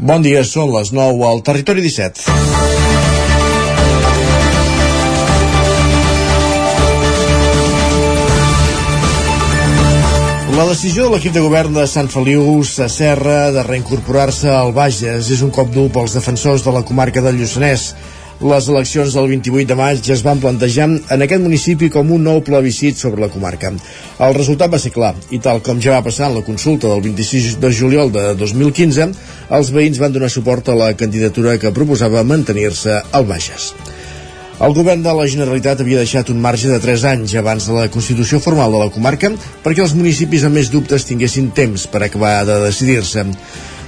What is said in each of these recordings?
Bon dia, són les 9 al Territori 17. La decisió de l'equip de govern de Sant Feliu Sacerra de reincorporar-se al Bages és un cop dur pels defensors de la comarca del Lluçanès. Les eleccions del 28 de maig es van plantejar en aquest municipi com un nou plebiscit sobre la comarca. El resultat va ser clar, i tal com ja va passar en la consulta del 26 de juliol de 2015, els veïns van donar suport a la candidatura que proposava mantenir-se al Bages. El govern de la Generalitat havia deixat un marge de 3 anys abans de la constitució formal de la comarca perquè els municipis amb més dubtes tinguessin temps per acabar de decidir-se.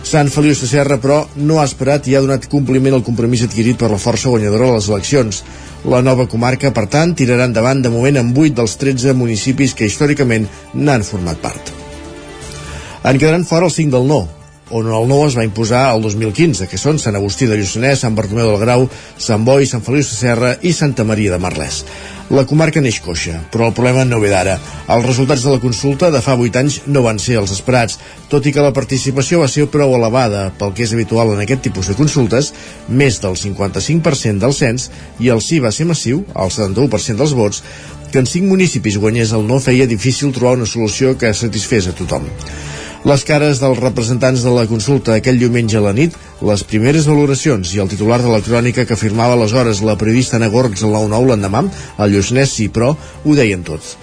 Sant Feliu Serra, però, no ha esperat i ha donat compliment al compromís adquirit per la força guanyadora de les eleccions. La nova comarca, per tant, tirarà endavant de moment amb 8 dels 13 municipis que històricament n'han format part. En quedaran fora els 5 del no, on el nou es va imposar el 2015, que són Sant Agustí de Lluçanès, Sant Bartomeu del Grau, Sant Boi, Sant Feliu de Serra i Santa Maria de Marlès. La comarca neix coixa, però el problema no ve d'ara. Els resultats de la consulta de fa 8 anys no van ser els esperats, tot i que la participació va ser prou elevada pel que és habitual en aquest tipus de consultes, més del 55% del cens, i el sí va ser massiu, el 71% dels vots, que en 5 municipis guanyés el no feia difícil trobar una solució que satisfés a tothom les cares dels representants de la consulta aquell diumenge a la nit, les primeres valoracions i el titular de la crònica que firmava aleshores la periodista Ana Gorgs al 9-9 l'endemà, el Lluçanès sí, però ho deien tots.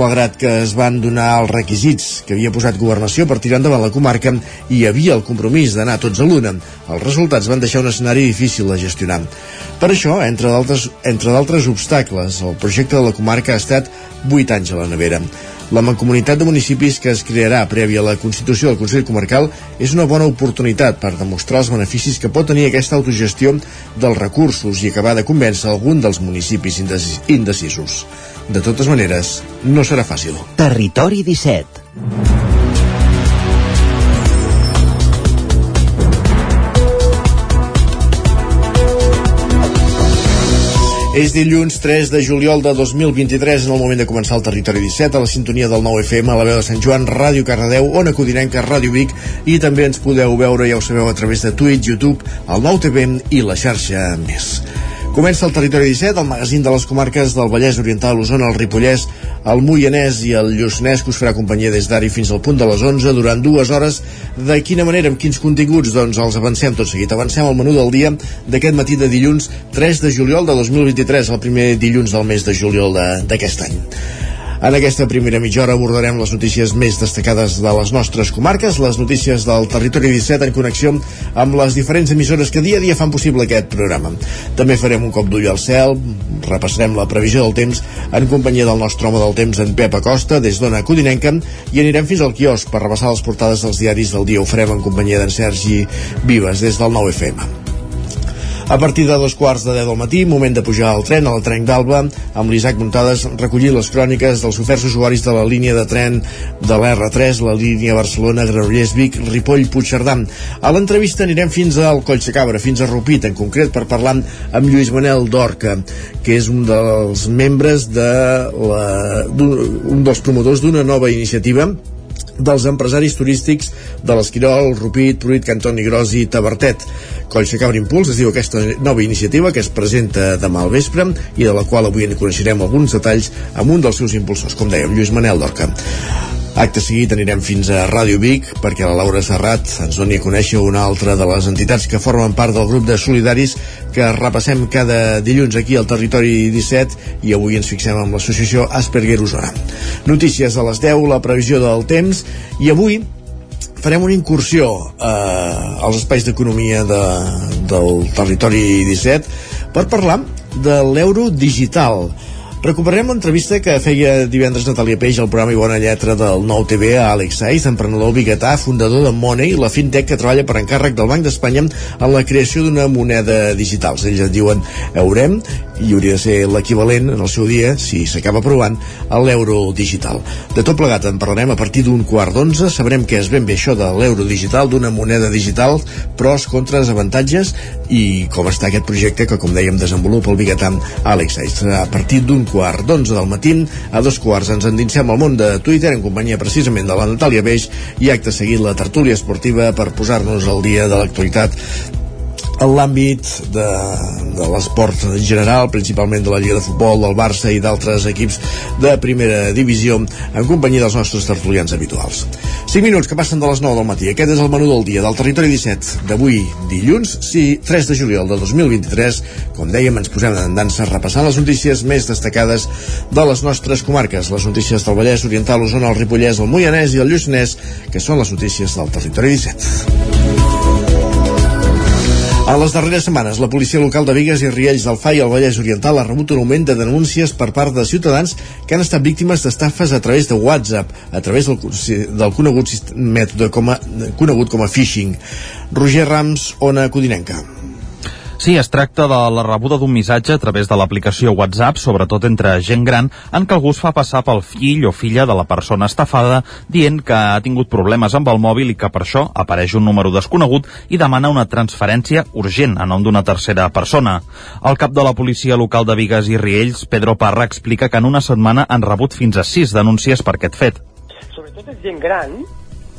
Malgrat que es van donar els requisits que havia posat Governació per tirar endavant la comarca hi havia el compromís d'anar tots a l'una, els resultats van deixar un escenari difícil de gestionar. Per això, entre d'altres obstacles, el projecte de la comarca ha estat 8 anys a la nevera. La mancomunitat de municipis que es crearà prèvia a la Constitució del Consell Comarcal és una bona oportunitat per demostrar els beneficis que pot tenir aquesta autogestió dels recursos i acabar de convèncer algun dels municipis indecisos. De totes maneres, no serà fàcil. Territori 17 És dilluns 3 de juliol de 2023 en el moment de començar el Territori 17 a la sintonia del 9 FM a la veu de Sant Joan, Ràdio Cardedeu, Ona Codinenca, Ràdio Vic i també ens podeu veure, ja ho sabeu, a través de Twitch, YouTube, el 9 TV i la xarxa més. Comença el Territori 17, el magazín de les comarques del Vallès Oriental, l'Osona, el Ripollès, el Moianès i el Lluçanès, que us farà companyia des d'ara fins al punt de les 11 durant dues hores. De quina manera, amb quins continguts? Doncs els avancem tot seguit. Avancem al menú del dia d'aquest matí de dilluns 3 de juliol de 2023, el primer dilluns del mes de juliol d'aquest any. En aquesta primera mitja hora abordarem les notícies més destacades de les nostres comarques, les notícies del territori 17 en connexió amb les diferents emissores que dia a dia fan possible aquest programa. També farem un cop d'ull al cel, repassarem la previsió del temps en companyia del nostre home del temps, en Pep Acosta, des d'Ona Codinenca, i anirem fins al quios per repassar les portades dels diaris del dia. Ho farem en companyia d'en Sergi Vives, des del 9FM. A partir de dos quarts de deu del matí, moment de pujar al tren a la Trenc d'Alba, amb l'Isaac Muntades recollir les cròniques dels oferts usuaris de la línia de tren de l'R3, la línia Barcelona, Granollers, Vic, Ripoll, Puigcerdà. A l'entrevista anirem fins al Coll de Cabra, fins a Rupit, en concret per parlar amb Lluís Manel Dorca, que és un dels membres de la, un dels promotors d'una nova iniciativa dels empresaris turístics de l'Esquirol, Rupit, Pruit, Cantoni Gros i Tabertet. Coll Cabra Impuls es diu aquesta nova iniciativa que es presenta demà al vespre i de la qual avui en coneixerem alguns detalls amb un dels seus impulsors, com dèiem, Lluís Manel Dorca. Acte seguit anirem fins a Ràdio Vic perquè la Laura Serrat ens doni a conèixer una altra de les entitats que formen part del grup de solidaris que repassem cada dilluns aquí al Territori 17 i avui ens fixem amb l'associació Asperger Osona. Notícies a les 10, la previsió del temps i avui farem una incursió eh, als espais d'economia de, del Territori 17 per parlar de l'euro digital. Recuperem l'entrevista que feia divendres Natàlia Peix al programa i bona lletra del nou TV a Àlex Saiz, emprenedor biguetà, fundador de Money, la fintech que treballa per encàrrec del Banc d'Espanya en la creació d'una moneda digital. Ells en diuen Eurem, i hauria de ser l'equivalent en el seu dia, si s'acaba aprovant, a l'euro digital. De tot plegat en parlarem a partir d'un quart d'onze, sabrem què és ben bé això de l'euro digital, d'una moneda digital, pros, contres, avantatges i com està aquest projecte que, com dèiem, desenvolupa el biguetam Àlex Eix. A partir d'un quart d'onze del matí, a dos quarts ens endinsem al món de Twitter en companyia precisament de la Natàlia Beix i acte seguit la tertúlia esportiva per posar-nos al dia de l'actualitat en l'àmbit de, de l'esport en general, principalment de la Lliga de Futbol, del Barça i d'altres equips de primera divisió, en companyia dels nostres tertulians habituals. 5 minuts que passen de les 9 del matí. Aquest és el menú del dia del Territori 17 d'avui, dilluns, sí, 3 de juliol de 2023. Com dèiem, ens posem en dansa repassant les notícies més destacades de les nostres comarques, les notícies del Vallès Oriental, Osona, el Ripollès, el Moianès i el Lluçanès, que són les notícies del Territori 17. A les darreres setmanes, la policia local de Vigues i Riells del FAI al Vallès Oriental ha rebut un augment de denúncies per part de ciutadans que han estat víctimes d'estafes a través de WhatsApp, a través del, del conegut mètode com a, conegut com a phishing. Roger Rams, Ona Codinenca. Sí, es tracta de la rebuda d'un missatge a través de l'aplicació WhatsApp, sobretot entre gent gran, en què algú es fa passar pel fill o filla de la persona estafada, dient que ha tingut problemes amb el mòbil i que per això apareix un número desconegut i demana una transferència urgent a nom d'una tercera persona. El cap de la policia local de Vigues i Riells, Pedro Parra, explica que en una setmana han rebut fins a sis denúncies per aquest fet. Sobretot és gent gran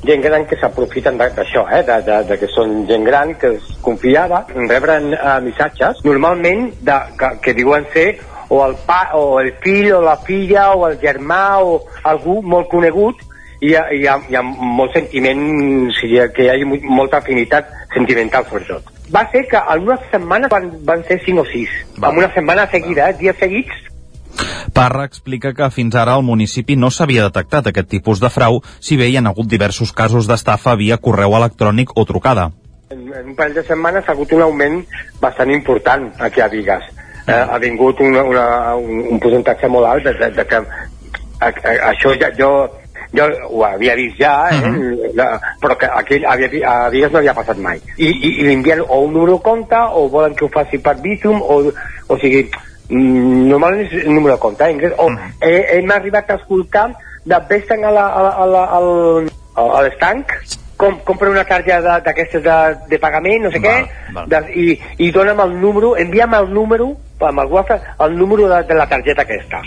gent gran que s'aprofiten d'això, eh? de, de, de que són gent gran que es confiava, rebren uh, missatges, normalment de, que, que diuen ser o el, pa, o el fill o la filla o el germà o algú molt conegut i hi ha, hi ha, hi ha molt sentiment, o sigui, que hi ha molta afinitat sentimental sobretot. Va ser que en una setmana van, van ser 5 o 6, en una setmana seguida, eh, dies seguits, Parra explica que fins ara al municipi no s'havia detectat aquest tipus de frau, si bé hi ha hagut diversos casos d'estafa via correu electrònic o trucada. En, en un parell de setmanes ha hagut un augment bastant important aquí a Vigas. Eh, ha vingut una, una, un, un percentatge molt alt de, de, de que a, a, això ja, jo jo ho havia vist ja, eh? Uh -huh. la, però que aquell havia, a Vigas no havia passat mai. I, i, i li envien o un número de compte o volen que ho faci per Bizum o, o sigui, Mm, normalment és el número de compte, eh? O mm. eh, hem arribat a escoltar de vés-te'n a l'estanc, com, compra una targeta d'aquestes de, de pagament, no sé val, què, val. De, i, i dona'm el número, envia'm el número, amb el WhatsApp, el número de, de la targeta aquesta.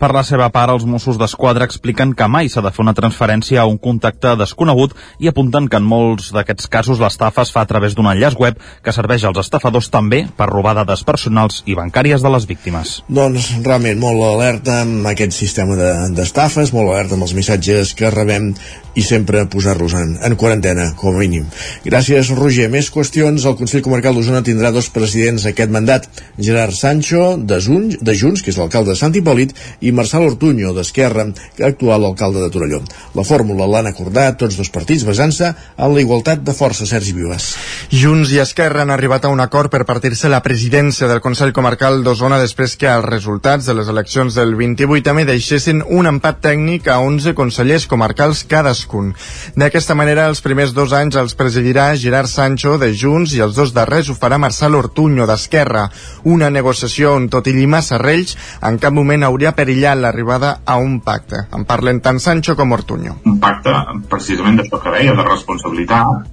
Per la seva part, els Mossos d'Esquadra expliquen que mai s'ha de fer una transferència a un contacte desconegut i apunten que en molts d'aquests casos l'estafa es fa a través d'un enllaç web que serveix als estafadors també per robar dades personals i bancàries de les víctimes. Doncs realment molt alerta amb aquest sistema d'estafes, de, molt alerta amb els missatges que rebem i sempre posar-los en, en quarantena, com a mínim. Gràcies, Roger. Més qüestions. El Consell Comarcal d'Osona tindrà dos presidents aquest mandat. Gerard Sancho, de, Junts, de Junts, que és l'alcalde de Sant Hipòlit, i Marçal Ortuño, d'Esquerra, actual alcalde de Torelló. La fórmula l'han acordat tots dos partits basant-se en la igualtat de força, Sergi Vives. Junts i Esquerra han arribat a un acord per partir-se la presidència del Consell Comarcal d'Osona després que els resultats de les eleccions del 28 també deixessin un empat tècnic a 11 consellers comarcals cadascun. D'aquesta manera, els primers dos anys els presidirà Gerard Sancho de Junts i els dos darrers ho farà Marçal Ortuño d'Esquerra. Una negociació on tot i llimar serrells en cap moment hauria perillat perillar l'arribada a un pacte. En parlen tant Sancho com Ortuño. Un pacte precisament d'això que deia, de responsabilitat,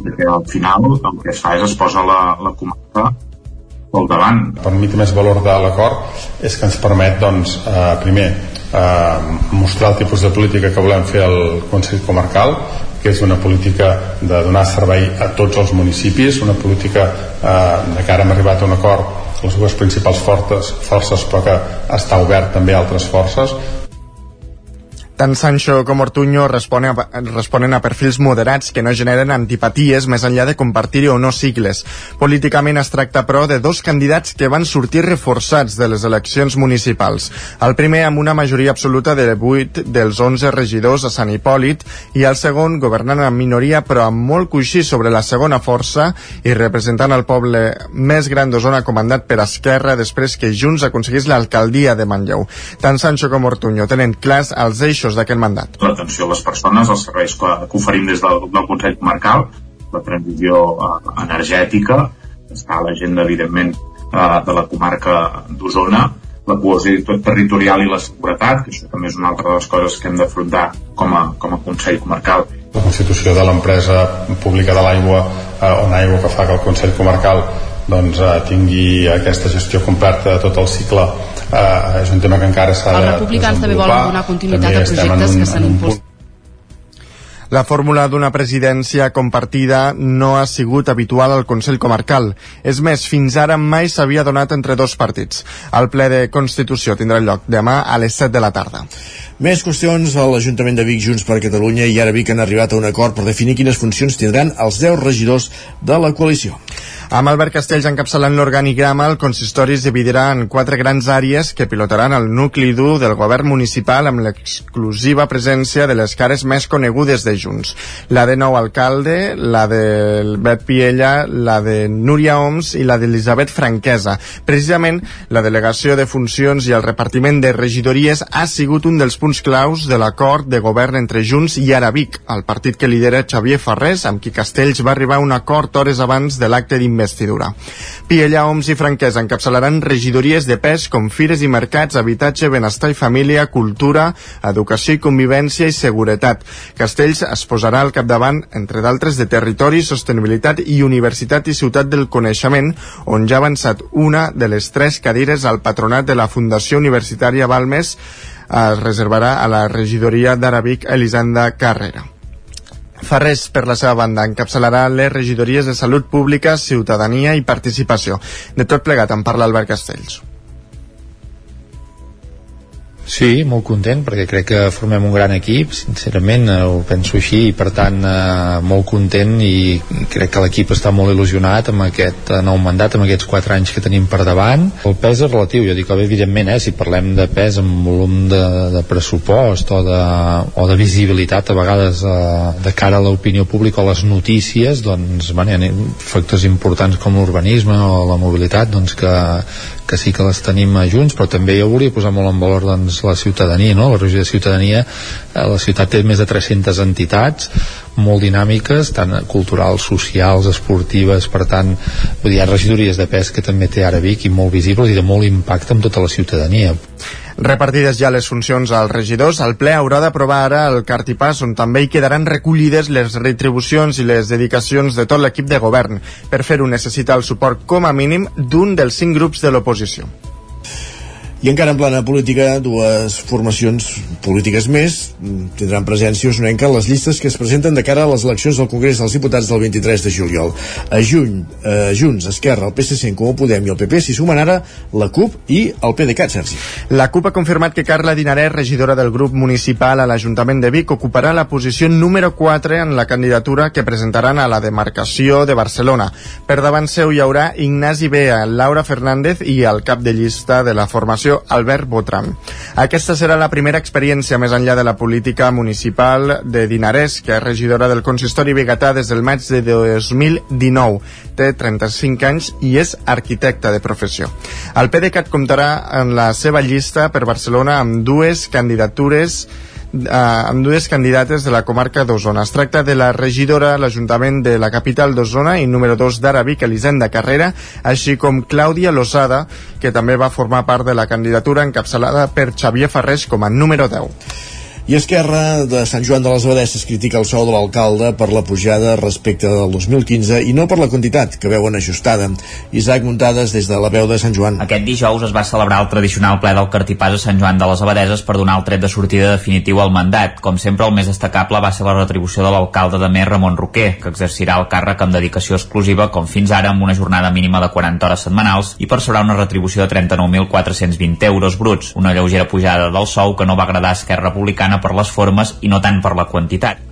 de que al final el que es fa és es posa la, la comarca pel davant. Per mi més valor de l'acord és que ens permet, doncs, eh, primer, eh, mostrar el tipus de política que volem fer al Consell Comarcal, que és una política de donar servei a tots els municipis, una política eh, de que ara hem arribat a un acord les dues principals fortes, forces però que està obert també a altres forces tant Sancho com Ortuño responen a, responen a perfils moderats que no generen antipaties més enllà de compartir o no sigles. Políticament es tracta, però, de dos candidats que van sortir reforçats de les eleccions municipals. El primer amb una majoria absoluta de 8 dels 11 regidors a Sant Hipòlit i el segon governant en minoria però amb molt coixí sobre la segona força i representant el poble més gran d'Osona comandat per Esquerra després que Junts aconseguís l'alcaldia de Manlleu. Tant Sancho com Ortuño tenen clars els eixos eixos d'aquest mandat. L'atenció a les persones, els serveis que, que oferim des del, del Consell Comarcal, la transició eh, energètica, està a l'agenda, evidentment, eh, de la comarca d'Osona la cohesió territorial i la seguretat, que això també és una altra de les coses que hem d'afrontar com, a, com a Consell Comarcal. La constitució de l'empresa pública de l'aigua eh, on aigua que fa que el Consell Comarcal doncs, eh, tingui aquesta gestió completa de tot el cicle eh, és un tema que encara s'ha de Els republicans també volen donar continuïtat a projectes que s'han impulsat la fórmula d'una presidència compartida no ha sigut habitual al Consell Comarcal. És més, fins ara mai s'havia donat entre dos partits. El ple de Constitució tindrà lloc demà a les 7 de la tarda. Més qüestions a l'Ajuntament de Vic Junts per Catalunya i ara Vic han arribat a un acord per definir quines funcions tindran els 10 regidors de la coalició. Amb Albert Castells encapçalant l'organigrama, el consistori es dividirà en quatre grans àrees que pilotaran el nucli dur del govern municipal amb l'exclusiva presència de les cares més conegudes de Junts. La de nou alcalde, la de Bet Piella, la de Núria Oms i la d'Elisabet Franquesa. Precisament, la delegació de funcions i el repartiment de regidories ha sigut un dels punts claus de l'acord de govern entre Junts i Arabic, el partit que lidera Xavier Ferrés, amb qui Castells va arribar a un acord hores abans de l'acte d'investigació investidura. Piella, Oms i Franquesa encapçalaran regidories de pes com fires i mercats, habitatge, benestar i família, cultura, educació i convivència i seguretat. Castells es posarà al capdavant, entre d'altres, de territori, sostenibilitat i universitat i ciutat del coneixement, on ja ha avançat una de les tres cadires al patronat de la Fundació Universitària Balmes es reservarà a la regidoria d'Arabic Elisanda Carrera. Ferrés, per la seva banda, encapçalarà les regidories de Salut Pública, Ciutadania i Participació. De tot plegat en parla Albert Castells. Sí, molt content perquè crec que formem un gran equip, sincerament eh, ho penso així i per tant eh, molt content i crec que l'equip està molt il·lusionat amb aquest eh, nou mandat, amb aquests 4 anys que tenim per davant. El pes és relatiu, jo dic, evidentment, eh, si parlem de pes en volum de, de pressupost o de, o de visibilitat a vegades eh, de cara a l'opinió pública o les notícies, doncs bueno, hi ha factors importants com l'urbanisme o la mobilitat doncs que, que sí que les tenim junts, però també jo volia posar molt en valor doncs, la ciutadania, no? la regió de ciutadania, eh, la ciutat té més de 300 entitats, molt dinàmiques, tant culturals, socials, esportives, per tant, vull dir, hi ha regidories de pes que també té ara Vic i molt visibles i de molt impacte amb tota la ciutadania. Repartides ja les funcions als regidors, el ple haurà d'aprovar ara el cartipàs on també hi quedaran recollides les retribucions i les dedicacions de tot l'equip de govern. Per fer-ho necessita el suport com a mínim d'un dels cinc grups de l'oposició. I encara en plana política, dues formacions polítiques més tindran presència usonenca en les llistes que es presenten de cara a les eleccions del Congrés dels Diputats del 23 de juliol. A juny, a Junts, Esquerra, el PSC, en Comú Podem i el PP s'hi sumen ara la CUP i el PDeCAT, Sergi. La CUP ha confirmat que Carla Dinarès, regidora del grup municipal a l'Ajuntament de Vic, ocuparà la posició número 4 en la candidatura que presentaran a la demarcació de Barcelona. Per davant seu hi haurà Ignasi Bea, Laura Fernández i el cap de llista de la formació Fundació Albert Botran. Aquesta serà la primera experiència més enllà de la política municipal de Dinarès, que és regidora del consistori Bigatà des del maig de 2019. Té 35 anys i és arquitecta de professió. El PDeCAT comptarà en la seva llista per Barcelona amb dues candidatures eh, amb dues candidates de la comarca d'Osona. Es tracta de la regidora a l'Ajuntament de la capital d'Osona i número 2 d'ara Vic, Elisenda Carrera, així com Clàudia Losada, que també va formar part de la candidatura encapçalada per Xavier Ferrés com a número 10. I Esquerra de Sant Joan de les Abadesses critica el sou de l'alcalde per la pujada respecte del 2015 i no per la quantitat que veuen ajustada. Isaac Muntades des de la veu de Sant Joan. Aquest dijous es va celebrar el tradicional ple del Cartipàs a Sant Joan de les Abadeses per donar el tret de sortida definitiu al mandat. Com sempre, el més destacable va ser la retribució de l'alcalde de Mer, Ramon Roquer, que exercirà el càrrec amb dedicació exclusiva com fins ara amb una jornada mínima de 40 hores setmanals i percebrà una retribució de 39.420 euros bruts, una lleugera pujada del sou que no va agradar a Esquerra Republicana per les formes i no tant per la quantitat,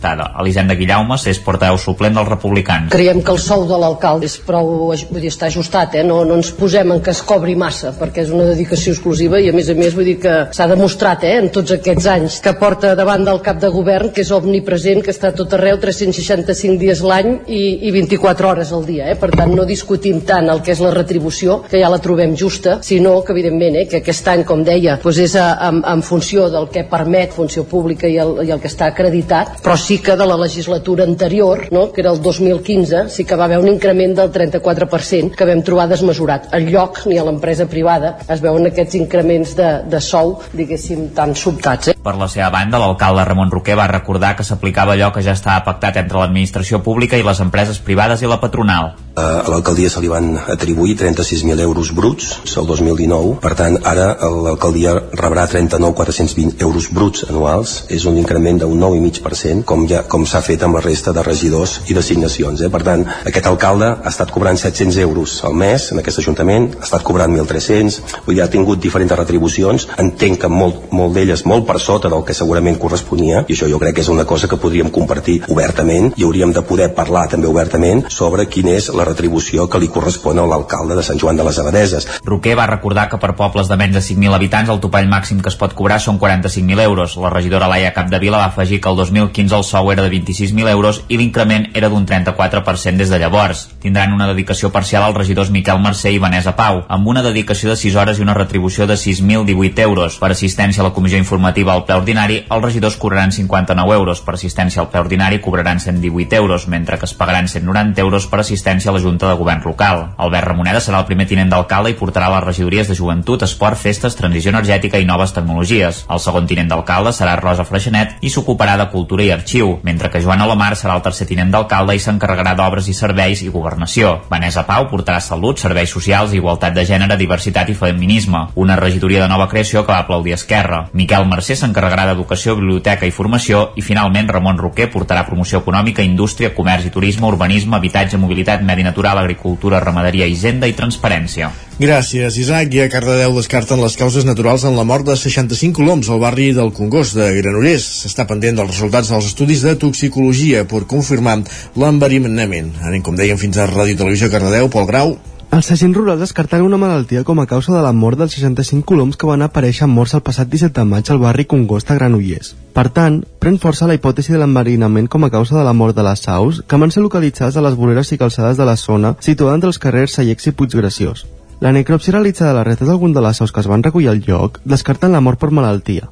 ajustada. Elisenda Guillaumes és portaveu suplent dels republicans. Creiem que el sou de l'alcalde és prou, vull dir, està ajustat, eh? no, no ens posem en que es cobri massa, perquè és una dedicació exclusiva i a més a més vull dir que s'ha demostrat eh, en tots aquests anys que porta davant del cap de govern, que és omnipresent, que està tot arreu 365 dies l'any i, i 24 hores al dia. Eh? Per tant, no discutim tant el que és la retribució, que ja la trobem justa, sinó que evidentment eh, que aquest any, com deia, doncs és a, en, en funció del que permet funció pública i el, i el que està acreditat, però sí sí que de la legislatura anterior, no? que era el 2015, sí que va haver un increment del 34% que vam trobar desmesurat. Al lloc, ni a l'empresa privada, es veuen aquests increments de, de sou, diguéssim, tan sobtats. Eh? Per la seva banda, l'alcalde Ramon Roquer va recordar que s'aplicava allò que ja estava pactat entre l'administració pública i les empreses privades i la patronal. A l'alcaldia se li van atribuir 36.000 euros bruts el 2019, per tant ara l'alcaldia rebrà 39.420 euros bruts anuals, és un increment d'un 9,5% com ja com s'ha fet amb la resta de regidors i d'assignacions. Eh? Per tant, aquest alcalde ha estat cobrant 700 euros al mes en aquest ajuntament, ha estat cobrant 1.300, vull dir, ha tingut diferents retribucions, entenc que molt, molt d'elles molt per sota del que segurament corresponia, i això jo crec que és una cosa que podríem compartir obertament i hauríem de poder parlar també obertament sobre quina és la retribució que li correspon a l'alcalde de Sant Joan de les Abadeses. Roquer va recordar que per pobles de menys de 5.000 habitants el topall màxim que es pot cobrar són 45.000 euros. La regidora Laia Capdevila va afegir que el 2015 el sou era de 26.000 euros i l'increment era d'un 34% des de llavors. Tindran una dedicació parcial als regidors Miquel Mercè i Vanessa Pau, amb una dedicació de 6 hores i una retribució de 6.018 euros. Per assistència a la comissió informativa al ple ordinari, els regidors cobraran 59 euros. Per assistència al ple ordinari cobraran 118 euros, mentre que es pagaran 190 euros per assistència a la Junta de Govern local. Albert Ramoneda serà el primer tinent d'alcalde i portarà les regidories de Joventut, Esport, Festes, Transició Energètica i Noves Tecnologies. El segon tinent d'alcalde serà Rosa Freixenet i s'ocuparà de Cultura i Arxiu, mentre que Joan Alamar serà el tercer tinent d'alcalde i s'encarregarà d'obres i serveis i governació. Vanessa Pau portarà Salut, Serveis Socials, Igualtat de Gènere, Diversitat i Feminisme, una regidoria de nova creació que va aplaudir Esquerra. Miquel Mercè s'encarregarà d'Educació, Biblioteca i Formació i finalment Ramon Roquer portarà Promoció Econòmica, Indústria, Comerç i Turisme, Urbanisme, Habitatge, Mobilitat, Medi Natural, Agricultura, Ramaderia, Hisenda i Transparència. Gràcies, Isaac. I a Cardedeu descarten les causes naturals en la mort de 65 coloms al barri del Congost de Granollers. S'està pendent dels resultats dels estudis de toxicologia per confirmar l'enverinament. Anem, com dèiem, fins a Ràdio Televisió Cardedeu. Pol Grau. Els agents rurals descarten una malaltia com a causa de la mort dels 65 coloms que van aparèixer morts el passat 17 de maig al barri Congost a Granollers. Per tant, pren força la hipòtesi de l'enverinament com a causa de la mort de les aus, que van ser localitzades a les voreres i calçades de la zona situada entre els carrers Sallecs i Puiggraciós. La necropsia realitzada a les retes d'algun de les aus que es van recollir al lloc descarten la mort per malaltia.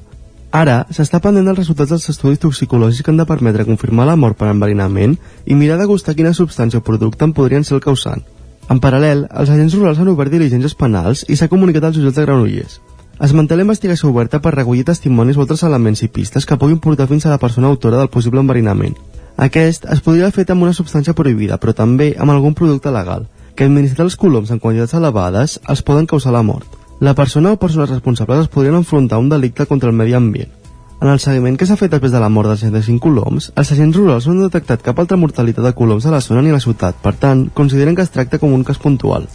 Ara, s'està pendent dels resultats dels estudis toxicològics que han de permetre confirmar la mort per enverinament i mirar de gustar quina substància o producte en podrien ser el causant. En paral·lel, els agents rurals han obert diligències penals i s'ha comunicat als jutjats de Granollers. Es manté la investigació oberta per recollir testimonis o altres elements i pistes que puguin portar fins a la persona autora del possible enverinament. Aquest es podria haver fet amb una substància prohibida, però també amb algun producte legal, que administrar els coloms en quantitats elevades els poden causar la mort. La persona o persones responsables es podrien enfrontar a un delicte contra el medi ambient. En el seguiment que s'ha fet després de la mort dels 65 coloms, els agents rurals no han detectat cap altra mortalitat de coloms a la zona ni a la ciutat. Per tant, consideren que es tracta com un cas puntual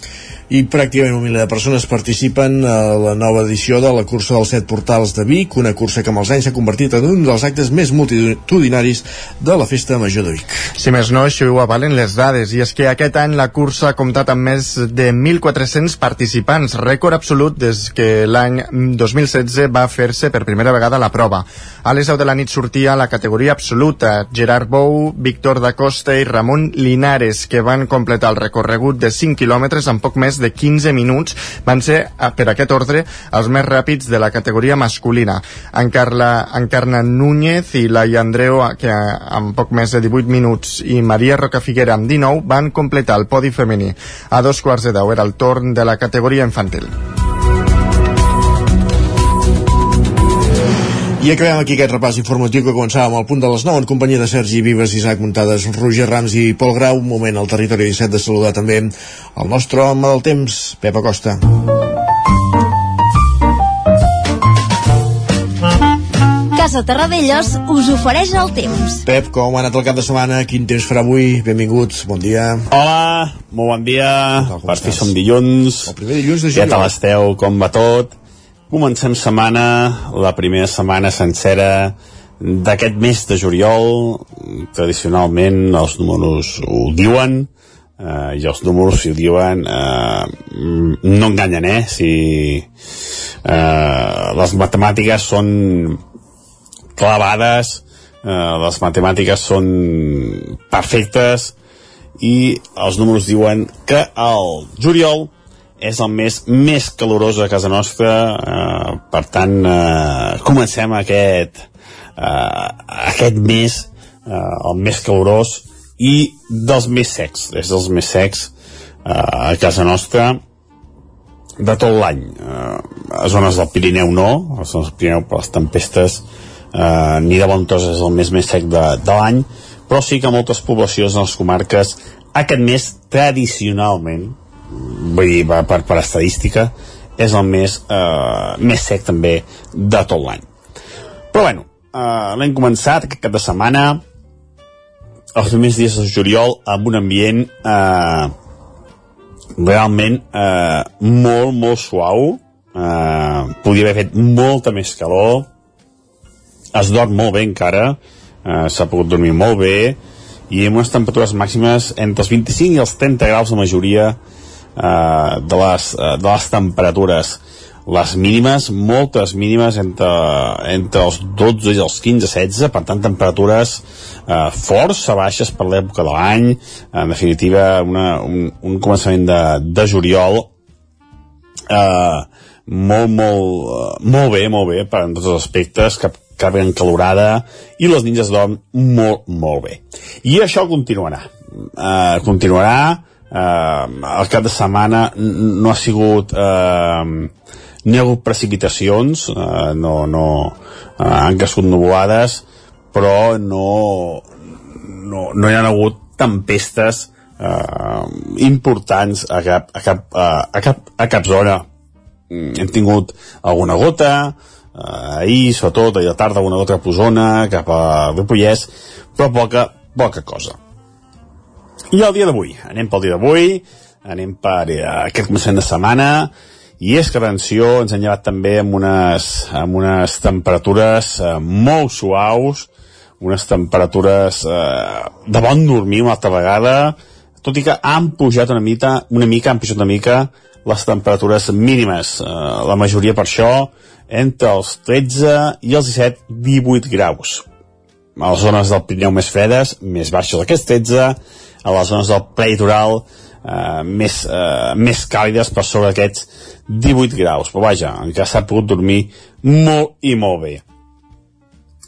i pràcticament un miler de persones participen a la nova edició de la cursa dels set portals de Vic, una cursa que amb els anys s'ha convertit en un dels actes més multitudinaris de la Festa Major de Vic. Si més no, això ho avalen les dades, i és que aquest any la cursa ha comptat amb més de 1.400 participants, rècord absolut des que l'any 2016 va fer-se per primera vegada la prova. A les 10 de la nit sortia la categoria absoluta Gerard Bou, Víctor da Costa i Ramon Linares, que van completar el recorregut de 5 quilòmetres en poc més més de 15 minuts van ser, eh, per aquest ordre, els més ràpids de la categoria masculina. Encarla, Encarna Núñez i Laia Andreu, eh, que amb poc més de 18 minuts, i Maria Roca Figuera amb 19, van completar el podi femení. A dos quarts de deu era el torn de la categoria infantil. I acabem aquí aquest repàs informatiu que començàvem al punt de les 9 en companyia de Sergi Vives, Isaac Muntades, Roger Rams i Pol Grau. Un moment al territori 17 de saludar també el nostre home del temps, Pep Acosta. Casa Terradellos us ofereix el temps. Pep, com ha anat el cap de setmana? Quin temps farà avui? Benvinguts, bon dia. Hola, molt bon dia. per fi som dilluns. El primer dilluns de Ja juliol. tal esteu, com va tot? Comencem setmana, la primera setmana sencera d'aquest mes de juliol. Tradicionalment els números ho diuen, eh, i els números si ho diuen eh, no enganyen, eh? Si eh, les matemàtiques són clavades, eh, les matemàtiques són perfectes i els números diuen que el juliol és el mes més calorós a casa nostra eh, per tant eh, comencem aquest eh, aquest mes eh, el més calorós i dels més secs, és dels més secs eh, a casa nostra de tot l'any. Eh, a zones del Pirineu no, a zones del Pirineu per les tempestes eh, ni de bon tros és el mes més sec de, de l'any, però sí que moltes poblacions en les comarques aquest mes tradicionalment vull dir, per, per estadística és el mes eh, més sec també de tot l'any. Però bueno, eh, l'hem començat aquest cap de setmana els primers dies de juliol amb un ambient eh, realment eh, molt, molt suau. Eh, podria haver fet molta més calor. Es dorm molt bé encara. Eh, s'ha pogut dormir molt bé. I amb unes temperatures màximes entre els 25 i els 30 graus la majoria de, les, eh, de les temperatures les mínimes, moltes mínimes entre, entre els 12 i els 15-16, per tant temperatures eh, força baixes per l'època de l'any, en definitiva una, un, un començament de, de juliol eh, molt, molt, eh, molt bé, molt bé per en tots els aspectes, cap, cap encalorada i les nits es dorm molt, molt bé. I això continuarà. Uh, continuarà uh, el cap de setmana no ha sigut no hi ha hagut precipitacions uh, no, no uh, han crescut nuvolades però no no, no hi ha hagut tempestes uh, importants a cap, a cap, uh, a cap, a cap zona mm, hem tingut alguna gota eh, ahir, sobretot, ahir a tarda, una altra posona, cap a Ripollès, però poca, poca cosa. I el dia d'avui, anem pel dia d'avui, anem per eh, aquest començament de setmana, i és que, atenció, ens han llevat també amb unes, amb unes temperatures eh, molt suaus, unes temperatures eh, de bon dormir una altra vegada, tot i que han pujat una mica, una mica, han pujat una mica les temperatures mínimes. Eh, la majoria per això entre els 13 i els 17, 18 graus. A les zones del Pirineu més fredes, més baixes aquests 13, a les zones del preitoral eh, més, eh, més càlides per sobre aquests 18 graus. Però vaja, encara s'ha pogut dormir molt i molt bé.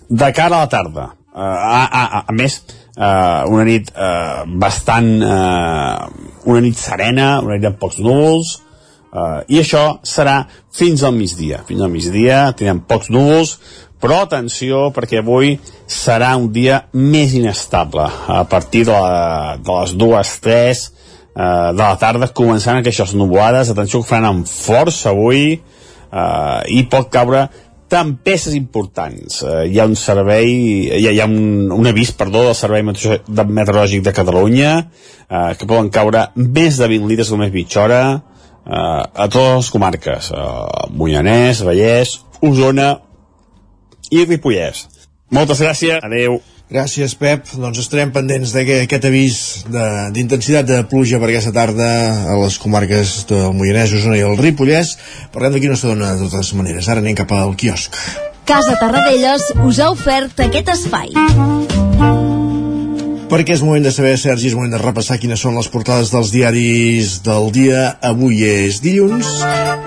De cara a la tarda, eh, a, a, a, a més, eh, una nit eh, bastant... Eh, una nit serena, una nit amb pocs núvols, Uh, I això serà fins al migdia. Fins al migdia tindrem pocs núvols, però atenció perquè avui serà un dia més inestable. A partir de, la, de les dues, tres uh, de la tarda començaran aquestes nuvolades. Atenció que faran amb força avui uh, i pot caure tempestes importants. Uh, hi ha un servei, hi ha, hi ha un, un avís, perdó, del Servei Meteorològic de Catalunya uh, que poden caure més de 20 litres només mitja hora, eh, a totes les comarques, eh, Moianès, Vallès, Osona i Ripollès. Moltes gràcies, adeu. Gràcies, Pep. Doncs estarem pendents d'aquest avís d'intensitat de, de pluja per aquesta tarda a les comarques del Moianès, Osona i el Ripollès. Parlem d'aquí no estona, de totes maneres. Ara anem cap al quiosc. Casa Tarradellas us ha ofert aquest espai. Perquè és moment de saber, Sergi, és moment de repassar quines són les portades dels diaris del dia. Avui és dilluns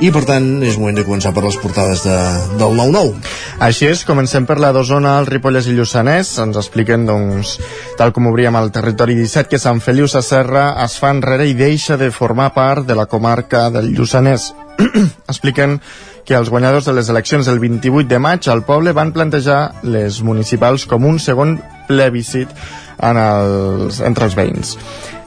i, per tant, és moment de començar per les portades de, del 9-9. Així és, comencem per la d'Osona, el Ripollès i Lluçanès. Ens expliquen, doncs, tal com obríem al territori 17, que Sant Feliu Sacerra es fa enrere i deixa de formar part de la comarca del Lluçanès. expliquen que els guanyadors de les eleccions del 28 de maig al poble van plantejar les municipals com un segon plebiscit en els, entre els veïns.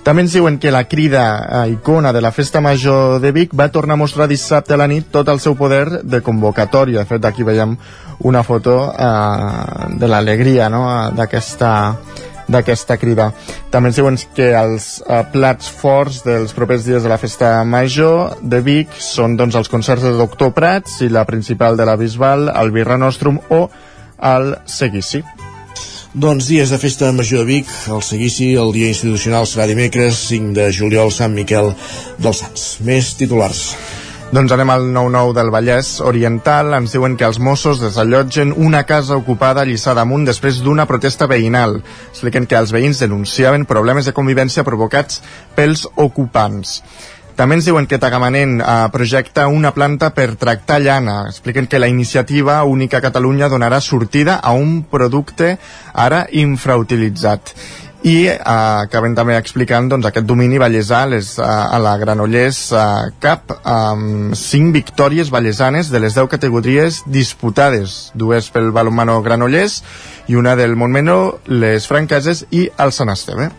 També ens diuen que la crida a icona de la Festa Major de Vic va tornar a mostrar dissabte a la nit tot el seu poder de convocatòria. De fet, aquí veiem una foto eh, de l'alegria no? d'aquesta d'aquesta crida. També ens diuen que els eh, plats forts dels propers dies de la Festa Major de Vic són doncs, els concerts de Doctor Prats i la principal de la Bisbal, el Birra Nostrum o el Seguici. Doncs dies de festa major de Vic, el seguici, el dia institucional serà dimecres 5 de juliol, Sant Miquel dels Sants. Més titulars. Doncs anem al 9-9 del Vallès Oriental. Ens diuen que els Mossos desallotgen una casa ocupada a Lliçà d'Amunt després d'una protesta veïnal. Expliquen que els veïns denunciaven problemes de convivència provocats pels ocupants. També ens diuen que Tagamanent eh, projecta una planta per tractar llana. Expliquen que la iniciativa única Catalunya donarà sortida a un producte ara infrautilitzat. I eh, acabem també explicant doncs, aquest domini ballesà les, eh, a la Granollers eh, Cup amb 5 victòries ballesanes de les 10 categories disputades. Dues pel balonmano Granollers i una del Montmeno, les franqueses i el Sant Esteve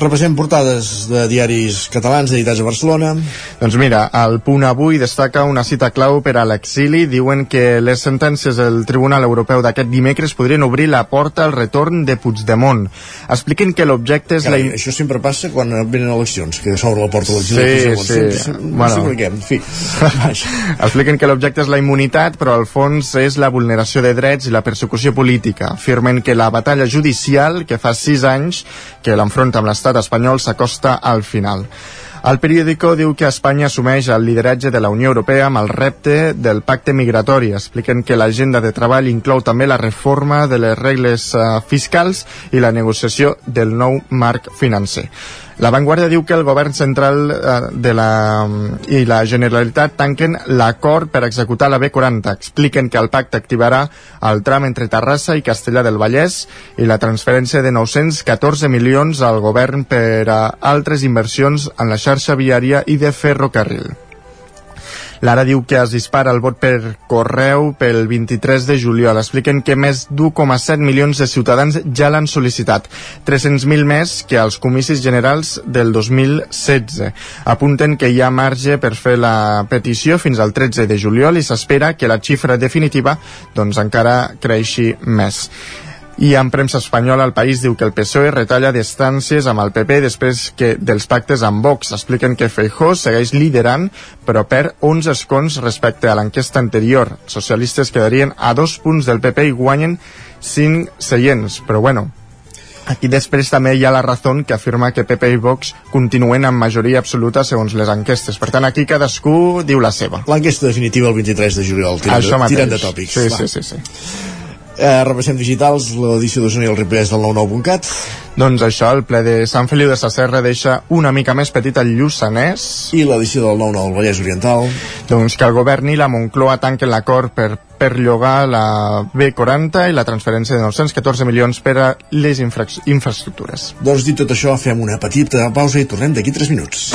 Repassem portades de diaris catalans editats a Barcelona. Doncs mira, el punt avui destaca una cita clau per a l'exili. Diuen que les sentències del Tribunal Europeu d'aquest dimecres podrien obrir la porta al retorn de Puigdemont. Expliquen que l'objecte és Carai, la... Això sempre passa quan venen eleccions, que s'obre la porta a l'exili. Sí, sí. Sempre, Bueno. sempre, en fi. Expliquen que l'objecte és la immunitat, però al fons és la vulneració de drets i la persecució política. Afirmen que la batalla judicial, que fa sis anys que l'enfronta amb l'estat espanyol, s'acosta al final. El periòdico diu que Espanya assumeix el lideratge de la Unió Europea amb el repte del pacte migratori. Expliquen que l'agenda de treball inclou també la reforma de les regles eh, fiscals i la negociació del nou marc financer. La Vanguardia diu que el govern central eh, de la, i la Generalitat tanquen l'acord per executar la B40. Expliquen que el pacte activarà el tram entre Terrassa i Castellà del Vallès i la transferència de 914 milions al govern per a altres inversions en la xarxa viària i de ferrocarril. L'Ara diu que es dispara el vot per correu pel 23 de juliol. Expliquen que més d'1,7 milions de ciutadans ja l'han sol·licitat, 300.000 més que als comicis generals del 2016. Apunten que hi ha marge per fer la petició fins al 13 de juliol i s'espera que la xifra definitiva doncs, encara creixi més. I en premsa espanyola el país diu que el PSOE retalla distàncies amb el PP després que dels pactes amb Vox. Expliquen que Feijó segueix liderant però perd 11 escons respecte a l'enquesta anterior. Els socialistes quedarien a dos punts del PP i guanyen 5 seients, però bueno, Aquí després també hi ha la raó que afirma que PP i Vox continuen amb majoria absoluta segons les enquestes. Per tant, aquí cadascú diu la seva. L'enquesta definitiva el 23 de juliol, tirant, Això mateix. tirant de tòpics. Sí, Va. sí, sí, sí. Eh, repassem digitals, l'edició d'Osona i el reprès del 99.cat. Doncs això, el ple de Sant Feliu de Sacerra deixa una mica més petit el Lluçanès. I l'edició del 99 al Vallès Oriental. Doncs que el govern i la Moncloa tanquen l'acord per perlllogar la B40 i la transferència de 914 milions per a les infra infraestructures. Doncs dit tot això, fem una petita pausa i tornem d'aquí 3 minuts.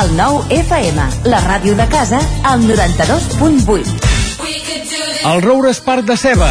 El nou FM, la ràdio de casa, al 92.8. El Roures Parc de Ceba.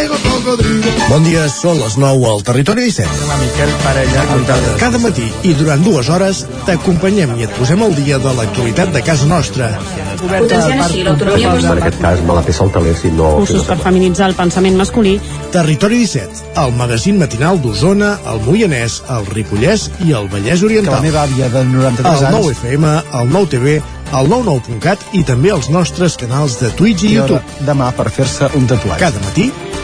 cocodrilo. Bon dia, són les 9 al Territori 17. La Miquel Parella. Cada matí i durant dues hores t'acompanyem i et posem al dia de l'actualitat de casa nostra. Potenciant així l'autonomia En aquest cas me la peça el teler si no... Cursos per feminitzar el pensament masculí. Territori 17, el magazín matinal d'Osona, el Moianès, el Ripollès i el Vallès Oriental. Que la meva àvia de 93 el anys... 9 FM, el 9 TV, el 99.cat i també els nostres canals de Twitch i I YouTube. demà per fer-se un tatuatge. Cada matí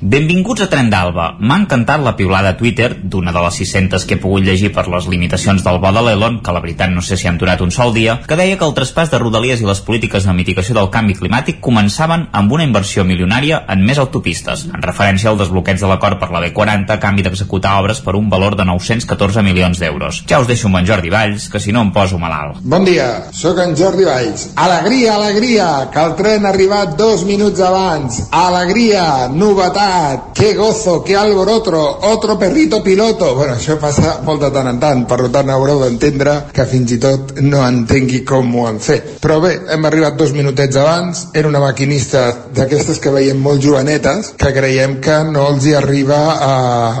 Benvinguts a Tren d'Alba. M'ha encantat la piulada a Twitter d'una de les 600 que he pogut llegir per les limitacions del bo de l'Elon, que la veritat no sé si han durat un sol dia, que deia que el traspàs de Rodalies i les polítiques de mitigació del canvi climàtic començaven amb una inversió milionària en més autopistes, en referència al desbloqueig de l'acord per la B40 a canvi d'executar obres per un valor de 914 milions d'euros. Ja us deixo amb en Jordi Valls, que si no em poso malalt. Bon dia, sóc en Jordi Valls. Alegria, alegria, que el tren ha arribat dos minuts abans. Alegria, novetat, que gozo, que alboroto, otro perrito piloto. Bueno, això passa molt de tant en tant, per tant haureu d'entendre que fins i tot no entengui com ho han fet. Però bé, hem arribat dos minutets abans, era una maquinista d'aquestes que veiem molt jovenetes, que creiem que no els hi arriba a,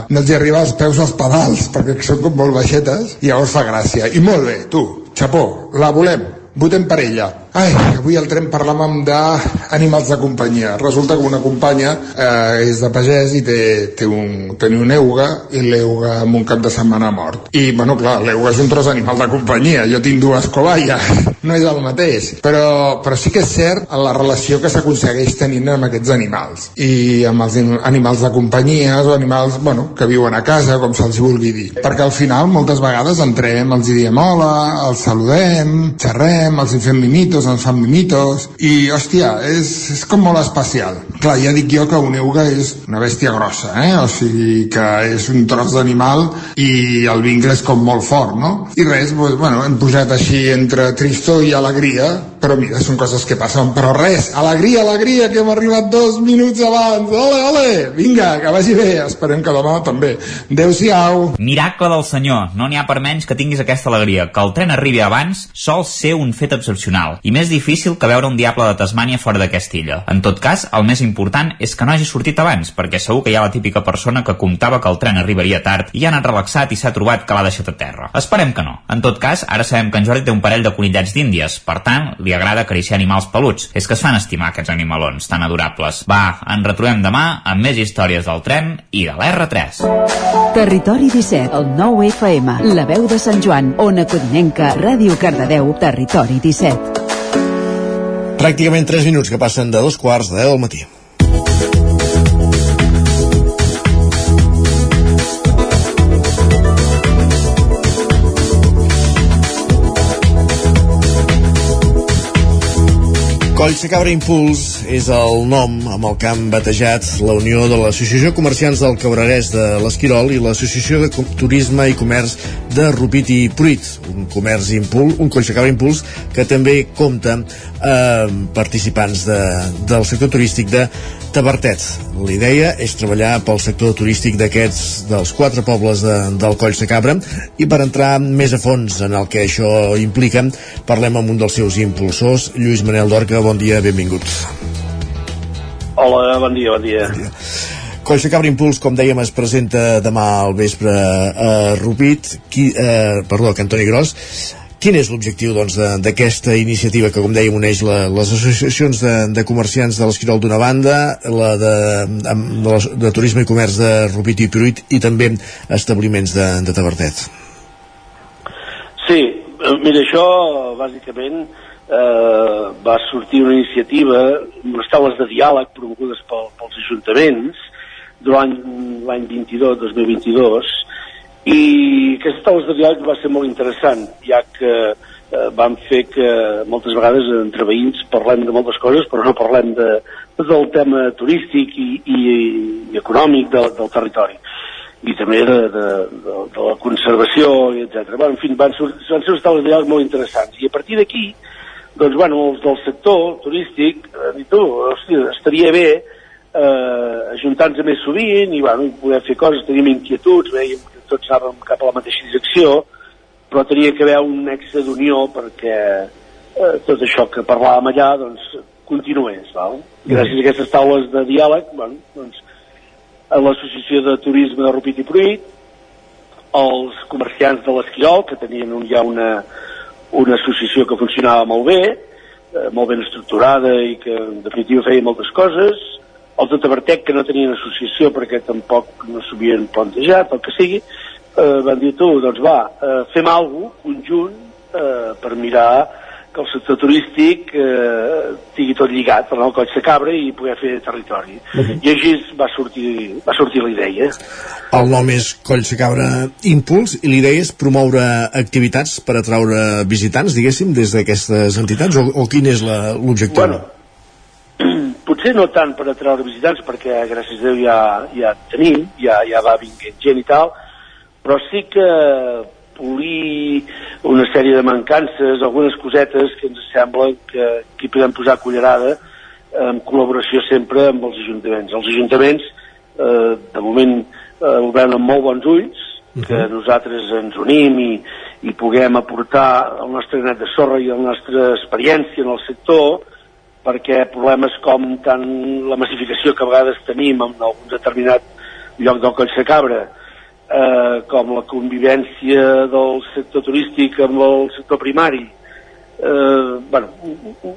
no els hi arriba als peus als pedals, perquè són com molt baixetes, i llavors fa gràcia. I molt bé, tu, xapó, la volem, votem per ella. Ai, avui al tren parlàvem d'animals de companyia. Resulta que una companya eh, és de pagès i té, té un, tenia un euga i l'euga amb un cap de setmana mort. I, bueno, clar, l'euga és un tros d'animal de companyia. Jo tinc dues cobayes, no és el mateix. Però, però sí que és cert la relació que s'aconsegueix tenint amb aquests animals. I amb els animals de companyia o animals, bueno, que viuen a casa, com se'ls vulgui dir. Perquè al final, moltes vegades entrem, els diem hola, els saludem, xerrem, els fem mimitos, ens fan mimitos i, hòstia, és, és com molt especial. Clar, ja dic jo que un euga és una bèstia grossa, eh? O sigui que és un tros d'animal i el vincle és com molt fort, no? I res, doncs, bueno, hem pujat així entre tristor i alegria, però mira, són coses que passen. Però res, alegria, alegria, que hem arribat dos minuts abans. Ole, ole! Vinga, que vagi bé. Esperem que demà també. Adéu-siau. Miracle del senyor, no n'hi ha per menys que tinguis aquesta alegria. Que el tren arribi abans sol ser un fet excepcional i més difícil que veure un diable de Tasmània fora d'aquesta illa. En tot cas, el més important és que no hagi sortit abans, perquè segur que hi ha la típica persona que comptava que el tren arribaria tard i ha anat relaxat i s'ha trobat que l'ha deixat a terra. Esperem que no. En tot cas, ara sabem que en Jordi té un parell de conillets d'índies, per tant, li agrada acariciar animals peluts. És que es fan estimar aquests animalons tan adorables. Va, ens retrobem demà amb més històries del tren i de l'R3. Territori 17, el 9 FM, la veu de Sant Joan, Ona Codinenca, Ràdio Cardedeu, Territori 17. Pràcticament 3 minuts que passen de dos quarts de 10 del matí. Colls de Cabra Impuls és el nom amb el que han batejat la unió de l'Associació Comerciants del Cabrerès de l'Esquirol i l'Associació de Turisme i Comerç de Rupit i Pruit, un comerç impuls, un Cabra Impuls que també compta eh, participants de, del sector turístic de Tabertet. La idea és treballar pel sector turístic d'aquests, dels quatre pobles de, del Colls de Cabra i per entrar més a fons en el que això implica, parlem amb un dels seus impulsors, Lluís Manel Dorca, bon dia, benvingut. Hola, bon dia, bon dia. Bon dia. Coix de Cabra Impuls, com dèiem, es presenta demà al vespre a Rupit, qui, eh, perdó, a Cantoni Gros. Quin és l'objectiu doncs, d'aquesta doncs, iniciativa que, com dèiem, uneix la, les associacions de, de comerciants de l'Esquirol d'una banda, la de, de, de, de turisme i comerç de Rupit i Pruit i també establiments de, de Tabertet? Sí, mira, això bàsicament eh, va sortir una iniciativa, unes taules de diàleg promogudes pel, pels ajuntaments durant l'any 22, 2022, i aquestes taules de diàleg va ser molt interessant ja que eh, van fer que moltes vegades entre veïns parlem de moltes coses però no parlem de, del tema turístic i, i, i econòmic del, del territori i també de, de, de, de la conservació, etc. Bueno, en fi, van, van ser unes taules de diàleg molt interessants. I a partir d'aquí, doncs, bueno, els del sector turístic, eh, i tu, hòstia, estaria bé eh, ajuntar-nos més sovint i, bueno, poder fer coses, teníem inquietuds, veiem que tots anàvem cap a la mateixa direcció, però tenia que haver un nexe d'unió perquè eh, tot això que parlàvem allà, doncs, continués, val? Gràcies a aquestes taules de diàleg, bueno, doncs, a l'Associació de Turisme de Rupit i Pruit, els comerciants de l'Esquiol, que tenien un, ja una, una associació que funcionava molt bé, eh, molt ben estructurada i que en definitiva feia moltes coses, els de Tabertec, que no tenien associació perquè tampoc no s'havien plantejat, el que sigui, eh, van dir tu, doncs va, eh, fem alguna cosa conjunt eh, per mirar que el sector turístic eh, tingui tot lligat en el coll de cabra i poder fer territori. Uh -huh. I així va sortir, va sortir la idea. El nom és Coll de Cabra Impuls i l'idea és promoure activitats per atraure visitants, diguéssim, des d'aquestes entitats o, o quin és l'objectiu? Bueno, potser no tant per atraure visitants perquè gràcies a Déu ja, ja tenim, ja, ja va vinguent gent i tal, però sí que polir una sèrie de mancances, algunes cosetes que ens sembla que aquí podem posar cullerada en col·laboració sempre amb els ajuntaments. Els ajuntaments, eh, de moment, eh, ho veuen amb molt bons ulls, que uh -huh. nosaltres ens unim i, i puguem aportar el nostre granet de sorra i la nostra experiència en el sector, perquè problemes com tant la massificació que a vegades tenim en algun determinat lloc del Coll de Cabra, eh, com la convivència del sector turístic amb el sector primari, eh, bueno,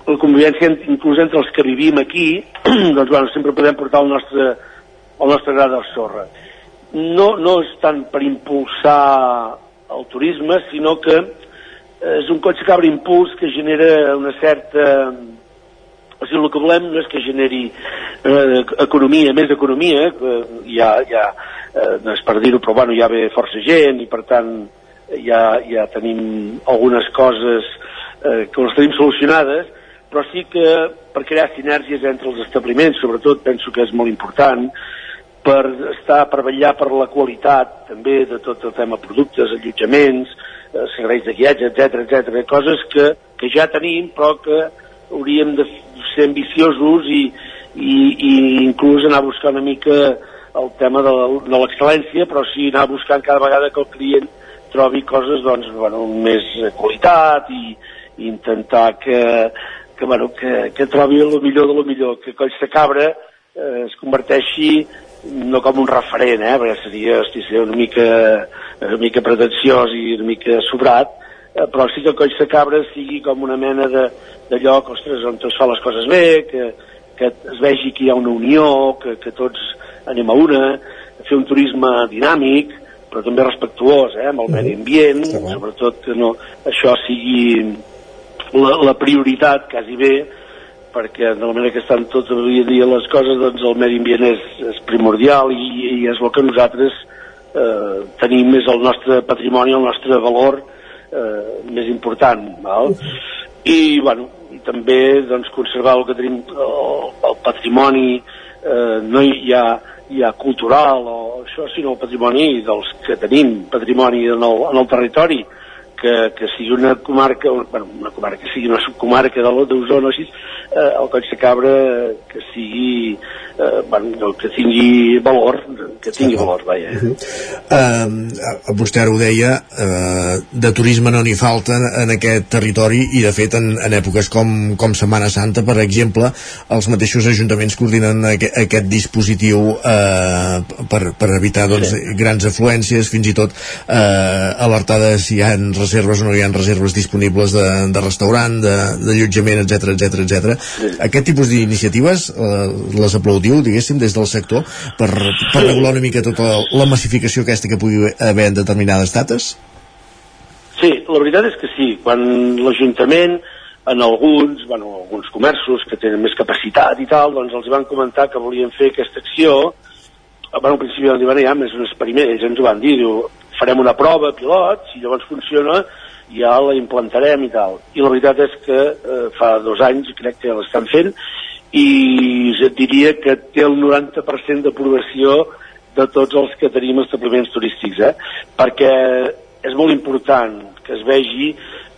la convivència inclús entre els que vivim aquí, doncs bueno, sempre podem portar el nostre, el nostre gra de sorra. No, no és tant per impulsar el turisme, sinó que és un cotxe cabra impuls que genera una certa... O sigui, el que volem no és que generi eh, economia, més economia, que ja, ja, eh, és per dir-ho, però bueno, ja ve força gent i per tant ja, ja tenim algunes coses eh, que les tenim solucionades, però sí que per crear sinergies entre els establiments, sobretot penso que és molt important, per estar per vetllar per la qualitat també de tot el tema productes, allotjaments, eh, serveis de guiatge, etc etc, coses que, que ja tenim però que hauríem de ser ambiciosos i, i, i inclús anar a buscar una mica el tema de l'excel·lència, però sí anar buscant cada vegada que el client trobi coses doncs, bueno, més qualitat i, i intentar que, que, bueno, que, que trobi el millor de lo millor, que Coll de Cabra eh, es converteixi no com un referent, eh, perquè seria, hosti, seria una mica, una mica pretensiós i una mica sobrat, eh, però sí que el Coll de Cabra sigui com una mena de, de lloc, ostres, on es fa les coses bé, que, que es vegi que hi ha una unió, que, que tots anem a una, fer un turisme dinàmic, però també respectuós eh, amb el medi ambient, sí, sobretot que no, això sigui la, la prioritat quasi bé, perquè de la manera que estan tots avui dia les coses, doncs el medi ambient és, és primordial i, i és el que nosaltres eh, tenim més el nostre patrimoni, el nostre valor eh, més important. Val? I, bueno, i també doncs, conservar el que tenim, el, el patrimoni, eh, no hi ha ja cultural o això, sinó el patrimoni dels que tenim, patrimoni en el, en el territori, que, que sigui una comarca, bueno, una comarca, que sigui una subcomarca d'Osona, així, eh, el Coll de Cabra que sigui eh, bueno, que tingui valor que tingui valor, vaja uh -huh. uh, vostè ara ho deia uh, de turisme no n'hi falta en aquest territori i de fet en, en èpoques com, com Setmana Santa per exemple, els mateixos ajuntaments coordinen aquest, aquest dispositiu uh, per, per evitar doncs, sí. grans afluències, fins i tot uh, alertar de si hi ha reserves o no hi ha reserves disponibles de, de restaurant, d'allotjament, etc etc etc aquest tipus d'iniciatives eh, les aplaudiu, diguéssim, des del sector per, per regular una mica tota la massificació aquesta que pugui haver en determinades dates? Sí, la veritat és que sí. Quan l'Ajuntament en alguns, bueno, alguns comerços que tenen més capacitat i tal, doncs els van comentar que volien fer aquesta acció bueno, al principi van dir, bueno, ja, és un experiment, ells ens ho van dir, diu, farem una prova pilot, si llavors funciona ja la implantarem i tal. I la veritat és que eh, fa dos anys crec que l'estan fent i et diria que té el 90% d'aprovació de tots els que tenim establiments turístics, eh? perquè és molt important que es vegi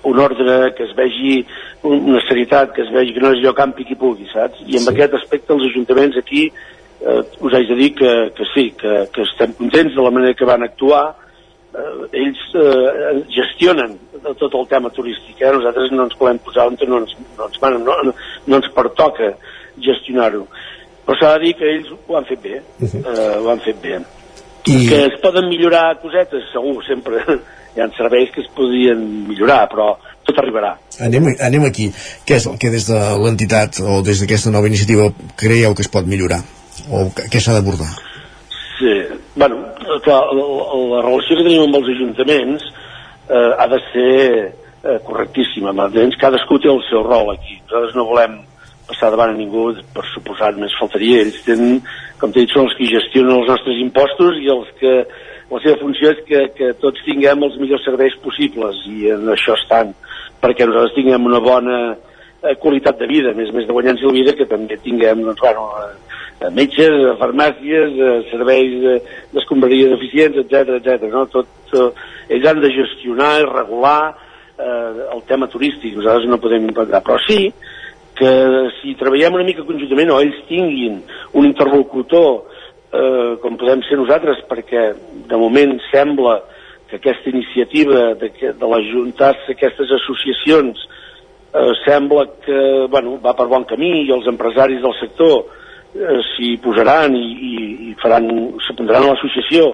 un ordre, que es vegi una serietat, que es vegi que no és allò campi qui pugui, saps? I en sí. aquest aspecte els ajuntaments aquí eh, us haig de dir que, que sí, que, que estem contents de la manera que van actuar, eh, ells eh, gestionen tot el tema turístic, eh? nosaltres no ens podem posar on no ens, no ens, no, no ens pertoca gestionar-ho. Però s'ha de dir que ells ho han fet bé, eh, ho han fet bé. I... Que es poden millorar cosetes, segur, sempre hi ha serveis que es podrien millorar, però tot arribarà. Anem, anem aquí. Què és el que des de l'entitat o des d'aquesta nova iniciativa creieu que es pot millorar? O què s'ha d'abordar? Sí, bueno, clar, la, la relació que tenim amb els ajuntaments eh, ha de ser eh, correctíssima. Almenys cadascú té el seu rol aquí. Nosaltres no volem passar davant a ningú, per suposat, més faltaria. Ells tenen, com t'he dit, són els que gestionen els nostres impostos i els que la seva funció és que, que tots tinguem els millors serveis possibles i en això estan, perquè nosaltres tinguem una bona eh, qualitat de vida, més més de guanyar-nos la vida, que també tinguem, doncs, bueno, eh, metges, farmàcies, eh, serveis d'escombraries eficients, etc etc. no? Tot, tot, ells han de gestionar i regular eh, el tema turístic, nosaltres no podem implantar, però sí que si treballem una mica conjuntament o ells tinguin un interlocutor eh, com podem ser nosaltres, perquè de moment sembla que aquesta iniciativa de, de l'ajuntar-se aquestes associacions eh, sembla que bueno, va per bon camí i els empresaris del sector eh, s'hi posaran i, i, i faran, s'apuntaran a l'associació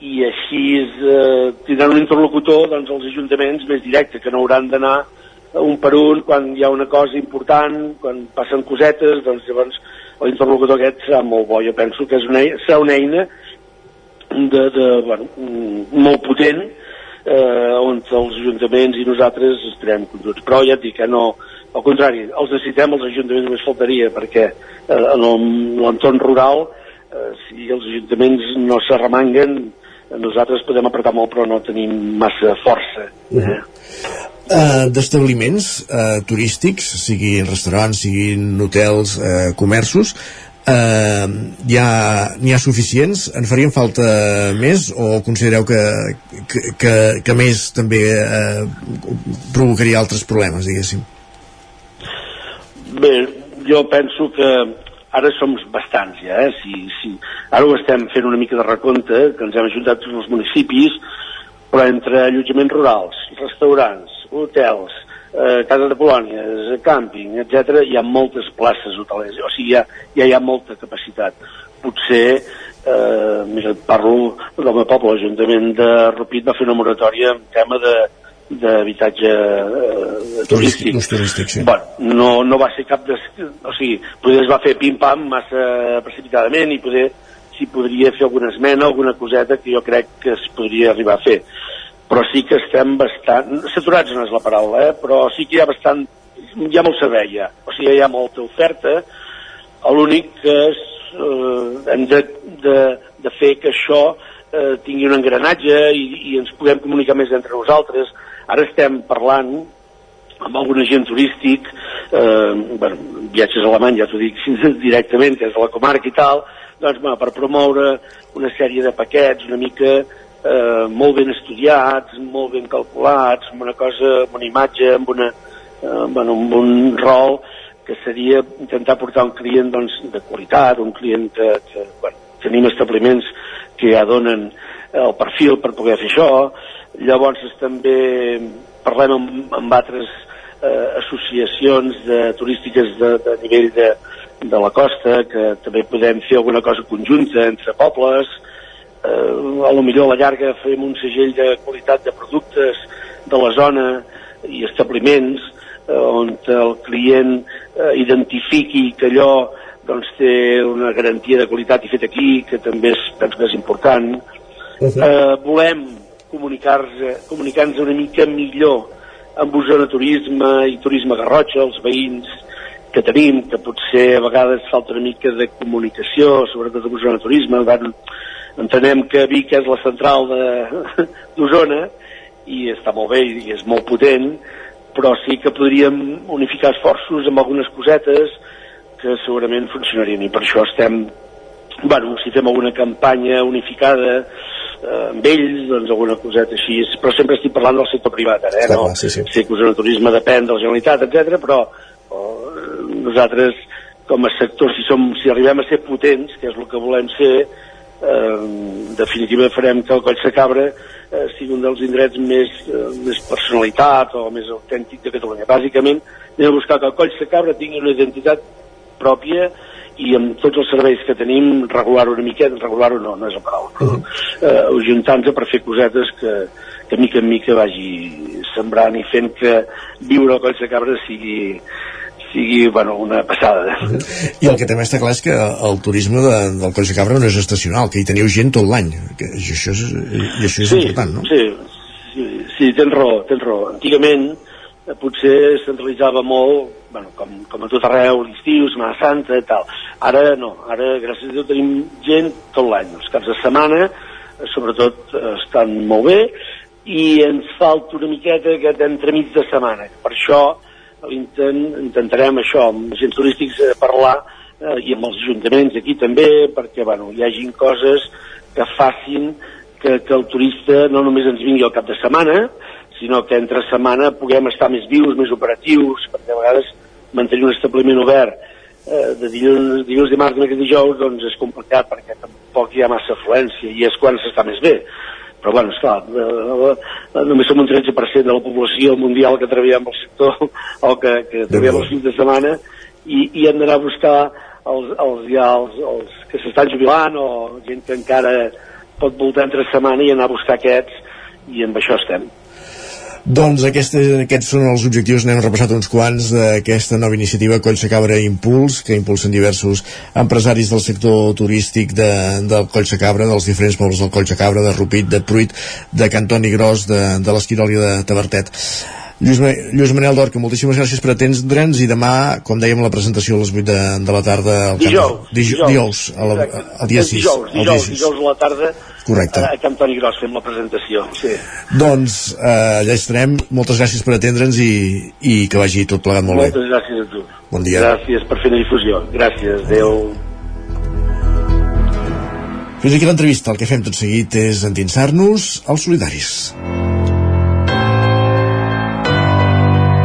i així eh, tindran un interlocutor doncs, els ajuntaments més directe, que no hauran d'anar un per un quan hi ha una cosa important, quan passen cosetes, doncs llavors l'interlocutor aquest serà molt bo. Jo penso que és una, serà una eina de, de, bueno, molt potent eh, on els ajuntaments i nosaltres estarem conjunts. Però ja et dic que no, al contrari, els necessitem els ajuntaments només faltaria perquè eh, en l'entorn rural eh, si els ajuntaments no s'arremanguen nosaltres podem apretar molt però no tenim massa força eh? Uh -huh. Uh, d'establiments uh, turístics, siguin restaurants, siguin hotels, uh, comerços, uh, n'hi ha, ha suficients? En farien falta més o considereu que, que, que, que més també uh, provocaria altres problemes, diguéssim? Bé, jo penso que ara som bastants ja, eh? si, si, ara ho estem fent una mica de recompte, que ens hem ajuntat tots els municipis, però entre allotjaments rurals, restaurants, hotels, eh, casa de colònies, càmping, etc, hi ha moltes places hotelers, o sigui, ja, ja hi ha molta capacitat. Potser, eh, mira, parlo del meu poble, l'Ajuntament de Rupit va fer una moratòria en tema de d'habitatge eh, turístic. turístic sí. bueno, no, no va ser cap de... O sigui, poder es va fer pim-pam massa precipitadament i poder s'hi podria fer alguna esmena, alguna coseta que jo crec que es podria arribar a fer. Però sí que estem bastant... Saturats no és la paraula, eh? però sí que hi ha bastant... Hi ha molt servei, ja. O sigui, hi ha molta oferta. L'únic que és, eh, hem de, de, de fer que això eh, tingui un engranatge i, i ens puguem comunicar més entre nosaltres. Ara estem parlant amb algun agent turístic, eh, bueno, viatges a Alemany, ja t'ho dic directament, és a la comarca i tal, doncs, bueno, per promoure una sèrie de paquets una mica eh, molt ben estudiats, molt ben calculats, amb una cosa, amb una imatge, amb, una, eh, bueno, amb un rol que seria intentar portar un client doncs, de qualitat, un client que, que bueno, tenim establiments que ja donen el perfil per poder fer això. Llavors també parlem amb, amb altres eh, associacions de, turístiques de, de nivell de, de la costa, que també podem fer alguna cosa conjunta entre pobles, eh, a lo millor a la llarga fem un segell de qualitat de productes de la zona i establiments eh, on el client eh, identifiqui que allò doncs, té una garantia de qualitat i fet aquí, que també és, penso que és important. Uh -huh. eh, volem comunicar-nos comunicar una mica millor amb zona turisme i turisme Garrotxa, els veïns que tenim, que potser a vegades falta una mica de comunicació, sobretot amb zona turisme, van, entenem que Vic és la central d'Osona i està molt bé i és molt potent, però sí que podríem unificar esforços amb algunes cosetes que segurament funcionarien. I per això estem bueno, si fem alguna campanya unificada eh, amb ells, doncs alguna coseta així, però sempre estic parlant del sector privat ara, eh? Està no? clar, sí, sí. sé que Osona Turisme depèn de la Generalitat, etc, però eh, nosaltres com a sector, si, som, si arribem a ser potents, que és el que volem ser, eh, en definitiva farem que el Coll de Cabra eh, sigui un dels indrets més, eh, més personalitat o més autèntic de Catalunya. Bàsicament, anem a buscar que el Coll de Cabra tingui una identitat pròpia i amb tots els serveis que tenim regular-ho una miqueta, regular-ho no, no és la paraula, -huh. eh, ajuntant-nos per fer cosetes que, que mica en mica vagi sembrant i fent que viure al Coll de Cabra sigui, sigui bueno, una passada. I el que també està clar és que el turisme de, del Coll de Cabra no és estacional, que hi teniu gent tot l'any, que i això és, i això és sí, important, no? Sí, sí, sí, tens raó, tens raó. Antigament eh, potser centralitzava molt, bueno, com, com a tot arreu, l'estiu, Setmana Santa i tal. Ara no, ara gràcies a Déu tenim gent tot l'any. Els caps de setmana, eh, sobretot, eh, estan molt bé i ens falta una miqueta aquest entremig de setmana. Per això l'intent, intentarem això, amb agents turístics eh, parlar eh, i amb els ajuntaments aquí també, perquè bueno, hi hagin coses que facin que, que el turista no només ens vingui al cap de setmana, sinó que entre setmana puguem estar més vius, més operatius, perquè a vegades mantenir un establiment obert eh, de dilluns, dilluns, dimarts, dimecres, dijous, doncs és complicat perquè tampoc hi ha massa afluència i és quan s'està més bé. Però, bueno, esclar, eh, eh, només som un 13% de la població mundial que treballa amb el sector o que, que treballa els fins de setmana i, i hem d'anar a buscar els, els, ja, els, els que s'estan jubilant o gent que encara pot voltar entre setmana i anar a buscar aquests i amb això estem. Doncs aquests, aquests són els objectius, n'hem repassat uns quants d'aquesta nova iniciativa Collse Cabra Impuls, que impulsen diversos empresaris del sector turístic de, del Collse Cabra, dels diferents pobles del Collse Cabra, de Rupit, de Pruit, de Cantoni Gros, de, de l'Esquirol i de Tabertet. Lluís, Lluís Manel Dorca, moltíssimes gràcies per atendre'ns i demà, com dèiem, la presentació a les 8 de, de la tarda al Dijous. Camp, dijous, dijous, a la, el dia 6. Dijous, el dijous, dijous a la tarda Correcte. a Camp Toni Gros fem la presentació. Sí. Doncs eh, allà estarem. Moltes gràcies per atendre'ns i, i que vagi tot plegat molt bé. Moltes gràcies a tu. Bon dia. Gràcies per fer la difusió. Gràcies. Adéu. Fins aquí l'entrevista. El que fem tot seguit és endinsar-nos als solidaris.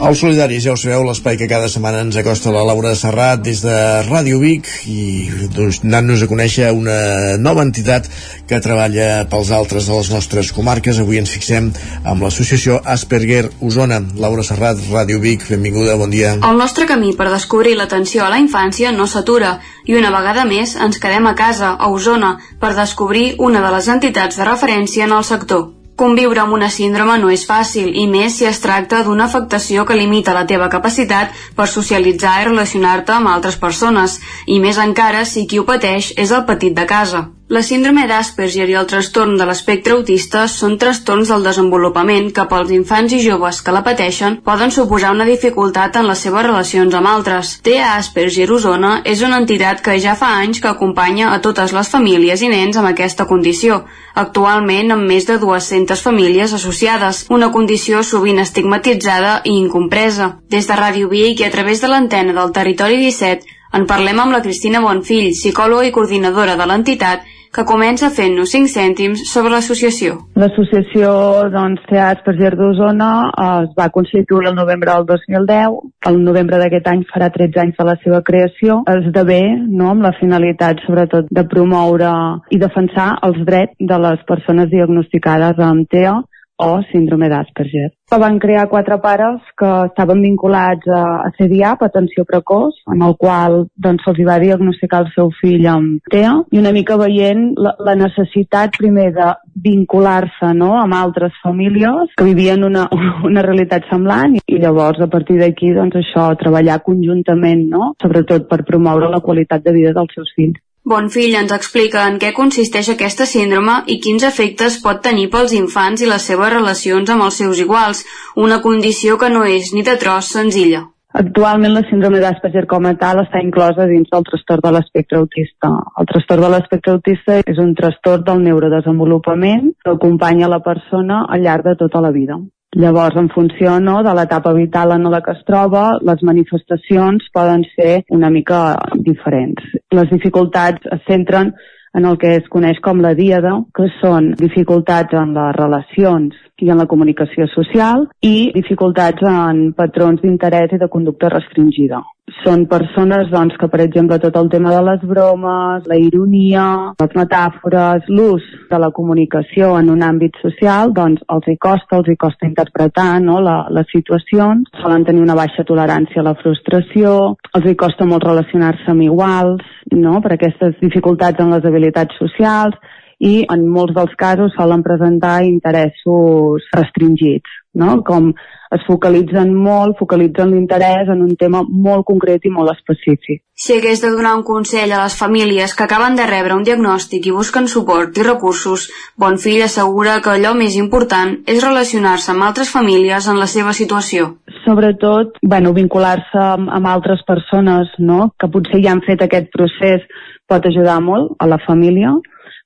Els solidaris, ja ho sabeu, l'espai que cada setmana ens acosta la Laura Serrat des de Ràdio Vic i doncs, anant-nos a conèixer una nova entitat que treballa pels altres de les nostres comarques. Avui ens fixem amb l'associació Asperger Osona. Laura Serrat, Ràdio Vic, benvinguda, bon dia. El nostre camí per descobrir l'atenció a la infància no s'atura i una vegada més ens quedem a casa, a Osona, per descobrir una de les entitats de referència en el sector. Conviure amb una síndrome no és fàcil, i més si es tracta d'una afectació que limita la teva capacitat per socialitzar i relacionar-te amb altres persones, i més encara si qui ho pateix és el petit de casa. La síndrome d'Asperger i el trastorn de l'espectre autista són trastorns del desenvolupament que pels infants i joves que la pateixen poden suposar una dificultat en les seves relacions amb altres. TEA Asperger Osona és una entitat que ja fa anys que acompanya a totes les famílies i nens amb aquesta condició, actualment amb més de 200 famílies associades, una condició sovint estigmatitzada i incompresa. Des de Ràdio Vic i a través de l'antena del Territori 17 en parlem amb la Cristina Bonfill, psicòloga i coordinadora de l'entitat, que comença fent-nos 5 cèntims sobre l'associació. L'associació doncs, TEA Asperger d'Osona eh, es va constituir el novembre del 2010. El novembre d'aquest any farà 13 anys de la seva creació. Esdevé no, amb la finalitat sobretot de promoure i defensar els drets de les persones diagnosticades amb TEA o síndrome d'Asperger. Van crear quatre pares que estaven vinculats a, a CDAP, atenció precoç, en el qual doncs, se'ls va diagnosticar el seu fill amb TEA, i una mica veient la, la necessitat primer de vincular-se no, amb altres famílies que vivien una, una realitat semblant i llavors a partir d'aquí doncs, això, treballar conjuntament, no? sobretot per promoure la qualitat de vida dels seus fills. Bonfill ens explica en què consisteix aquesta síndrome i quins efectes pot tenir pels infants i les seves relacions amb els seus iguals, una condició que no és ni de tros senzilla. Actualment la síndrome d'Asperger com a tal està inclosa dins del trastorn de l'espectre autista. El trastorn de l'espectre autista és un trastorn del neurodesenvolupament que acompanya la persona al llarg de tota la vida. Llavors, en funció no, de l'etapa vital en la que es troba, les manifestacions poden ser una mica diferents. Les dificultats es centren en el que es coneix com la díada, que són dificultats en les relacions i en la comunicació social i dificultats en patrons d'interès i de conducta restringida. Són persones doncs, que, per exemple, tot el tema de les bromes, la ironia, les metàfores, l'ús de la comunicació en un àmbit social, doncs els hi costa, els hi costa interpretar no, la, les situacions, solen tenir una baixa tolerància a la frustració, els hi costa molt relacionar-se amb iguals, no, per aquestes dificultats en les habilitats socials, i en molts dels casos solen presentar interessos restringits, no? com es focalitzen molt, focalitzen l'interès en un tema molt concret i molt específic. Si hagués de donar un consell a les famílies que acaben de rebre un diagnòstic i busquen suport i recursos, Bonfill assegura que allò més important és relacionar-se amb altres famílies en la seva situació. Sobretot, bueno, vincular-se amb, amb altres persones no? que potser ja han fet aquest procés pot ajudar molt a la família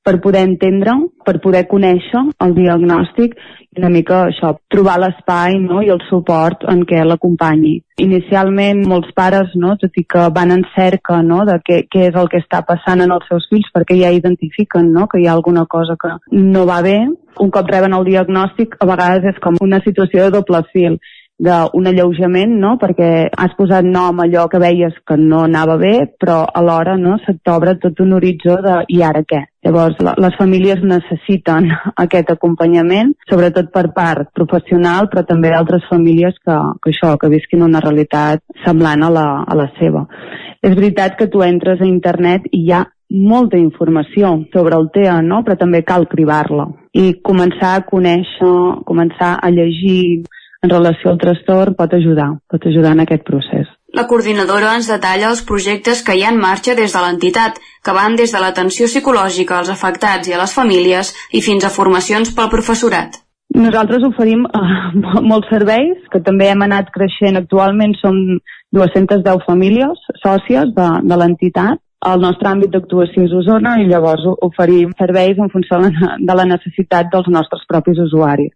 per poder entendre, per poder conèixer el diagnòstic i una mica això, trobar l'espai no? i el suport en què l'acompanyi. Inicialment molts pares, no? tot i que van en cerca no? de què, què és el que està passant en els seus fills perquè ja identifiquen no? que hi ha alguna cosa que no va bé, un cop reben el diagnòstic a vegades és com una situació de doble fil d'un alleujament, no? perquè has posat nom a allò que veies que no anava bé, però alhora no? se't t'obre tot un horitzó de i ara què? Llavors, la, les famílies necessiten aquest acompanyament, sobretot per part professional, però també d'altres famílies que, que això, que visquin una realitat semblant a la, a la seva. És veritat que tu entres a internet i hi ha molta informació sobre el TEA, no? però també cal cribar-la i començar a conèixer, començar a llegir en relació al trastorn pot ajudar, pot ajudar en aquest procés. La coordinadora ens detalla els projectes que hi ha en marxa des de l'entitat, que van des de l'atenció psicològica als afectats i a les famílies i fins a formacions pel professorat. Nosaltres oferim uh, molts serveis, que també hem anat creixent actualment, som 210 famílies sòcies de, de l'entitat. El nostre àmbit d'actuació és Osona i llavors oferim serveis en funció de la necessitat dels nostres propis usuaris.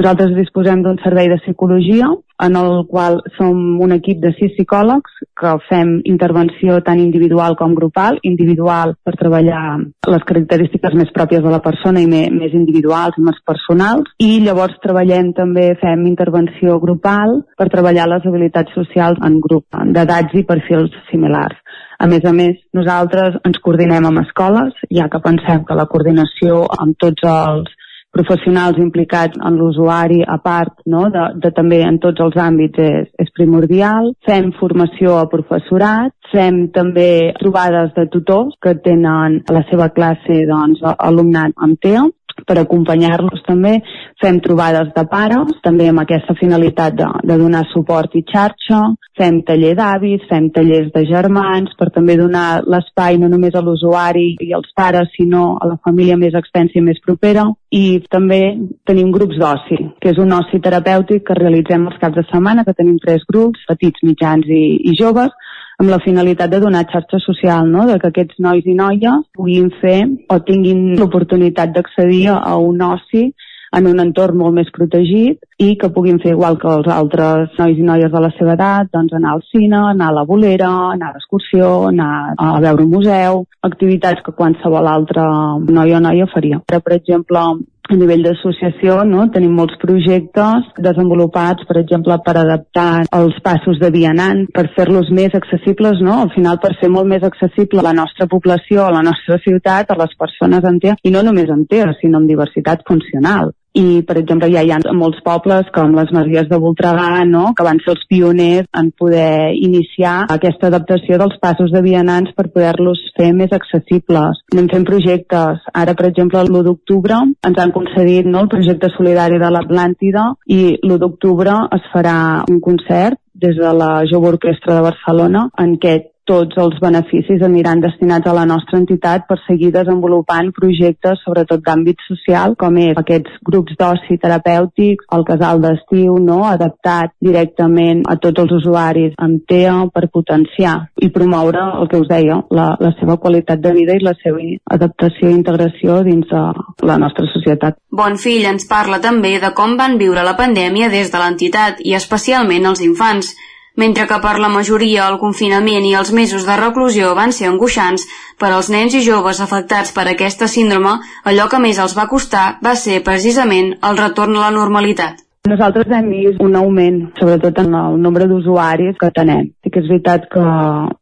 Nosaltres disposem d'un servei de psicologia en el qual som un equip de sis psicòlegs que fem intervenció tant individual com grupal, individual per treballar les característiques més pròpies de la persona i més, individuals, més personals, i llavors treballem també, fem intervenció grupal per treballar les habilitats socials en grup, d'edats i perfils similars. A més a més, nosaltres ens coordinem amb escoles, ja que pensem que la coordinació amb tots els professionals implicats en l'usuari a part no, de, de també en tots els àmbits és, és primordial. Fem formació a professorat, fem també trobades de tutors que tenen a la seva classe doncs, alumnat amb TEA per acompanyar-los també. Fem trobades de pares, també amb aquesta finalitat de, de donar suport i xarxa. Fem taller d'avis, fem tallers de germans, per també donar l'espai no només a l'usuari i als pares, sinó a la família més extensa i més propera. I també tenim grups d'oci, que és un oci terapèutic que realitzem els caps de setmana, que tenim tres grups, petits, mitjans i, i joves, amb la finalitat de donar xarxa social, no? de que aquests nois i noies puguin fer o tinguin l'oportunitat d'accedir a un oci en un entorn molt més protegit i que puguin fer igual que els altres nois i noies de la seva edat, doncs anar al cine, anar a la bolera, anar a l'excursió, anar a veure un museu, activitats que qualsevol altre noi o noia faria. Per exemple, a nivell d'associació no? tenim molts projectes desenvolupats, per exemple, per adaptar els passos de vianant, per fer-los més accessibles, no? al final per ser molt més accessible a la nostra població, a la nostra ciutat, a les persones en TEA, i no només en TEA, sinó en diversitat funcional. I, per exemple, ja hi ha molts pobles com les Masies de Voltregà, no?, que van ser els pioners en poder iniciar aquesta adaptació dels passos de vianants per poder-los fer més accessibles. Anem fent projectes. Ara, per exemple, l'1 d'octubre ens han concedit no, el projecte solidari de l'Atlàntida i l'1 d'octubre es farà un concert des de la Jove Orquestra de Barcelona en què tots els beneficis aniran destinats a la nostra entitat per seguir desenvolupant projectes, sobretot d'àmbit social, com és aquests grups d'oci terapèutics, el casal d'estiu, no? adaptat directament a tots els usuaris amb TEA per potenciar i promoure el que us deia, la, la seva qualitat de vida i la seva adaptació i integració dins de la nostra societat. Bonfill ens parla també de com van viure la pandèmia des de l'entitat i especialment els infants mentre que per la majoria el confinament i els mesos de reclusió van ser angoixants, per als nens i joves afectats per aquesta síndrome, allò que més els va costar va ser precisament el retorn a la normalitat. Nosaltres hem vist un augment, sobretot en el nombre d'usuaris que tenem. Sí que és veritat que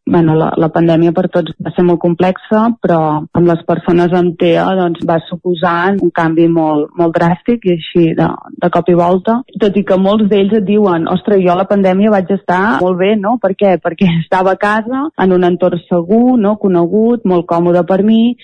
bueno, la, la pandèmia per tots va ser molt complexa, però amb les persones amb TEA doncs, va suposar un canvi molt, molt dràstic i així de, de cop i volta. Tot i que molts d'ells et diuen ostres, jo la pandèmia vaig estar molt bé, no? Per què? Perquè estava a casa, en un entorn segur, no? conegut, molt còmode per mi,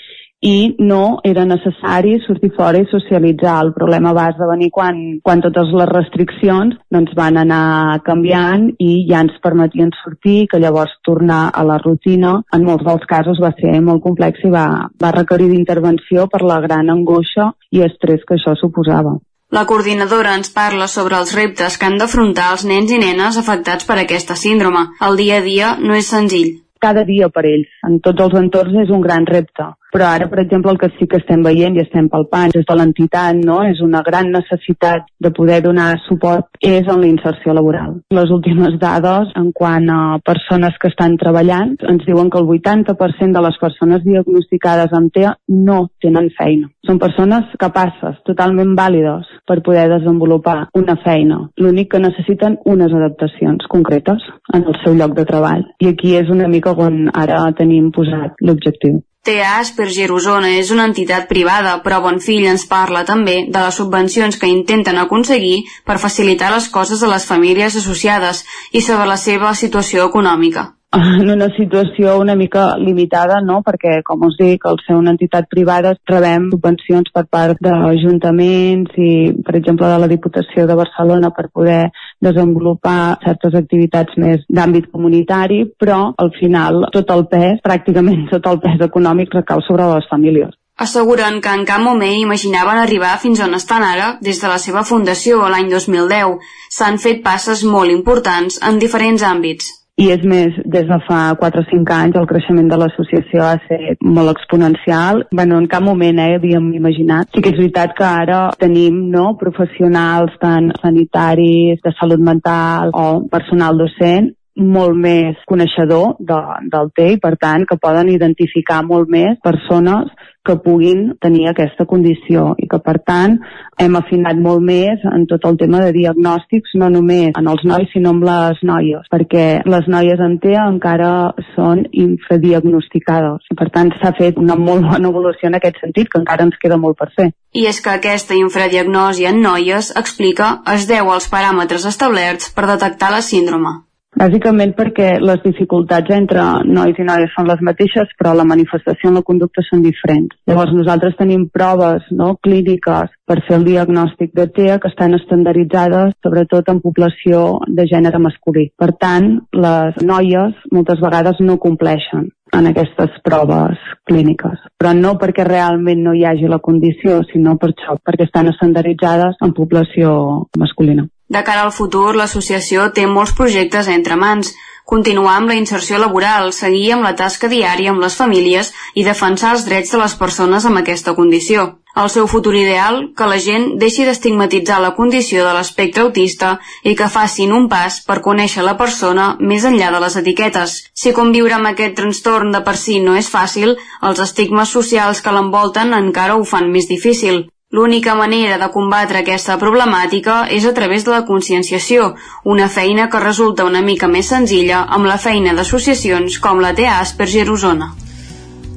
i no era necessari sortir fora i socialitzar. El problema va esdevenir quan, quan totes les restriccions doncs, van anar canviant i ja ens permetien sortir, que llavors tornar a la rutina en molts dels casos va ser molt complex i va, va requerir d'intervenció per la gran angoixa i estrès que això suposava. La coordinadora ens parla sobre els reptes que han d'afrontar els nens i nenes afectats per aquesta síndrome. El dia a dia no és senzill cada dia per ells. En tots els entorns és un gran repte. Però ara, per exemple, el que sí que estem veient i estem palpant des de l'entitat, no? és una gran necessitat de poder donar suport és en la inserció laboral. Les últimes dades en quant a persones que estan treballant ens diuen que el 80% de les persones diagnosticades amb TEA no tenen feina. Són persones capaces, totalment vàlides per poder desenvolupar una feina. L'únic que necessiten unes adaptacions concretes en el seu lloc de treball. I aquí és una mica on ara tenim posat l'objectiu. TEA Asperger Osona és una entitat privada, però Bonfill ens parla també de les subvencions que intenten aconseguir per facilitar les coses a les famílies associades i sobre la seva situació econòmica en una situació una mica limitada, no? perquè, com us dic, al ser una entitat privada rebem subvencions per part d'ajuntaments i, per exemple, de la Diputació de Barcelona per poder desenvolupar certes activitats més d'àmbit comunitari, però al final tot el pes, pràcticament tot el pes econòmic recau sobre les famílies. Asseguren que en cap moment imaginaven arribar fins on estan ara des de la seva fundació l'any 2010. S'han fet passes molt importants en diferents àmbits i és més, des de fa 4 o 5 anys el creixement de l'associació ha estat molt exponencial. Bueno, en cap moment eh, havíem imaginat. Sí que és veritat que ara tenim no, professionals tant sanitaris, de salut mental o personal docent molt més coneixedor de, del té i per tant que poden identificar molt més persones que puguin tenir aquesta condició i que per tant hem afinat molt més en tot el tema de diagnòstics no només en els nois sinó amb les noies perquè les noies en TEA encara són infradiagnosticades per tant s'ha fet una molt bona evolució en aquest sentit que encara ens queda molt per fer. I és que aquesta infradiagnosi en noies, explica, es deu als paràmetres establerts per detectar la síndrome. Bàsicament perquè les dificultats entre nois i noies són les mateixes, però la manifestació en la conducta són diferents. Llavors nosaltres tenim proves no, clíniques per fer el diagnòstic de TEA que estan estandarditzades sobretot en població de gènere masculí. Per tant, les noies moltes vegades no compleixen en aquestes proves clíniques. Però no perquè realment no hi hagi la condició, sinó per això, perquè estan estandarditzades en població masculina. De cara al futur, l'associació té molts projectes entre mans, continuar amb la inserció laboral, seguir amb la tasca diària amb les famílies i defensar els drets de les persones amb aquesta condició. El seu futur ideal, que la gent deixi d'estigmatitzar la condició de l'espectre autista i que facin un pas per conèixer la persona més enllà de les etiquetes. Si conviure amb aquest trastorn de per si no és fàcil, els estigmes socials que l'envolten encara ho fan més difícil. L'única manera de combatre aquesta problemàtica és a través de la conscienciació, una feina que resulta una mica més senzilla amb la feina d'associacions com la TA Asperger Osona.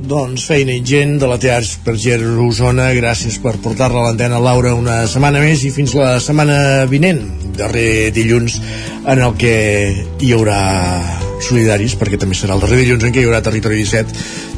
doncs feina ingent de la Tears per Osona gràcies per portar-la a l'antena Laura una setmana més i fins la setmana vinent darrer dilluns en el que hi haurà solidaris perquè també serà el darrer dilluns en què hi haurà Territori 17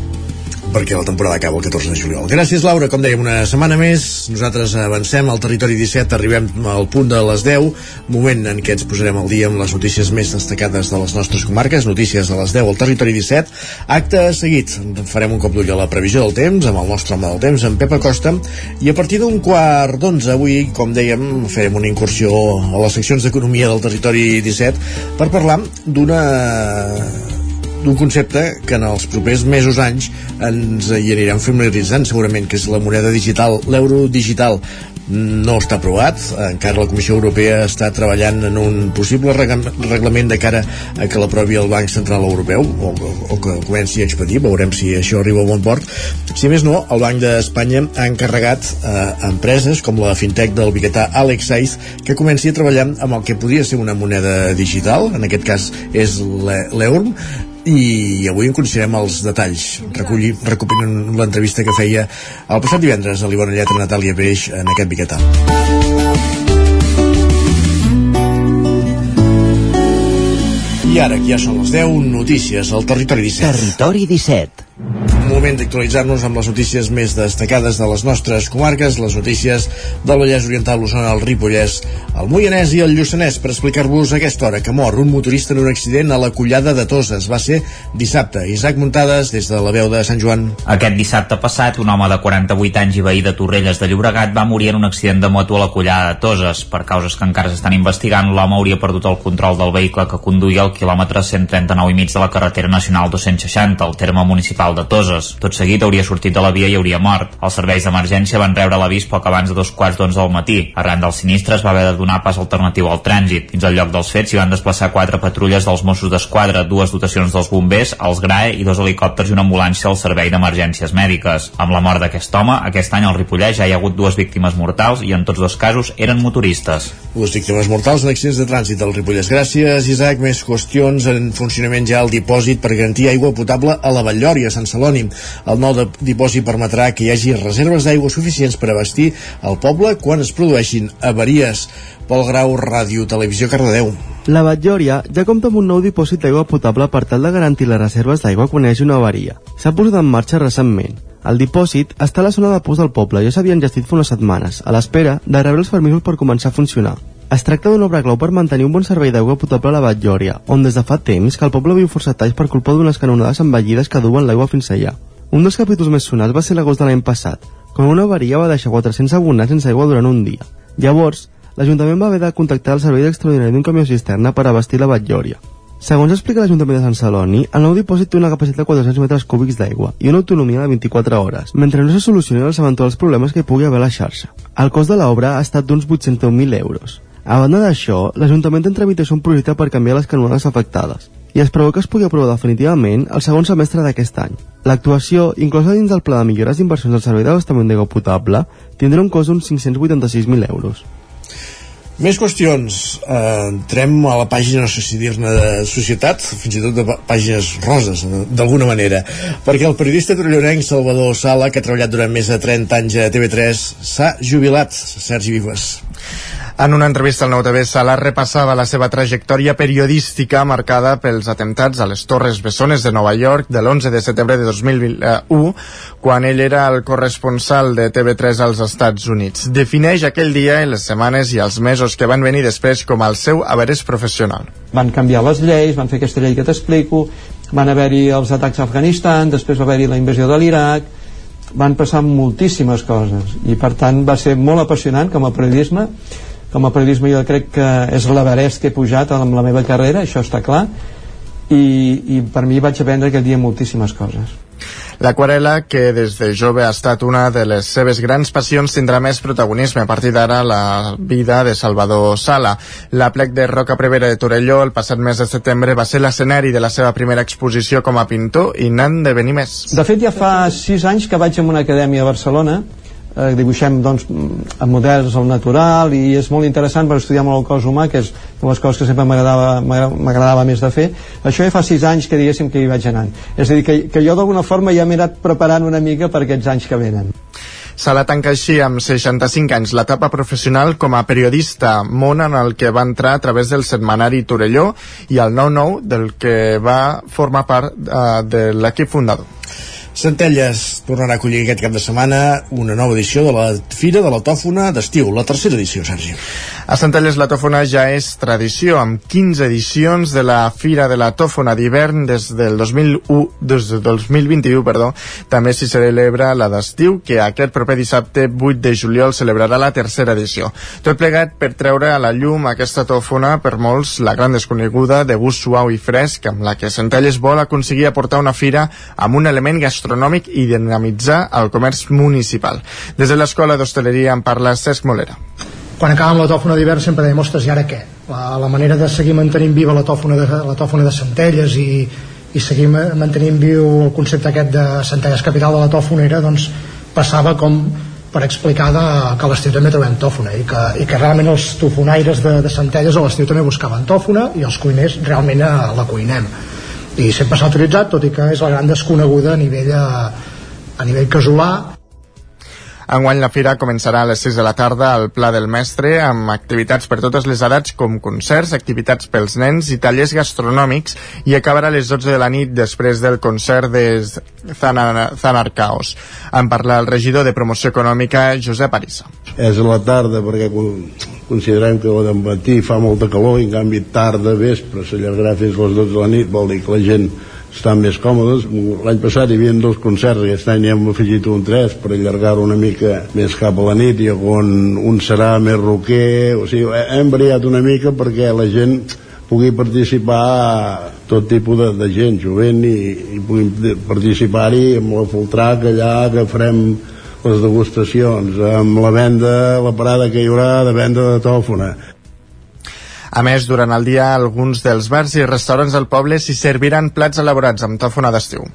perquè la temporada acaba el 14 de juliol. Gràcies, Laura. Com dèiem, una setmana més. Nosaltres avancem al territori 17, arribem al punt de les 10, moment en què ens posarem al dia amb les notícies més destacades de les nostres comarques, notícies de les 10 al territori 17. Acte seguit, farem un cop d'ull a la previsió del temps, amb el nostre home del temps, en Pepa Costa, i a partir d'un quart d'onze avui, com dèiem, farem una incursió a les seccions d'economia del territori 17 per parlar d'una d'un concepte que en els propers mesos anys ens hi anirem familiaritzant segurament que és la moneda digital, l'euro digital no està aprovat, encara la Comissió Europea està treballant en un possible reglament de cara a que l'aprovi el Banc Central Europeu o, o que comenci a expedir, veurem si això arriba a bon port. Si més no, el Banc d'Espanya ha encarregat eh, a empreses com la fintech del biguetà Alex Saiz que comenci a treballar amb el que podria ser una moneda digital, en aquest cas és l'EURM, i avui en considerem els detalls. Recollir, recuperant l'entrevista que feia el passat divendres a l'Ibona Lletra Natàlia Peix en aquest biquetà I ara, que ja són les 10, notícies al Territori 17. Territori 17 moment d'actualitzar-nos amb les notícies més destacades de les nostres comarques, les notícies del Vallès Oriental, l'Osona, el Ripollès, el Moianès i el Lluçanès, per explicar-vos aquesta hora que mor un motorista en un accident a la Collada de Toses. Va ser dissabte. Isaac Muntades, des de la veu de Sant Joan. Aquest dissabte passat, un home de 48 anys i veí de Torrelles de Llobregat va morir en un accident de moto a la Collada de Toses. Per causes que encara s'estan investigant, l'home hauria perdut el control del vehicle que conduïa al quilòmetre 139 i mig de la carretera nacional 260, al terme municipal de Toses. Tot seguit hauria sortit de la via i hauria mort. Els serveis d'emergència van rebre l'avís poc abans de dos quarts d'onze del matí. Arran del sinistre es va haver de donar pas alternatiu al trànsit. Fins al lloc dels fets s'hi van desplaçar quatre patrulles dels Mossos d'Esquadra, dues dotacions dels bombers, els GRAE i dos helicòpters i una ambulància al servei d'emergències mèdiques. Amb la mort d'aquest home, aquest any al Ripollès ja hi ha hagut dues víctimes mortals i en tots dos casos eren motoristes. Dues víctimes mortals en accidents de trànsit al Ripollès. Gràcies, Isaac. Més qüestions en funcionament ja el dipòsit per garantir aigua potable a la Vallòria, Sant Celoni. El nou dipòsit permetrà que hi hagi reserves d'aigua suficients per abastir el poble quan es produeixin avaries. Pol Grau, Ràdio, Televisió, Cardedeu. La Batllòria ja compta amb un nou dipòsit d'aigua potable per tal de garantir les reserves d'aigua quan hi hagi una avaria. S'ha posat en marxa recentment. El dipòsit està a la zona de pous del poble i ja s'havia engestit fa unes setmanes, a l'espera de rebre els permisos per començar a funcionar. Es tracta d'una obra clau per mantenir un bon servei d'aigua potable a la Batllòria, on des de fa temps que el poble viu força talls per culpa d'unes canonades envellides que duen l'aigua fins allà. Un dels capítols més sonats va ser l'agost de l'any passat, quan una avaria va deixar 400 abonats sense aigua durant un dia. Llavors, l'Ajuntament va haver de contactar el servei d'extraordinari d'un camió cisterna per abastir la Batllòria. Segons explica l'Ajuntament de Sant Celoni, el nou dipòsit té una capacitat de 400 metres cúbics d'aigua i una autonomia de 24 hores, mentre no se solucionin els eventuals problemes que hi pugui haver a la xarxa. El cost de l'obra ha estat d'uns 810.000 euros. A banda d'això, l'Ajuntament té en tramitació un projecte per canviar les canonades afectades, i es preveu que es pugui aprovar definitivament el segon semestre d'aquest any. L'actuació, inclosa dins del pla de millores d'inversions del servei d'abastament d'aigua potable, tindrà un cost d'uns 586.000 euros. Més qüestions. Uh, entrem a la pàgina, no sé si dir-ne de societat, fins i tot de pàgines roses, d'alguna manera, perquè el periodista trollonenc Salvador Sala, que ha treballat durant més de 30 anys a TV3, s'ha jubilat. Sergi Vives. En una entrevista al Nou TV, Sala repassava la seva trajectòria periodística marcada pels atemptats a les Torres Bessones de Nova York de l'11 de setembre de 2001, quan ell era el corresponsal de TV3 als Estats Units. Defineix aquell dia i les setmanes i els mesos que van venir després com el seu haveres professional. Van canviar les lleis, van fer aquesta llei que t'explico, van haver-hi els atacs a Afganistan, després va haver-hi la invasió de l'Iraq, van passar moltíssimes coses i per tant va ser molt apassionant com a periodisme com a periodisme jo crec que és l'Everest que he pujat amb la meva carrera, això està clar i, i per mi vaig aprendre aquell dia moltíssimes coses L'aquarela, que des de jove ha estat una de les seves grans passions, tindrà més protagonisme a partir d'ara la vida de Salvador Sala. La plec de Roca Prevera de Torelló el passat mes de setembre va ser l'escenari de la seva primera exposició com a pintor i n'han de venir més. De fet, ja fa sis anys que vaig a una acadèmia a Barcelona eh, dibuixem doncs, amb models al natural i és molt interessant per estudiar molt el cos humà que és una de les coses que sempre m'agradava més de fer. Això ja fa sis anys que diguéssim que hi vaig anant. És a dir, que, que jo d'alguna forma ja m'he anat preparant una mica per aquests anys que venen. Se la tanca així amb 65 anys l'etapa professional com a periodista, món en el que va entrar a través del setmanari Torelló i el 9-9 del que va formar part eh, de l'equip fundador. Centelles tornarà a acollir aquest cap de setmana una nova edició de la Fira de l'Autòfona d'estiu, la tercera edició, Sergi. A Centelles la tòfona ja és tradició, amb 15 edicions de la Fira de la Tòfona d'hivern des del 2001, des del 2021, perdó. També s'hi celebra la d'estiu, que aquest proper dissabte 8 de juliol celebrarà la tercera edició. Tot plegat per treure a la llum aquesta tòfona, per molts, la gran desconeguda, de gust suau i fresc, amb la que Centelles vol aconseguir aportar una fira amb un element gastronòmic i dinamitzar el comerç municipal. Des de l'Escola d'Hostaleria en parla Cesc Molera. Quan acabem la tòfona d'hivern sempre dèiem, ostres, i ara què? La, la manera de seguir mantenint viva la tòfona de, la tòfona de Centelles i, i seguir mantenint viu el concepte aquest de Centelles capital de la tòfona era, doncs, passava com per explicar de, que a l'estiu també trobem tòfona i que, i que realment els tofonaires de, de Centelles a l'estiu també buscaven tòfona i els cuiners realment eh, la cuinem i sempre s'ha utilitzat tot i que és la gran desconeguda a nivell, a, a nivell casolà Enguany la fira començarà a les 6 de la tarda al Pla del Mestre amb activitats per totes les edats com concerts, activitats pels nens i tallers gastronòmics i acabarà a les 12 de la nit després del concert de Zanarcaos. En parla el regidor de Promoció Econòmica, Josep Arissa. És a la tarda perquè considerem que el matí fa molta calor i en canvi tarda, vespre, s'allargarà fins a les 12 de la nit, vol dir que la gent estan més còmodes. L'any passat hi havia dos concerts, aquest any hem afegit un tres per allargar-ho una mica més cap a la nit i on un serà més roquer, o sigui, hem variat una mica perquè la gent pugui participar tot tipus de, de gent, jovent i, i pugui participar-hi amb la Foltrac allà que farem les degustacions, amb la venda, la parada que hi haurà de venda de tòfona a més, durant el dia, alguns dels bars i restaurants del poble s'hi serviran plats elaborats amb tòfona d'estiu.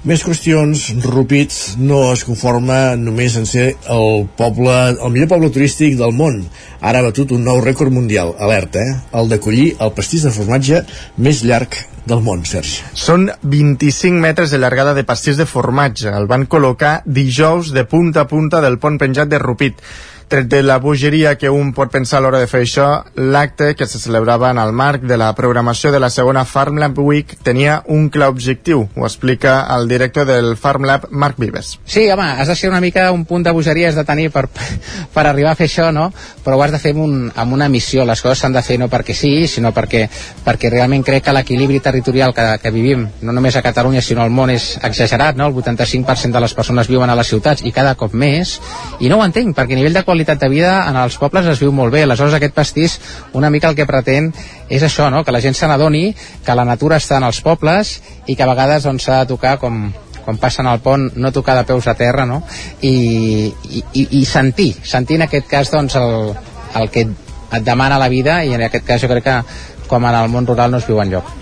Més qüestions, Rupit no es conforma només en ser el poble, el millor poble turístic del món. Ara ha batut un nou rècord mundial, alerta, eh? el d'acollir el pastís de formatge més llarg del món, Sergi. Són 25 metres de llargada de pastís de formatge. El van col·locar dijous de punta a punta del pont penjat de Rupit. Tret de la bogeria que un pot pensar a l'hora de fer això, l'acte, que se celebrava en el marc de la programació de la segona Farmlab Week, tenia un clar objectiu. Ho explica el director del Farmlab, Marc Vives. Sí, home, has de ser una mica un punt de bogeria has de tenir per, per arribar a fer això, no? Però ho has de fer amb, un, amb una missió. Les coses s'han de fer no perquè sí, sinó perquè, perquè realment crec que l'equilibri territorial que, que vivim, no només a Catalunya, sinó al món, és exagerat, no? El 85% de les persones viuen a les ciutats i cada cop més, i no ho entenc, perquè a nivell de qualitat qualitat de vida en els pobles es viu molt bé. Aleshores aquest pastís una mica el que pretén és això, no? que la gent se n'adoni que la natura està en els pobles i que a vegades doncs, s'ha doncs, de tocar com, quan passen al pont, no tocar de peus a terra, no? I, i, i sentir, sentir en aquest cas doncs, el, el que et demana la vida i en aquest cas jo crec que com en el món rural no es viu enlloc.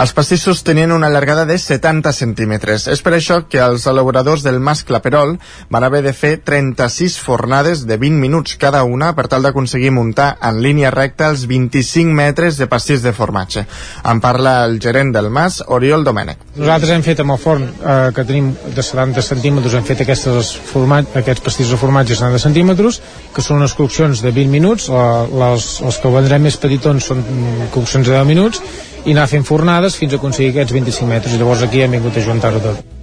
Els pastissos tenien una llargada de 70 centímetres. És per això que els elaboradors del Mas Claperol van haver de fer 36 fornades de 20 minuts cada una per tal d'aconseguir muntar en línia recta els 25 metres de pastís de formatge. En parla el gerent del Mas, Oriol Domènech. Nosaltres hem fet amb el forn eh, que tenim de 70 centímetres, hem fet aquestes format, aquests pastissos de formatge de 70 centímetres, que són unes coccions de 20 minuts, les, els que vendrem més petitons són coccions de 10 minuts, i anar fent fornades fins a aconseguir aquests 25 metres. Llavors aquí hem vingut a juntar-ho tot.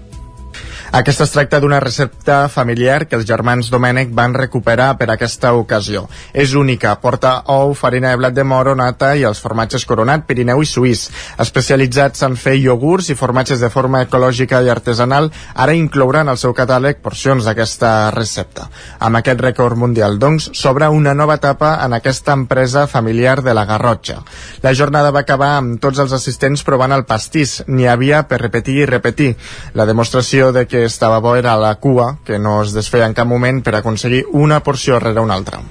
Aquesta es tracta d'una recepta familiar que els germans Domènec van recuperar per aquesta ocasió. És única, porta ou, farina de blat de moro, nata i els formatges coronat, Pirineu i Suís. Especialitzats en fer iogurts i formatges de forma ecològica i artesanal, ara inclouran al seu catàleg porcions d'aquesta recepta. Amb aquest rècord mundial, doncs, s'obre una nova etapa en aquesta empresa familiar de la Garrotxa. La jornada va acabar amb tots els assistents provant el pastís. N'hi havia per repetir i repetir. La demostració de que que estava bo era la cua, que no es desfeia en cap moment per aconseguir una porció rere una altra.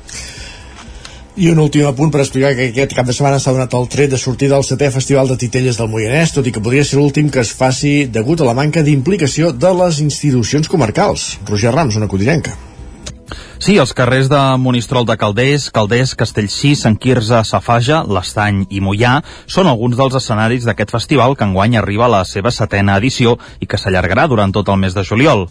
I un últim apunt per explicar que aquest cap de setmana s'ha donat el tret de sortida al setè Festival de Titelles del Moianès, tot i que podria ser l'últim que es faci degut a la manca d'implicació de les institucions comarcals. Roger Rams, una codinenca. Sí, els carrers de Monistrol de Calders, Calders, Castellcí, Sant Quirze, Safaja, l'Estany i Mollà són alguns dels escenaris d'aquest festival que enguany arriba a la seva setena edició i que s'allargarà durant tot el mes de juliol.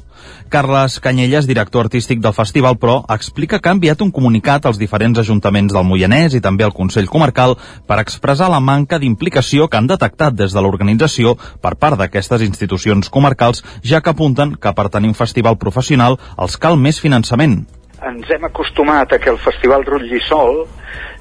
Carles Canyelles, director artístic del festival, però, explica que ha enviat un comunicat als diferents ajuntaments del Moianès i també al Consell Comarcal per expressar la manca d'implicació que han detectat des de l'organització per part d'aquestes institucions comarcals, ja que apunten que per tenir un festival professional els cal més finançament ens hem acostumat a que el festival rutlli sol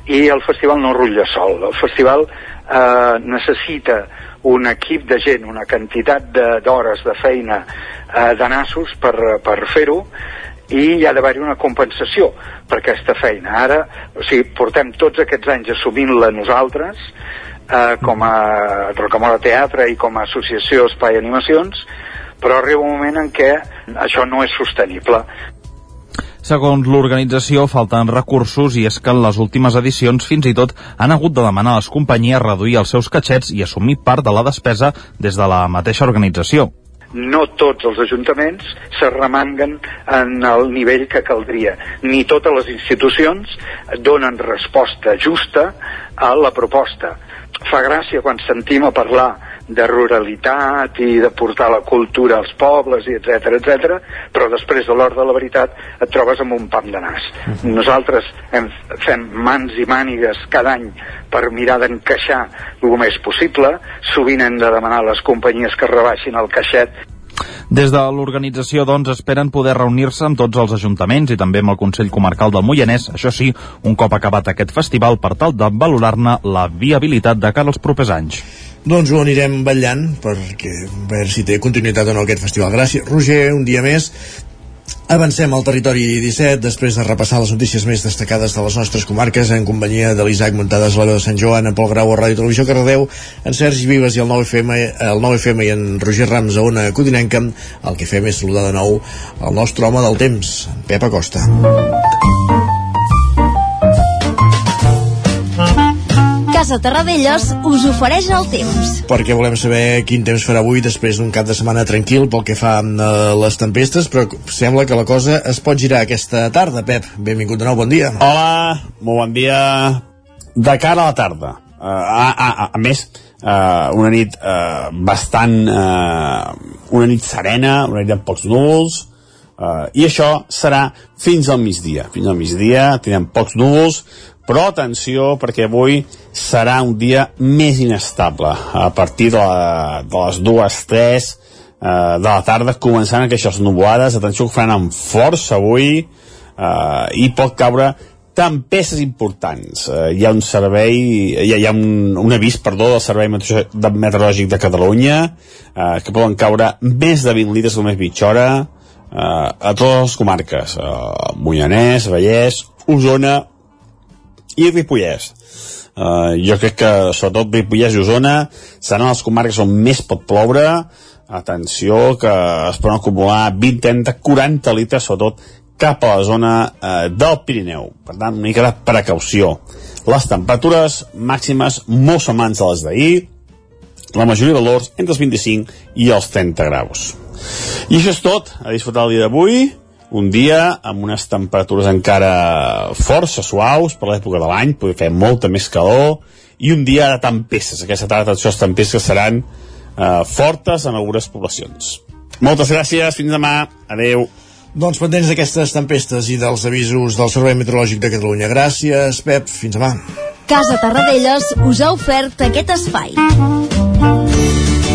i el festival no rutlla sol. El festival eh, necessita un equip de gent, una quantitat d'hores de, de feina eh, de nassos per, per fer-ho i hi ha d'haver-hi una compensació per aquesta feina. Ara, o sigui, portem tots aquests anys assumint-la nosaltres eh, com a Rocamora Teatre i com a associació Espai Animacions, però arriba un moment en què això no és sostenible. Segons l'organització, falten recursos i és que en les últimes edicions fins i tot han hagut de demanar a les companyies reduir els seus catxets i assumir part de la despesa des de la mateixa organització no tots els ajuntaments se remanguen en el nivell que caldria, ni totes les institucions donen resposta justa a la proposta. Fa gràcia quan sentim a parlar de ruralitat i de portar la cultura als pobles i etc etc. però després de l'hora de la veritat et trobes amb un pam de nas. Mhm. Nosaltres hem, fem mans i mànigues cada any per mirar d'encaixar el més possible, sovint hem de demanar a les companyies que rebaixin el caixet des de l'organització, doncs, esperen poder reunir-se amb tots els ajuntaments i també amb el Consell Comarcal del Moianès, això sí, un cop acabat aquest festival per tal de valorar-ne la viabilitat de cara als propers anys. Doncs ho anirem vetllant perquè a veure si té continuïtat o no aquest festival. Gràcies, Roger, un dia més. Avancem al territori 17 després de repassar les notícies més destacades de les nostres comarques en companyia de l'Isaac Montades, veu de Sant Joan, en Pol Grau a Ràdio Televisió Cardeu, en Sergi Vives i el 9FM, el 9FM i en Roger Rams a Ona Codinenca. El que fem és saludar de nou el nostre home del temps, Pep Acosta. Casa Terradellos us ofereix el temps. Perquè volem saber quin temps farà avui després d'un cap de setmana tranquil pel que fa a eh, les tempestes, però sembla que la cosa es pot girar aquesta tarda. Pep, benvingut de nou, bon dia. Hola, molt bon dia. De cara a la tarda. Uh, a, a, a, a més, uh, una nit uh, bastant... Uh, una nit serena, una nit amb pocs núvols, uh, i això serà fins al migdia. Fins al migdia tindrem pocs núvols, però atenció perquè avui serà un dia més inestable. A partir de, la, de les dues, tres eh, de la tarda començant aquestes nuvolades. Atenció que faran amb força avui eh, i pot caure tempestes importants. Eh, hi ha un servei, hi ha, hi ha un, un avís, perdó, del Servei Meteorològic de Catalunya, eh, que poden caure més de 20 litres només mitja hora eh, a totes les comarques, eh, Moianès, Vallès, Osona, i Ripollès. Uh, jo crec que sobretot Ripollès i Osona seran les comarques on més pot ploure. Atenció que es poden acumular 20, 30, 40 litres sobretot cap a la zona uh, del Pirineu. Per tant una mica de precaució. Les temperatures màximes molt semblants a les d'ahir. La majoria de valors entre els 25 i els 30 graus. I això és tot, a disfrutar el dia d'avui un dia amb unes temperatures encara força suaus per l'època de l'any, podria fer molta més calor, i un dia de tempestes. Aquesta tarda, atenció, les tempestes seran eh, fortes en algunes poblacions. Moltes gràcies, fins demà, adeu. Doncs pendents d'aquestes tempestes i dels avisos del Servei Meteorològic de Catalunya. Gràcies, Pep. Fins demà. Casa Tarradellas us ha ofert aquest espai.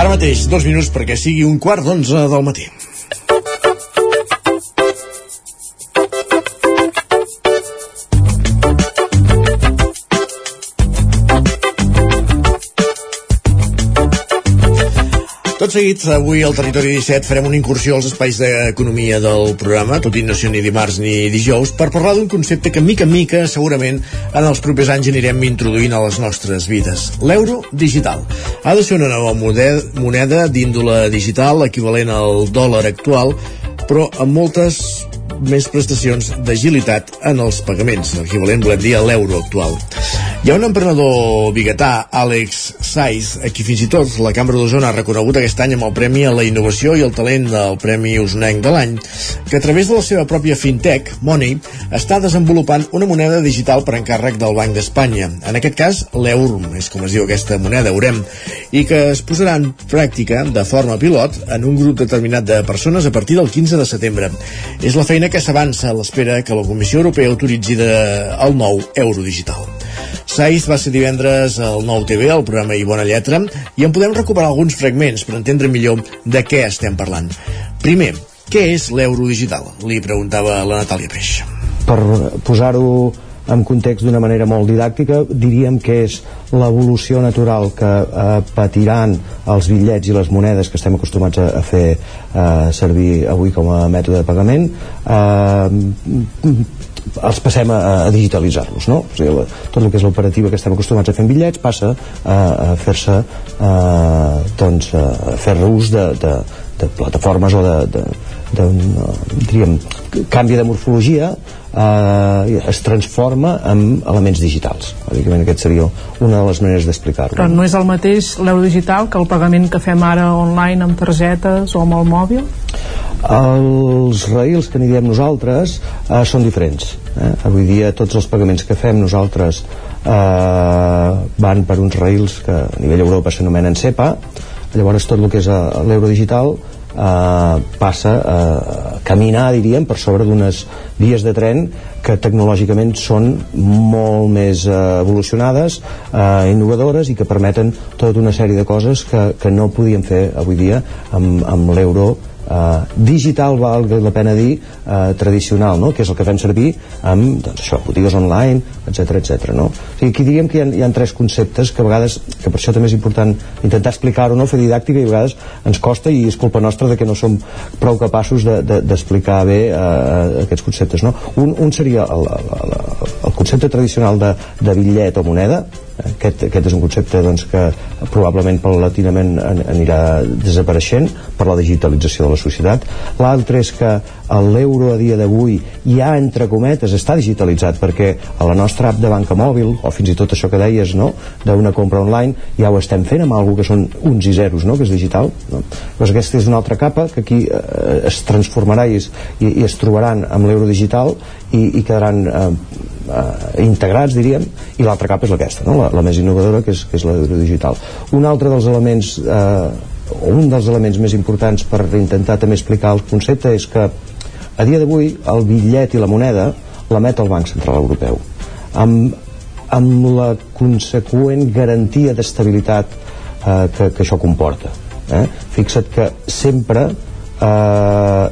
Ara mateix, dos minuts perquè sigui un quart d'onze del matí. Tot seguit, avui al Territori 17 farem una incursió als espais d'economia del programa, tot i no ser ni dimarts ni dijous, per parlar d'un concepte que mica en mica, segurament, en els propers anys anirem introduint a les nostres vides. L'euro digital. Ha de ser una nova moneda d'índole digital, equivalent al dòlar actual, però amb moltes més prestacions d'agilitat en els pagaments, equivalent, volem dir, a l'euro actual. Hi ha un emprenedor biguetà, Àlex Saiz, a qui fins i tot la Cambra d'Osona ha reconegut aquest any amb el Premi a la Innovació i el Talent del Premi Osonenc de l'any, que a través de la seva pròpia fintech, Money, està desenvolupant una moneda digital per encàrrec del Banc d'Espanya. En aquest cas, l'EURM, és com es diu aquesta moneda, EUREM, i que es posarà en pràctica de forma pilot en un grup determinat de persones a partir del 15 de setembre. És la feina que s'avança a l'espera que la Comissió Europea autoritzi de, el nou euro digital. Saiz va ser divendres al Nou TV, al programa I Bona Lletra, i en podem recuperar alguns fragments per entendre millor de què estem parlant. Primer, què és l'euro digital? Li preguntava la Natàlia Peix. Per posar-ho en context d'una manera molt didàctica, diríem que és l'evolució natural que eh, patiran els bitllets i les monedes que estem acostumats a, a fer eh, servir avui com a mètode de pagament eh, els passem a, a digitalitzar-los no? o sigui, tot el que és l'operativa que estem acostumats a fer en bitllets passa a, a fer-se doncs a fer ús de, de, de plataformes o de, de, d'un diríem, canvi de morfologia eh, es transforma en elements digitals bàsicament aquest seria una de les maneres d'explicar-ho però no és el mateix l'euro digital que el pagament que fem ara online amb targetes o amb el mòbil? els rails que n'hi diem nosaltres eh, són diferents eh? avui dia tots els pagaments que fem nosaltres eh, van per uns rails que a nivell Europa s'anomenen SEPA llavors tot el que és eh, l'euro digital eh, passa a caminar, diríem, per sobre d'unes vies de tren que tecnològicament són molt més eh, evolucionades, eh, innovadores i que permeten tota una sèrie de coses que, que no podíem fer avui dia amb, amb l'euro eh, digital val la pena dir eh, tradicional, no? que és el que fem servir amb doncs, això, botigues online etc etc. no? o sigui, aquí diríem que hi ha, hi ha tres conceptes que a vegades que per això també és important intentar explicar-ho no? fer didàctica i a vegades ens costa i és culpa nostra de que no som prou capaços d'explicar de, de, bé eh, aquests conceptes no? un, un seria el, el, el concepte tradicional de, de bitllet o moneda aquest, aquest és un concepte doncs, que probablement paulatinament anirà desapareixent per la digitalització de la societat. L'altre és que l'euro a dia d'avui ja entre cometes està digitalitzat perquè a la nostra app de banca mòbil o fins i tot això que deies no? d'una compra online ja ho estem fent amb alguna que són uns i zeros no? que és digital no? doncs aquesta és una altra capa que aquí eh, es transformarà i es, i, i es trobaran amb l'euro digital i, i quedaran eh, eh, integrats, diríem, i l'altra capa és aquesta, no? la, la més innovadora, que és, que és digital. Un altre dels elements, eh, o un dels elements més importants per intentar també explicar el concepte és que a dia d'avui el bitllet i la moneda l'emet el Banc Central Europeu amb, amb la conseqüent garantia d'estabilitat eh, que, que això comporta eh? fixa't que sempre eh,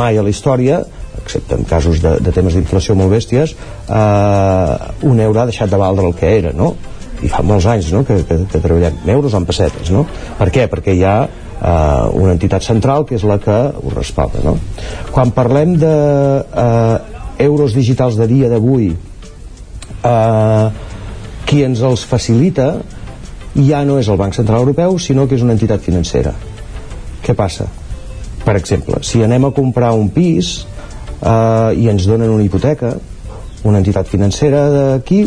mai a la història excepte en casos de, de temes d'inflació molt bèsties eh, un euro ha deixat de valdre el que era no? i fa molts anys no? que, que, que treballem euros en pessetes no? per què? perquè hi ha eh, una entitat central que és la que ho respalda no? quan parlem de eh, euros digitals de dia d'avui eh, qui ens els facilita ja no és el Banc Central Europeu sinó que és una entitat financera què passa? per exemple, si anem a comprar un pis eh, i ens donen una hipoteca una entitat financera d'aquí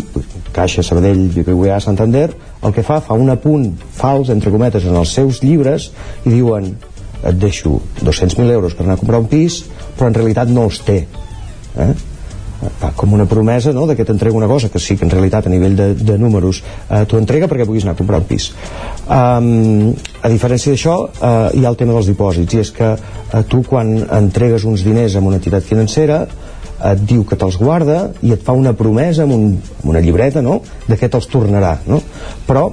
Caixa, Sabadell, BBVA, Santander el que fa, fa un apunt fals entre cometes en els seus llibres i diuen et deixo 200.000 euros per anar a comprar un pis però en realitat no els té eh? Com una promesa no, de que t'entrega una cosa que sí que en realitat a nivell de, de números eh, t'ho entrega perquè puguis anar a comprar un pis um, a diferència d'això uh, hi ha el tema dels dipòsits i és que uh, tu quan entregues uns diners a una entitat financera et diu que te'ls guarda i et fa una promesa amb, un, amb una llibreta no? de que te'ls tornarà no? però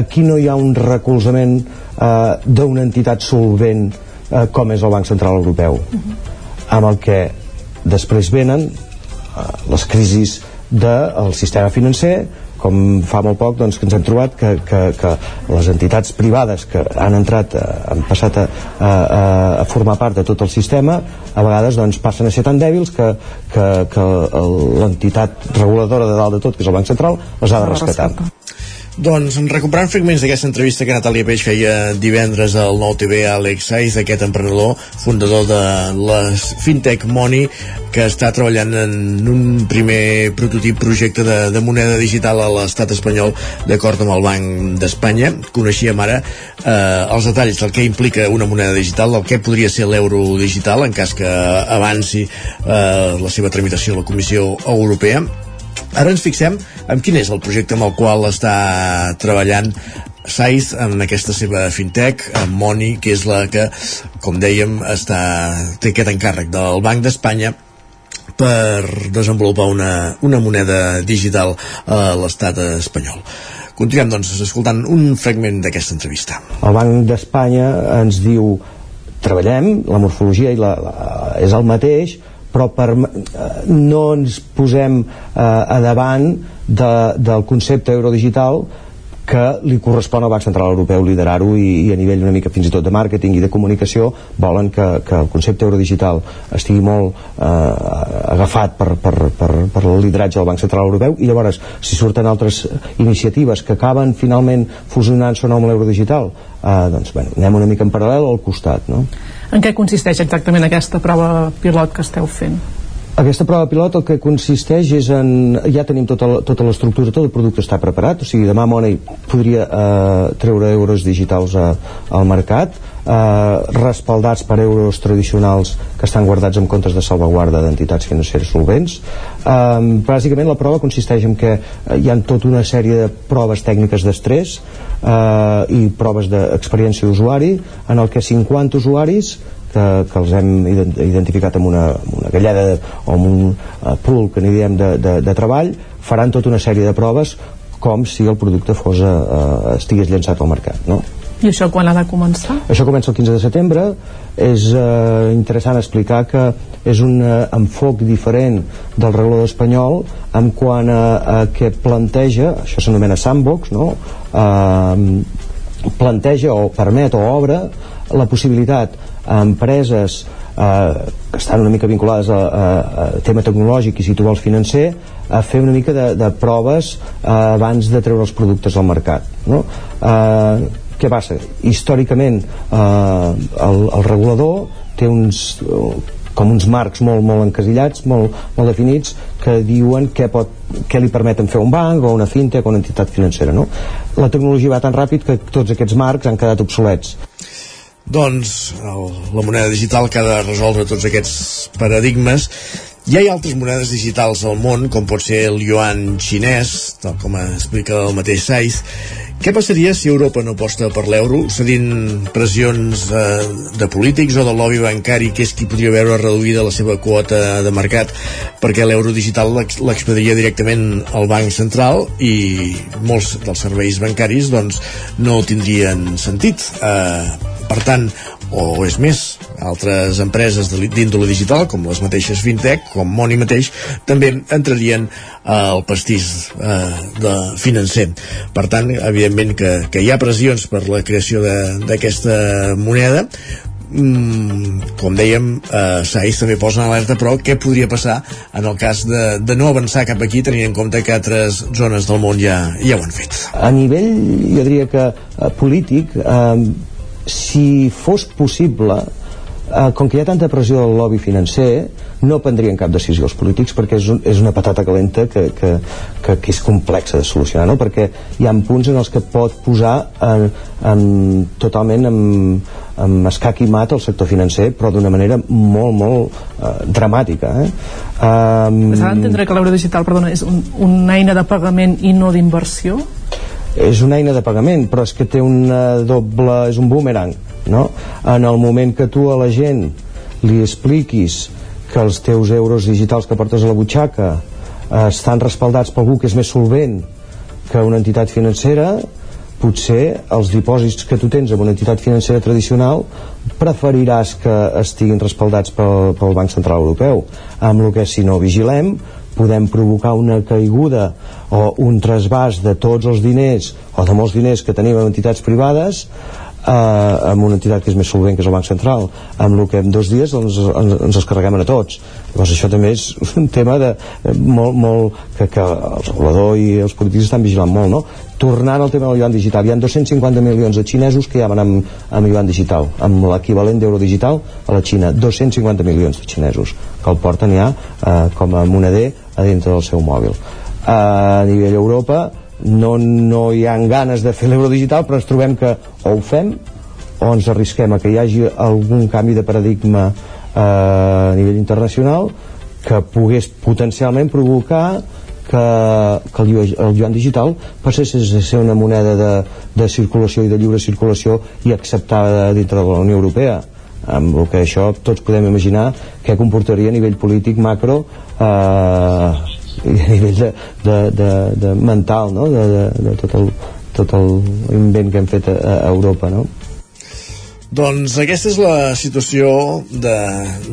aquí no hi ha un recolzament uh, d'una entitat solvent uh, com és el Banc Central Europeu uh -huh. amb el que després venen les crisis del sistema financer com fa molt poc doncs, que ens hem trobat que, que, que les entitats privades que han entrat, eh, han passat a, a, a formar part de tot el sistema a vegades doncs, passen a ser tan dèbils que, que, que l'entitat reguladora de dalt de tot, que és el Banc Central, les ha de rescatar. Doncs recuperant fragments d'aquesta entrevista que Natàlia Peix feia divendres al nou TV Alex Saiz, aquest emprenedor, fundador de la Fintech Money, que està treballant en un primer prototip projecte de, de moneda digital a l'estat espanyol d'acord amb el Banc d'Espanya. Coneixíem ara eh, els detalls del que implica una moneda digital, del que podria ser l'euro digital en cas que avanci eh, la seva tramitació a la Comissió Europea Ara ens fixem en quin és el projecte amb el qual està treballant Saiz en aquesta seva fintech, en Moni, que és la que, com dèiem, està, té aquest encàrrec del Banc d'Espanya per desenvolupar una, una moneda digital a l'estat espanyol. Continuem, doncs, escoltant un fragment d'aquesta entrevista. El Banc d'Espanya ens diu treballem, la morfologia i la, la, és el mateix, però per, eh, no ens posem eh, a davant de, del concepte eurodigital que li correspon al Banc Central Europeu liderar-ho i, i a nivell una mica fins i tot de màrqueting i de comunicació volen que, que el concepte eurodigital estigui molt eh, agafat per, per, per, per el lideratge del Banc Central Europeu i llavors si surten altres iniciatives que acaben finalment fusionant-se amb l'eurodigital eh, doncs bueno, anem una mica en paral·lel al costat no? En què consisteix exactament aquesta prova pilot que esteu fent? Aquesta prova pilot el que consisteix és en... Ja tenim tota, tota l'estructura, tot el producte està preparat, o sigui, demà Money podria eh, treure euros digitals a, al mercat, eh, respaldats per euros tradicionals que estan guardats en comptes de salvaguarda d'entitats financeres solvents. Eh, bàsicament la prova consisteix en que hi ha tota una sèrie de proves tècniques d'estrès eh, i proves d'experiència d'usuari en el que 50 usuaris que, que els hem identificat amb una, amb una gallada de, o amb un uh, pool que n'hi diem de, de, de treball faran tota una sèrie de proves com si el producte fos, uh, estigués llançat al mercat no? I això quan ha de començar? Això comença el 15 de setembre. És eh, interessant explicar que és un eh, enfoc diferent del regulador espanyol en quant a, a que planteja, això s'anomena sandbox, no? Eh, planteja o permet o obre la possibilitat a empreses eh, que estan una mica vinculades a, a, a tema tecnològic i si tu vols financer a fer una mica de, de proves eh, abans de treure els productes al mercat no? eh, què passa? històricament eh, el, el regulador té uns com uns marcs molt, molt encasillats, molt, molt definits, que diuen què, pot, què li permeten fer un banc o una fintech o una entitat financera. No? La tecnologia va tan ràpid que tots aquests marcs han quedat obsolets. Doncs el, la moneda digital que ha de resoldre tots aquests paradigmes hi ha altres monedes digitals al món, com pot ser el yuan xinès, tal com explica el mateix Saiz. Què passaria si Europa no aposta per l'euro, cedint pressions eh, de polítics o del lobby bancari, que és qui podria veure reduïda la seva quota de mercat, perquè l'euro digital l'expediria directament al Banc Central i molts dels serveis bancaris doncs, no tindrien sentit. Eh, per tant, o és més, altres empreses d'índole digital, com les mateixes fintech, com Moni mateix, també entrarien al pastís eh, de financer. Per tant, evidentment que, que hi ha pressions per la creació d'aquesta moneda, mm, com dèiem, eh, Saiz també posa en alerta, però què podria passar en el cas de, de no avançar cap aquí, tenint en compte que altres zones del món ja, ja ho han fet? A nivell, jo diria que eh, polític, eh, si fos possible eh, com que hi ha tanta pressió del lobby financer no prendrien cap decisió els polítics perquè és, un, és una patata calenta que, que, que, que és complexa de solucionar no? perquè hi ha punts en els que pot posar en, en, totalment en, en escac i mat el sector financer però d'una manera molt, molt eh, dramàtica eh? Um, S'ha d'entendre que l'euro digital perdona, és un, una eina de pagament i no d'inversió? És una eina de pagament però és que té una doble és un boomerang no? en el moment que tu a la gent li expliquis que els teus euros digitals que portes a la butxaca eh, estan respaldats per algú que és més solvent que una entitat financera potser els dipòsits que tu tens en una entitat financera tradicional preferiràs que estiguin respaldats pel, pel Banc Central Europeu amb el que si no vigilem podem provocar una caiguda o un trasbàs de tots els diners o de molts diners que tenim en entitats privades eh, amb una entitat que és més solvent que és el Banc Central amb el que en dos dies doncs, ens, ens els carreguem a tots llavors això també és un tema de, molt, molt, que, que el regulador i els polítics estan vigilant molt no? Tornant al tema del yuan digital hi ha 250 milions de xinesos que ja van amb, amb yuan digital amb l'equivalent d'euro digital a la Xina 250 milions de xinesos que el porten ja eh, com a moneder a dintre del seu mòbil. Eh, a nivell Europa no, no hi ha ganes de fer l'euro digital però ens trobem que o ho fem o ens arrisquem a que hi hagi algun canvi de paradigma eh, a nivell internacional que pogués potencialment provocar que, que el, yuan digital passés a ser una moneda de, de circulació i de lliure circulació i acceptada dintre de la Unió Europea amb el que això tots podem imaginar què comportaria a nivell polític macro eh, i a nivell de, de, de, de mental no? de, de, de tot, el, tot el invent que hem fet a, a Europa no? Doncs aquesta és la situació de,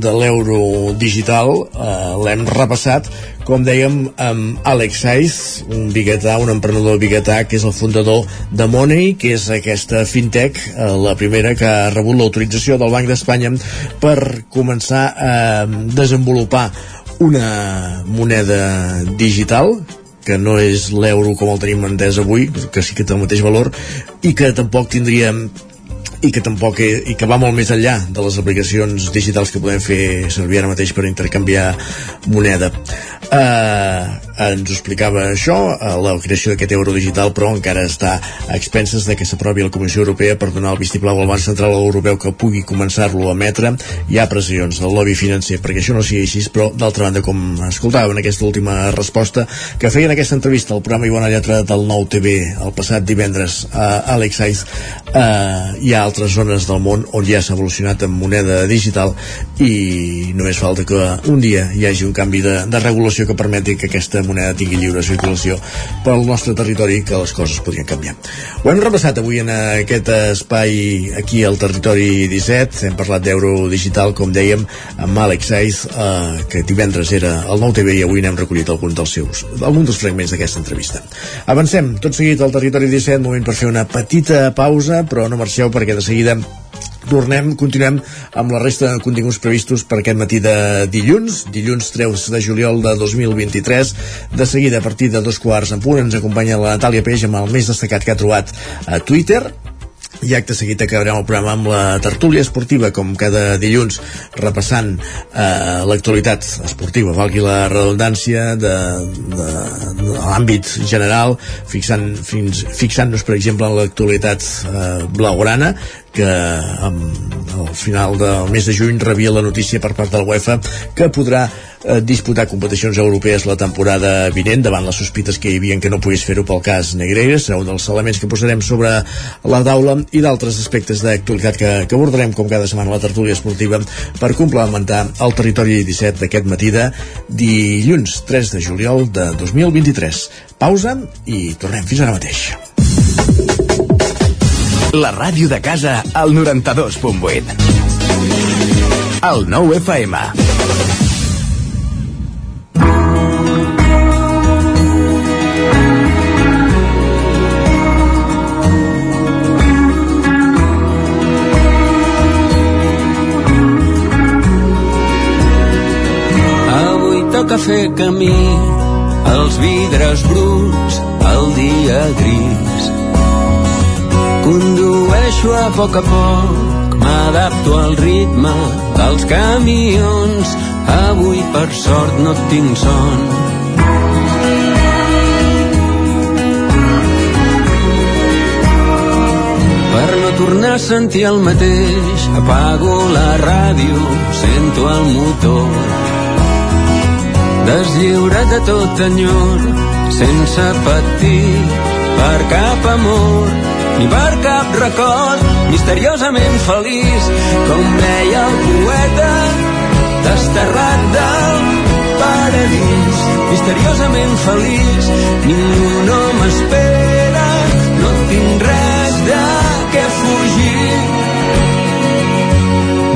de l'euro digital, eh, l'hem repassat, com dèiem, amb Alex Saiz, un biguetà, un emprenedor biguetà, que és el fundador de Money, que és aquesta fintech, eh, la primera que ha rebut l'autorització del Banc d'Espanya per començar a desenvolupar una moneda digital que no és l'euro com el tenim entès avui, que sí que té el mateix valor i que tampoc tindríem i que tampoc i que va molt més enllà de les aplicacions digitals que podem fer servir ara mateix per intercanviar moneda. Eh, ens explicava això eh, la creació d'aquest euro digital però encara està a expenses de que s'aprovi la Comissió Europea per donar el vistiplau al Banc Central Europeu que pugui començar-lo a emetre. Hi ha pressions del lobby financer perquè això no sigui així però d'altra banda com escoltàvem en aquesta última resposta que feien aquesta entrevista al programa Ivona Lletra del Nou TV el passat divendres a Alex Saiz eh, hi ha altres zones del món on ja s'ha evolucionat en moneda digital i només falta que un dia hi hagi un canvi de, de regulació que permeti que aquesta moneda tingui lliure circulació pel nostre territori que les coses podrien canviar. Ho hem repassat avui en aquest espai aquí al territori 17, hem parlat d'euro digital com dèiem amb Àlex Saiz eh, que divendres era al Nou TV i avui n'hem recollit alguns dels seus, alguns dels fragments d'aquesta entrevista. Avancem tot seguit al territori 17, moment per fer una petita pausa però no marxeu perquè de seguida tornem, continuem amb la resta de continguts previstos per aquest matí de dilluns, dilluns 3 de juliol de 2023. De seguida, a partir de dos quarts en punt, ens acompanya la Natàlia Peix amb el més destacat que ha trobat a Twitter. I acte seguit acabarem el programa amb la tertúlia esportiva, com cada dilluns, repassant eh, l'actualitat esportiva, valgui la redundància de, de, de l'àmbit general, fixant-nos, fixant per exemple, en l'actualitat eh, blaugrana, que amb, al final del mes de juny rebia la notícia per part del UEFA que podrà eh, disputar competicions europees la temporada vinent davant les sospites que hi havia que no pogués fer-ho pel cas Negreira. Serà un dels elements que posarem sobre la taula i d'altres aspectes d'actualitat que, que abordarem com cada setmana a la tertúlia esportiva per complementar el territori 17 d'aquest matí de dilluns 3 de juliol de 2023 pausa i tornem. Fins ara mateix la ràdio de casa al 92.8. El 9 FM. Toca fer camí, els vidres bruts, el dia gris Condueixo a poc a poc, m'adapto al ritme dels camions. Avui, per sort, no tinc son. Per no tornar a sentir el mateix, apago la ràdio, sento el motor. Deslliurat de tot enyor, sense patir per cap amor ni per cap record misteriosament feliç com deia el poeta desterrat del paradís. Misteriosament feliç ningú no m'espera no tinc res de què fugir.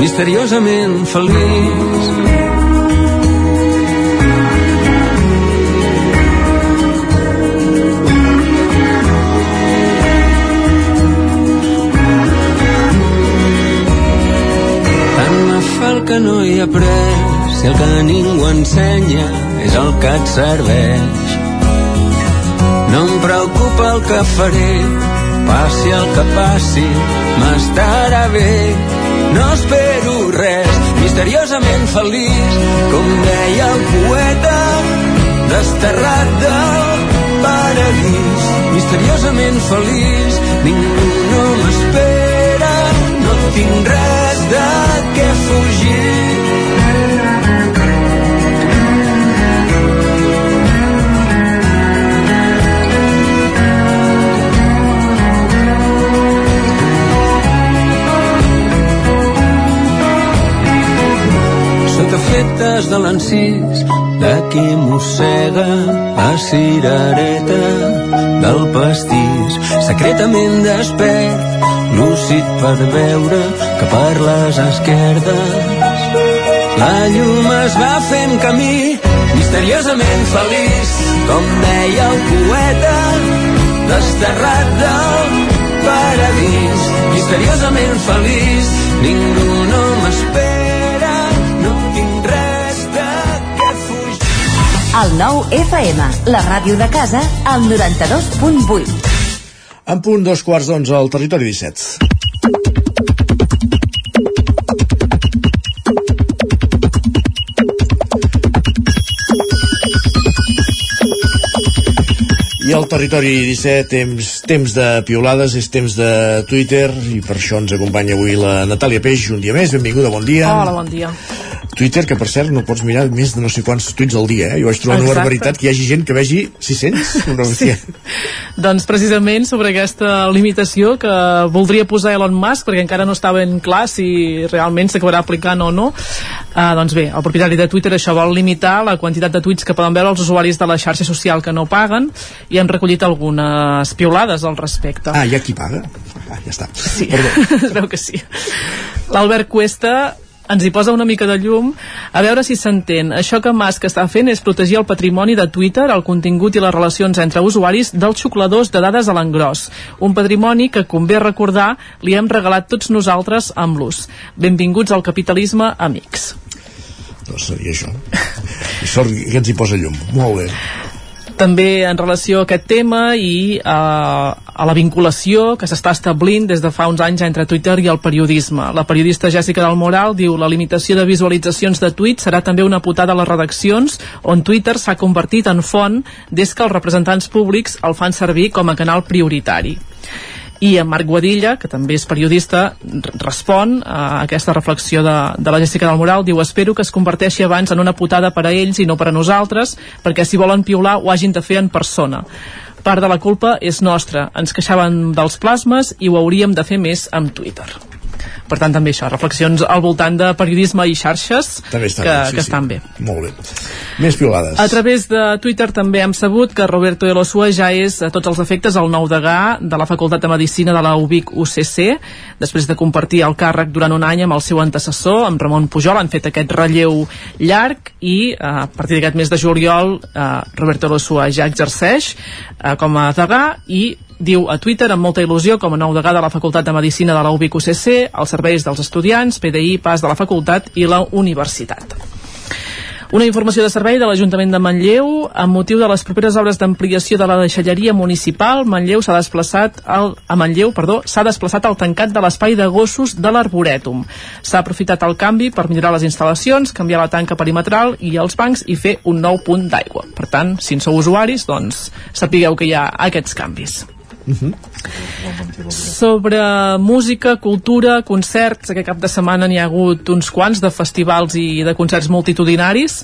Misteriosament feliç si el que ningú ensenya és el que et serveix. No em preocupa el que faré, passi el que passi, m'estarà bé. No espero res, misteriosament feliç, com deia el poeta, desterrat del paradís. Misteriosament feliç, ningú no m'espera, no tinc res fetes de l'encís de qui mossega la cirereta del pastís. Secretament despert lúcid per veure que per les esquerdes la llum es va fent camí misteriosament feliç com deia el poeta desterrat del paradís. Misteriosament feliç ningú no m'espera El nou FM, la ràdio de casa, al 92.8. En punt dos quarts d'onze al territori 17. I al territori 17, temps, temps de piolades, és temps de Twitter, i per això ens acompanya avui la Natàlia Peix un dia més. Benvinguda, bon dia. Hola, bon dia. Twitter, que per cert no pots mirar més de no sé quants tuits al dia, eh? Jo vaig trobar una Exacte. barbaritat que hi hagi gent que vegi 600. Una Sí. Doncs precisament sobre aquesta limitació que voldria posar Elon Musk, perquè encara no està ben clar si realment s'acabarà aplicant o no, uh, doncs bé, el propietari de Twitter això vol limitar la quantitat de tuits que poden veure els usuaris de la xarxa social que no paguen i han recollit algunes piulades al respecte. Ah, hi ha qui paga? Ah, ja està. Sí, es veu que sí. L'Albert Cuesta ens hi posa una mica de llum a veure si s'entén. Això que Musk està fent és protegir el patrimoni de Twitter, el contingut i les relacions entre usuaris dels xucladors de dades a l'engròs. Un patrimoni que, convé recordar, li hem regalat tots nosaltres amb l'ús. Benvinguts al capitalisme, amics. Doncs seria això. I sort que ens hi posa llum. Molt bé. També en relació a aquest tema i a, a la vinculació que s'està establint des de fa uns anys entre Twitter i el periodisme. La periodista Jessica del Moral diu la limitació de visualitzacions de tuits serà també una putada a les redaccions on Twitter s'ha convertit en font des que els representants públics el fan servir com a canal prioritari i en Marc Guadilla, que també és periodista, respon a aquesta reflexió de, de la Jessica del Moral, diu espero que es converteixi abans en una putada per a ells i no per a nosaltres, perquè si volen piular ho hagin de fer en persona. Part de la culpa és nostra, ens queixaven dels plasmes i ho hauríem de fer més amb Twitter. Per tant, també això, reflexions al voltant de periodisme i xarxes També està que, bé, sí, que sí. estan bé. Molt bé. Més piolades. A través de Twitter també hem sabut que Roberto Elosua ja és a tots els efectes el nou degà de la Facultat de Medicina de la UBIC UCC després de compartir el càrrec durant un any amb el seu antecessor, amb Ramon Pujol han fet aquest relleu llarg i eh, a partir d'aquest mes de juliol eh, Roberto Elosua ja exerceix eh, com a degà i diu a Twitter amb molta il·lusió com a nou degà de la Facultat de Medicina de la UBIC UCC als serveis dels estudiants, PDI, pas de la facultat i la universitat. Una informació de servei de l'Ajuntament de Manlleu amb motiu de les properes obres d'ampliació de la deixalleria municipal Manlleu s'ha desplaçat al, a Manlleu perdó, s'ha desplaçat al tancat de l'espai de gossos de l'Arborètum. S'ha aprofitat el canvi per millorar les instal·lacions, canviar la tanca perimetral i els bancs i fer un nou punt d'aigua. Per tant, si en sou usuaris, doncs sapigueu que hi ha aquests canvis. Sobre música, cultura, concerts, aquest cap de setmana n'hi ha hagut uns quants de festivals i de concerts multitudinaris.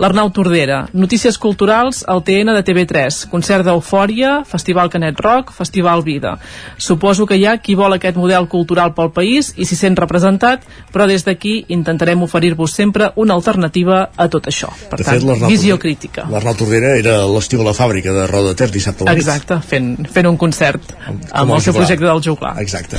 L'Arnau Tordera, Notícies Culturals, al TN de TV3, concert d'Eufòria, Festival Canet Rock, Festival Vida. Suposo que hi ha qui vol aquest model cultural pel país i s'hi sent representat, però des d'aquí intentarem oferir-vos sempre una alternativa a tot això. Per De tant, fet, visió crítica. L'Arnau Tordera era l'estiu a la fàbrica de Roda Ter dissabte a la nit. Exacte, fent, fent un concert amb Com el el seu projecte del juglar. Exacte.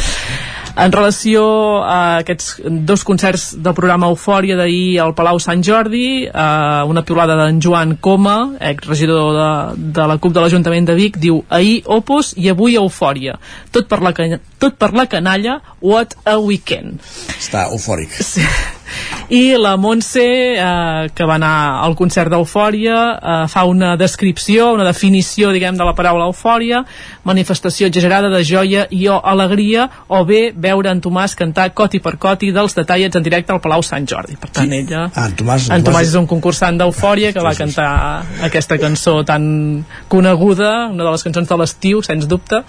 En relació a aquests dos concerts del programa Eufòria d'ahir al Palau Sant Jordi, eh, una piulada d'en Joan Coma, exregidor de, de la CUP de l'Ajuntament de Vic, diu ahir Opus i avui Eufòria. Tot per la, tot per la canalla, what a weekend. Està eufòric. Sí. I la Montse, eh, que va anar al concert d'Eufòria, eh, fa una descripció, una definició, diguem, de la paraula eufòria, manifestació exagerada de joia i o alegria, o bé veure en Tomàs cantar coti per coti dels detallets en directe al Palau Sant Jordi. Per tant, sí. ella... Ah, en Tomàs, en Tomàs és un concursant d'Eufòria que va cantar aquesta cançó tan coneguda, una de les cançons de l'estiu, sens dubte,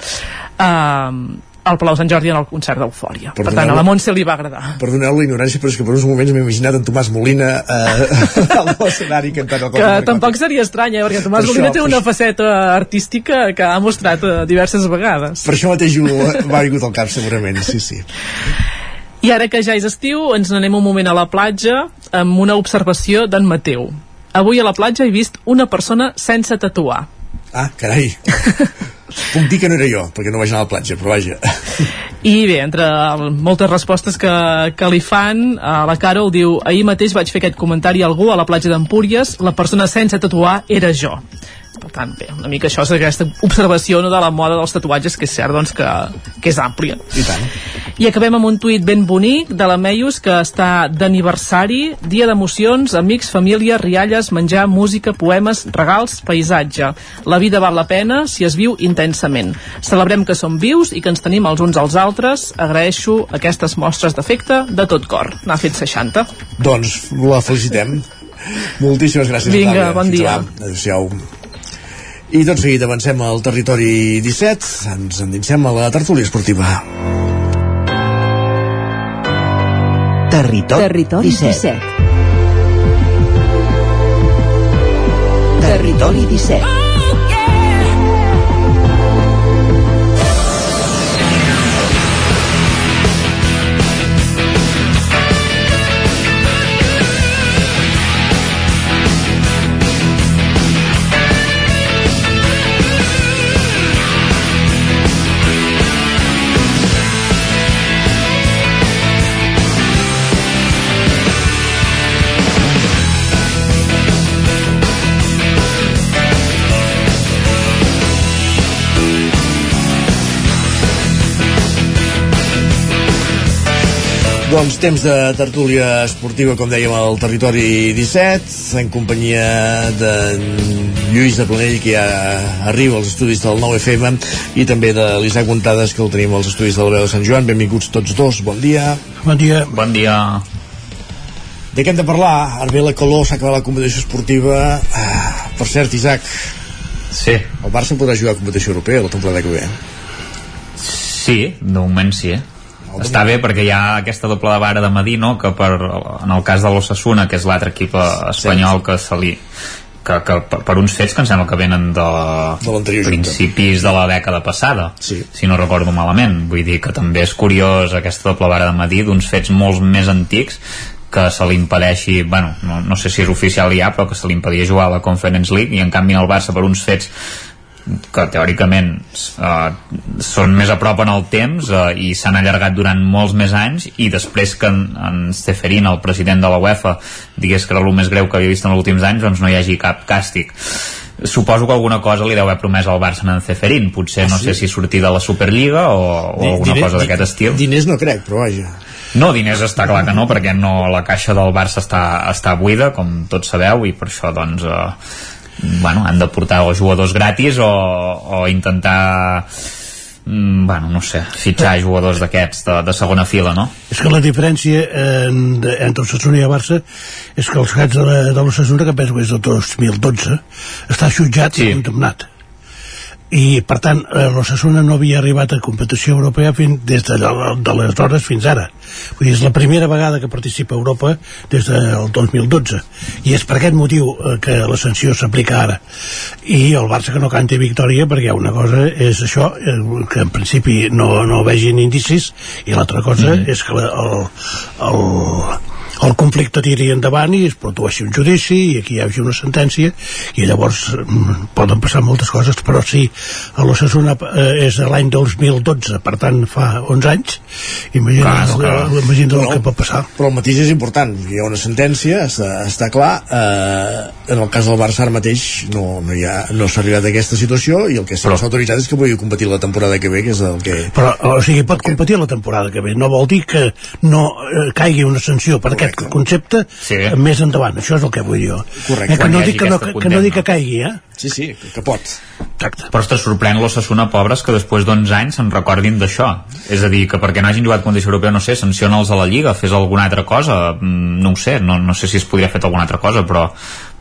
eh, al Palau Sant Jordi en el concert d'Eufòria. Per tant, a la Montse li va agradar. Perdoneu la ignorància, però és que per uns moments m'he imaginat en Tomàs Molina eh, al escenari cantant el Que tampoc seria estrany, eh? perquè Tomàs Per Molina això, té una faceta artística que ha mostrat eh, diverses vegades. Per això mateix ho m'ha vingut al cap, segurament, sí, sí. I ara que ja és estiu, ens n'anem un moment a la platja amb una observació d'en Mateu. Avui a la platja he vist una persona sense tatuar. Ah, carai. Puc dir que no era jo, perquè no vaig anar a la platja, però vaja. I bé, entre moltes respostes que, que li fan, a la Carol diu ahir mateix vaig fer aquest comentari a algú a la platja d'Empúries, la persona sense tatuar era jo. Per tant, bé, una mica això és aquesta observació no, de la moda dels tatuatges, que és cert doncs, que, que és àmplia. I tant. I acabem amb un tuit ben bonic de la Meius que està d'aniversari, dia d'emocions, amics, família, rialles, menjar, música, poemes, regals, paisatge. La vida val la pena si es viu intensament. Celebrem que som vius i que ens tenim els uns als altres. Agraeixo aquestes mostres d'afecte de tot cor. N'ha fet 60. Doncs la felicitem. Moltíssimes gràcies, Vinga, bon dia. Adéu-siau. I tot seguit avancem al territori 17, ens endinsem a la tertúlia esportiva. Territori, Territori 17. 17. Territori 17. Doncs temps de tertúlia esportiva, com dèiem, al territori 17, en companyia de Lluís de Planell, que ja arriba als estudis del 9FM, i també de l'Isaac Montades, que el tenim als estudis de la veu de Sant Joan. Benvinguts tots dos, bon dia. Bon dia. Bon dia. De què hem de parlar? Ara ve la calor, s'ha acabat la competició esportiva. Ah, per cert, Isaac, Sí. el Barça podrà jugar a competició europea la temporada que ve. Sí, de moment sí. Està bé perquè hi ha aquesta doble de vara de Madí, no? que per, en el cas de l'Ossassuna, que és l'altre equip eh, espanyol que se li que, que per, uns fets que em sembla que venen de, de principis de la dècada passada sí. si no recordo malament vull dir que també és curiós aquesta doble vara de Madí d'uns fets molt més antics que se li impedeixi, bueno, no, no sé si és oficial ja, però que se li impedia jugar a la Conference League i en canvi el Barça per uns fets que teòricament eh, són més a prop en el temps eh, i s'han allargat durant molts més anys i després que en, en Steferin, el president de la UEFA digués que era el més greu que havia vist en els últims anys doncs no hi hagi cap càstig suposo que alguna cosa li deu haver promès al Barça en Ceferin potser no Ah, sí? sé si sortir de la Superliga o, o alguna Diner- cosa d'aquest estil Diners no crec, però vaja. no, diners està clar que no, perquè no, la caixa del Barça està, està buida, com tots sabeu, i per això, doncs, eh, bueno, han de portar o jugadors gratis o, o intentar mm, bueno, no sé, fitxar jugadors d'aquests de, de segona fila, no? És que la diferència eh, de, entre Osasuna i el Barça és que els gats de la- de l'Osasuna, que penso que és del 2012, està jutjat sí. i condemnat. I, per tant, eh, l'Osasuna no havia arribat a competició europea fins, des de, de les hores fins ara. Vull dir, és la primera vegada que participa a Europa des del 2012. I és per aquest motiu eh, que la sanció s'aplica ara. I el Barça que no canta victòria perquè una cosa és això, eh, que en principi no, no vegin indicis, i l'altra cosa mm -hmm. és que la, el, el, el conflicte tiri endavant i es produeixi un judici i aquí hi hagi una sentència i llavors mm, poden passar moltes coses però si l'Ossassuna eh, és de l'any 2012 per tant fa 11 anys imagina't Clar, el, imagina't el que pot passar. Però el mateix és important, hi ha una sentència, està, està clar, eh, en el cas del Barça ara mateix no, no, hi ha, no s'ha arribat a aquesta situació i el que s'ha autoritzat és que pugui competir la temporada que ve, que és el que... però, o sigui, pot competir la temporada que ve no vol dir que no eh, caigui una sanció per aquest Correcte. el concepte sí. més endavant, això és el que vull dir jo. Correcte. Eh, que, no dic que, no, que, que no dic que caigui, eh? Sí, sí, que, que pot. Exacte. Però ostres, sorprèn l'Ossassuna, pobres, que després d'11 anys se'n recordin d'això. És a dir, que perquè no hagin jugat condició europea, no sé, sanciona'ls a la Lliga, fes alguna altra cosa, mm, no ho sé, no, no sé si es podria fer alguna altra cosa, però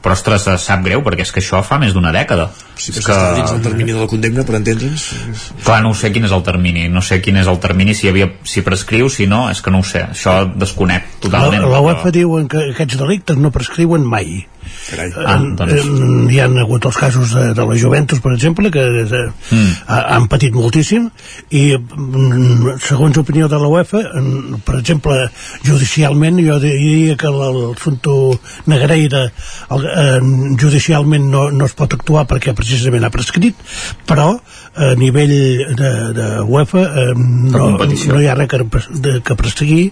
però ostres, sap greu perquè és que això fa més d'una dècada. Sí, que... està dins el termini de la condemna per entendre'ns. Clar, no sé quin és el termini no sé quin és el termini, si, havia, si prescriu si no, és que no ho sé, això desconec totalment. la, la UEFA però... diuen que aquests delictes no prescriuen mai Carai. Ah, doncs... hi han hagut els casos de, de la Juventus per exemple que eh, mm. han patit moltíssim i mm, segons opinió de la UEFA per exemple judicialment jo diria que l'assumpte Negreira el, eh, judicialment no, no es pot actuar perquè precisament ha prescrit però a nivell de, de UEFA eh, no, no hi ha res que, de, que prestigui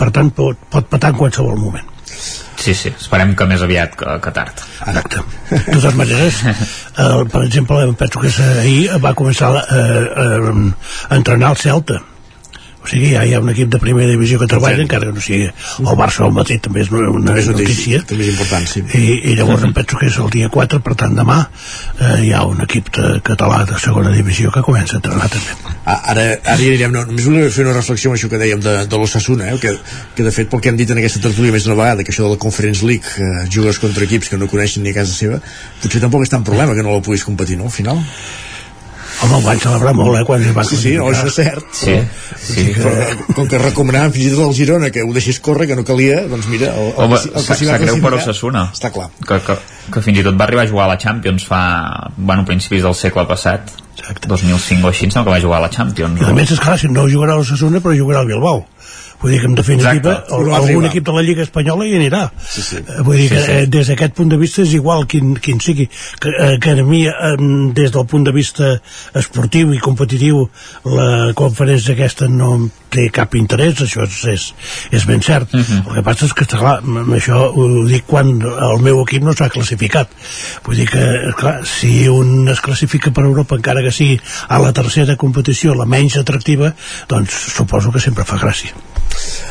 per tant pot, pot patar en qualsevol moment Sí, sí, esperem que més aviat que, que tard. Exacte. De totes maneres, eh, per exemple, penso que ahir va començar eh, eh, a entrenar el Celta o sigui, ja hi ha un equip de primera divisió que treballa, sí. encara que no sigui el Barça o el Madrid, també és una, una també és notícia. També és important, sí. I, i llavors em penso que és el dia 4, per tant demà eh, hi ha un equip de, català de segona divisió que comença a entrenar també. Ah, ara, ara hi anirem, no, només volia fer una reflexió amb això que dèiem de, de l'Ossassuna, eh, que, que de fet pel que hem dit en aquesta tertúlia més d'una vegada, que això de la Conference League, eh, jugues contra equips que no coneixen ni a casa seva, potser tampoc és tan problema que no la puguis competir, no, al final? Home, ho van celebrar molt, eh, quan es va Sí, sí, no, això és cert. Sí, sí. sí però, com que recomanaven fins i tot al Girona que ho deixés córrer, que no calia, doncs mira, el, el, Home, el, el que s'hi va greu per Osasuna. Està clar. Que, que, que fins i tot va arribar a jugar a la Champions fa, bueno, principis del segle passat. Exacte. 2005 o així, no, que va jugar a la Champions. I a més, esclar, si no jugarà a l'Osasuna, però jugarà al Bilbao vull dir que en definitiva Exacte, algun equip de la Lliga Espanyola hi anirà sí, sí. Eh, vull dir sí, que sí. Eh, des d'aquest punt de vista és igual quin, quin sigui que, eh, que a mi des del punt de vista esportiu i competitiu la conferència aquesta no té cap interès, això és, és, és ben cert. Uh mhm. -huh. El que passa és que, clar, això ho dic quan el meu equip no s'ha classificat. Vull dir que, clar, si un es classifica per Europa, encara que sigui a la tercera competició, la menys atractiva, doncs suposo que sempre fa gràcia.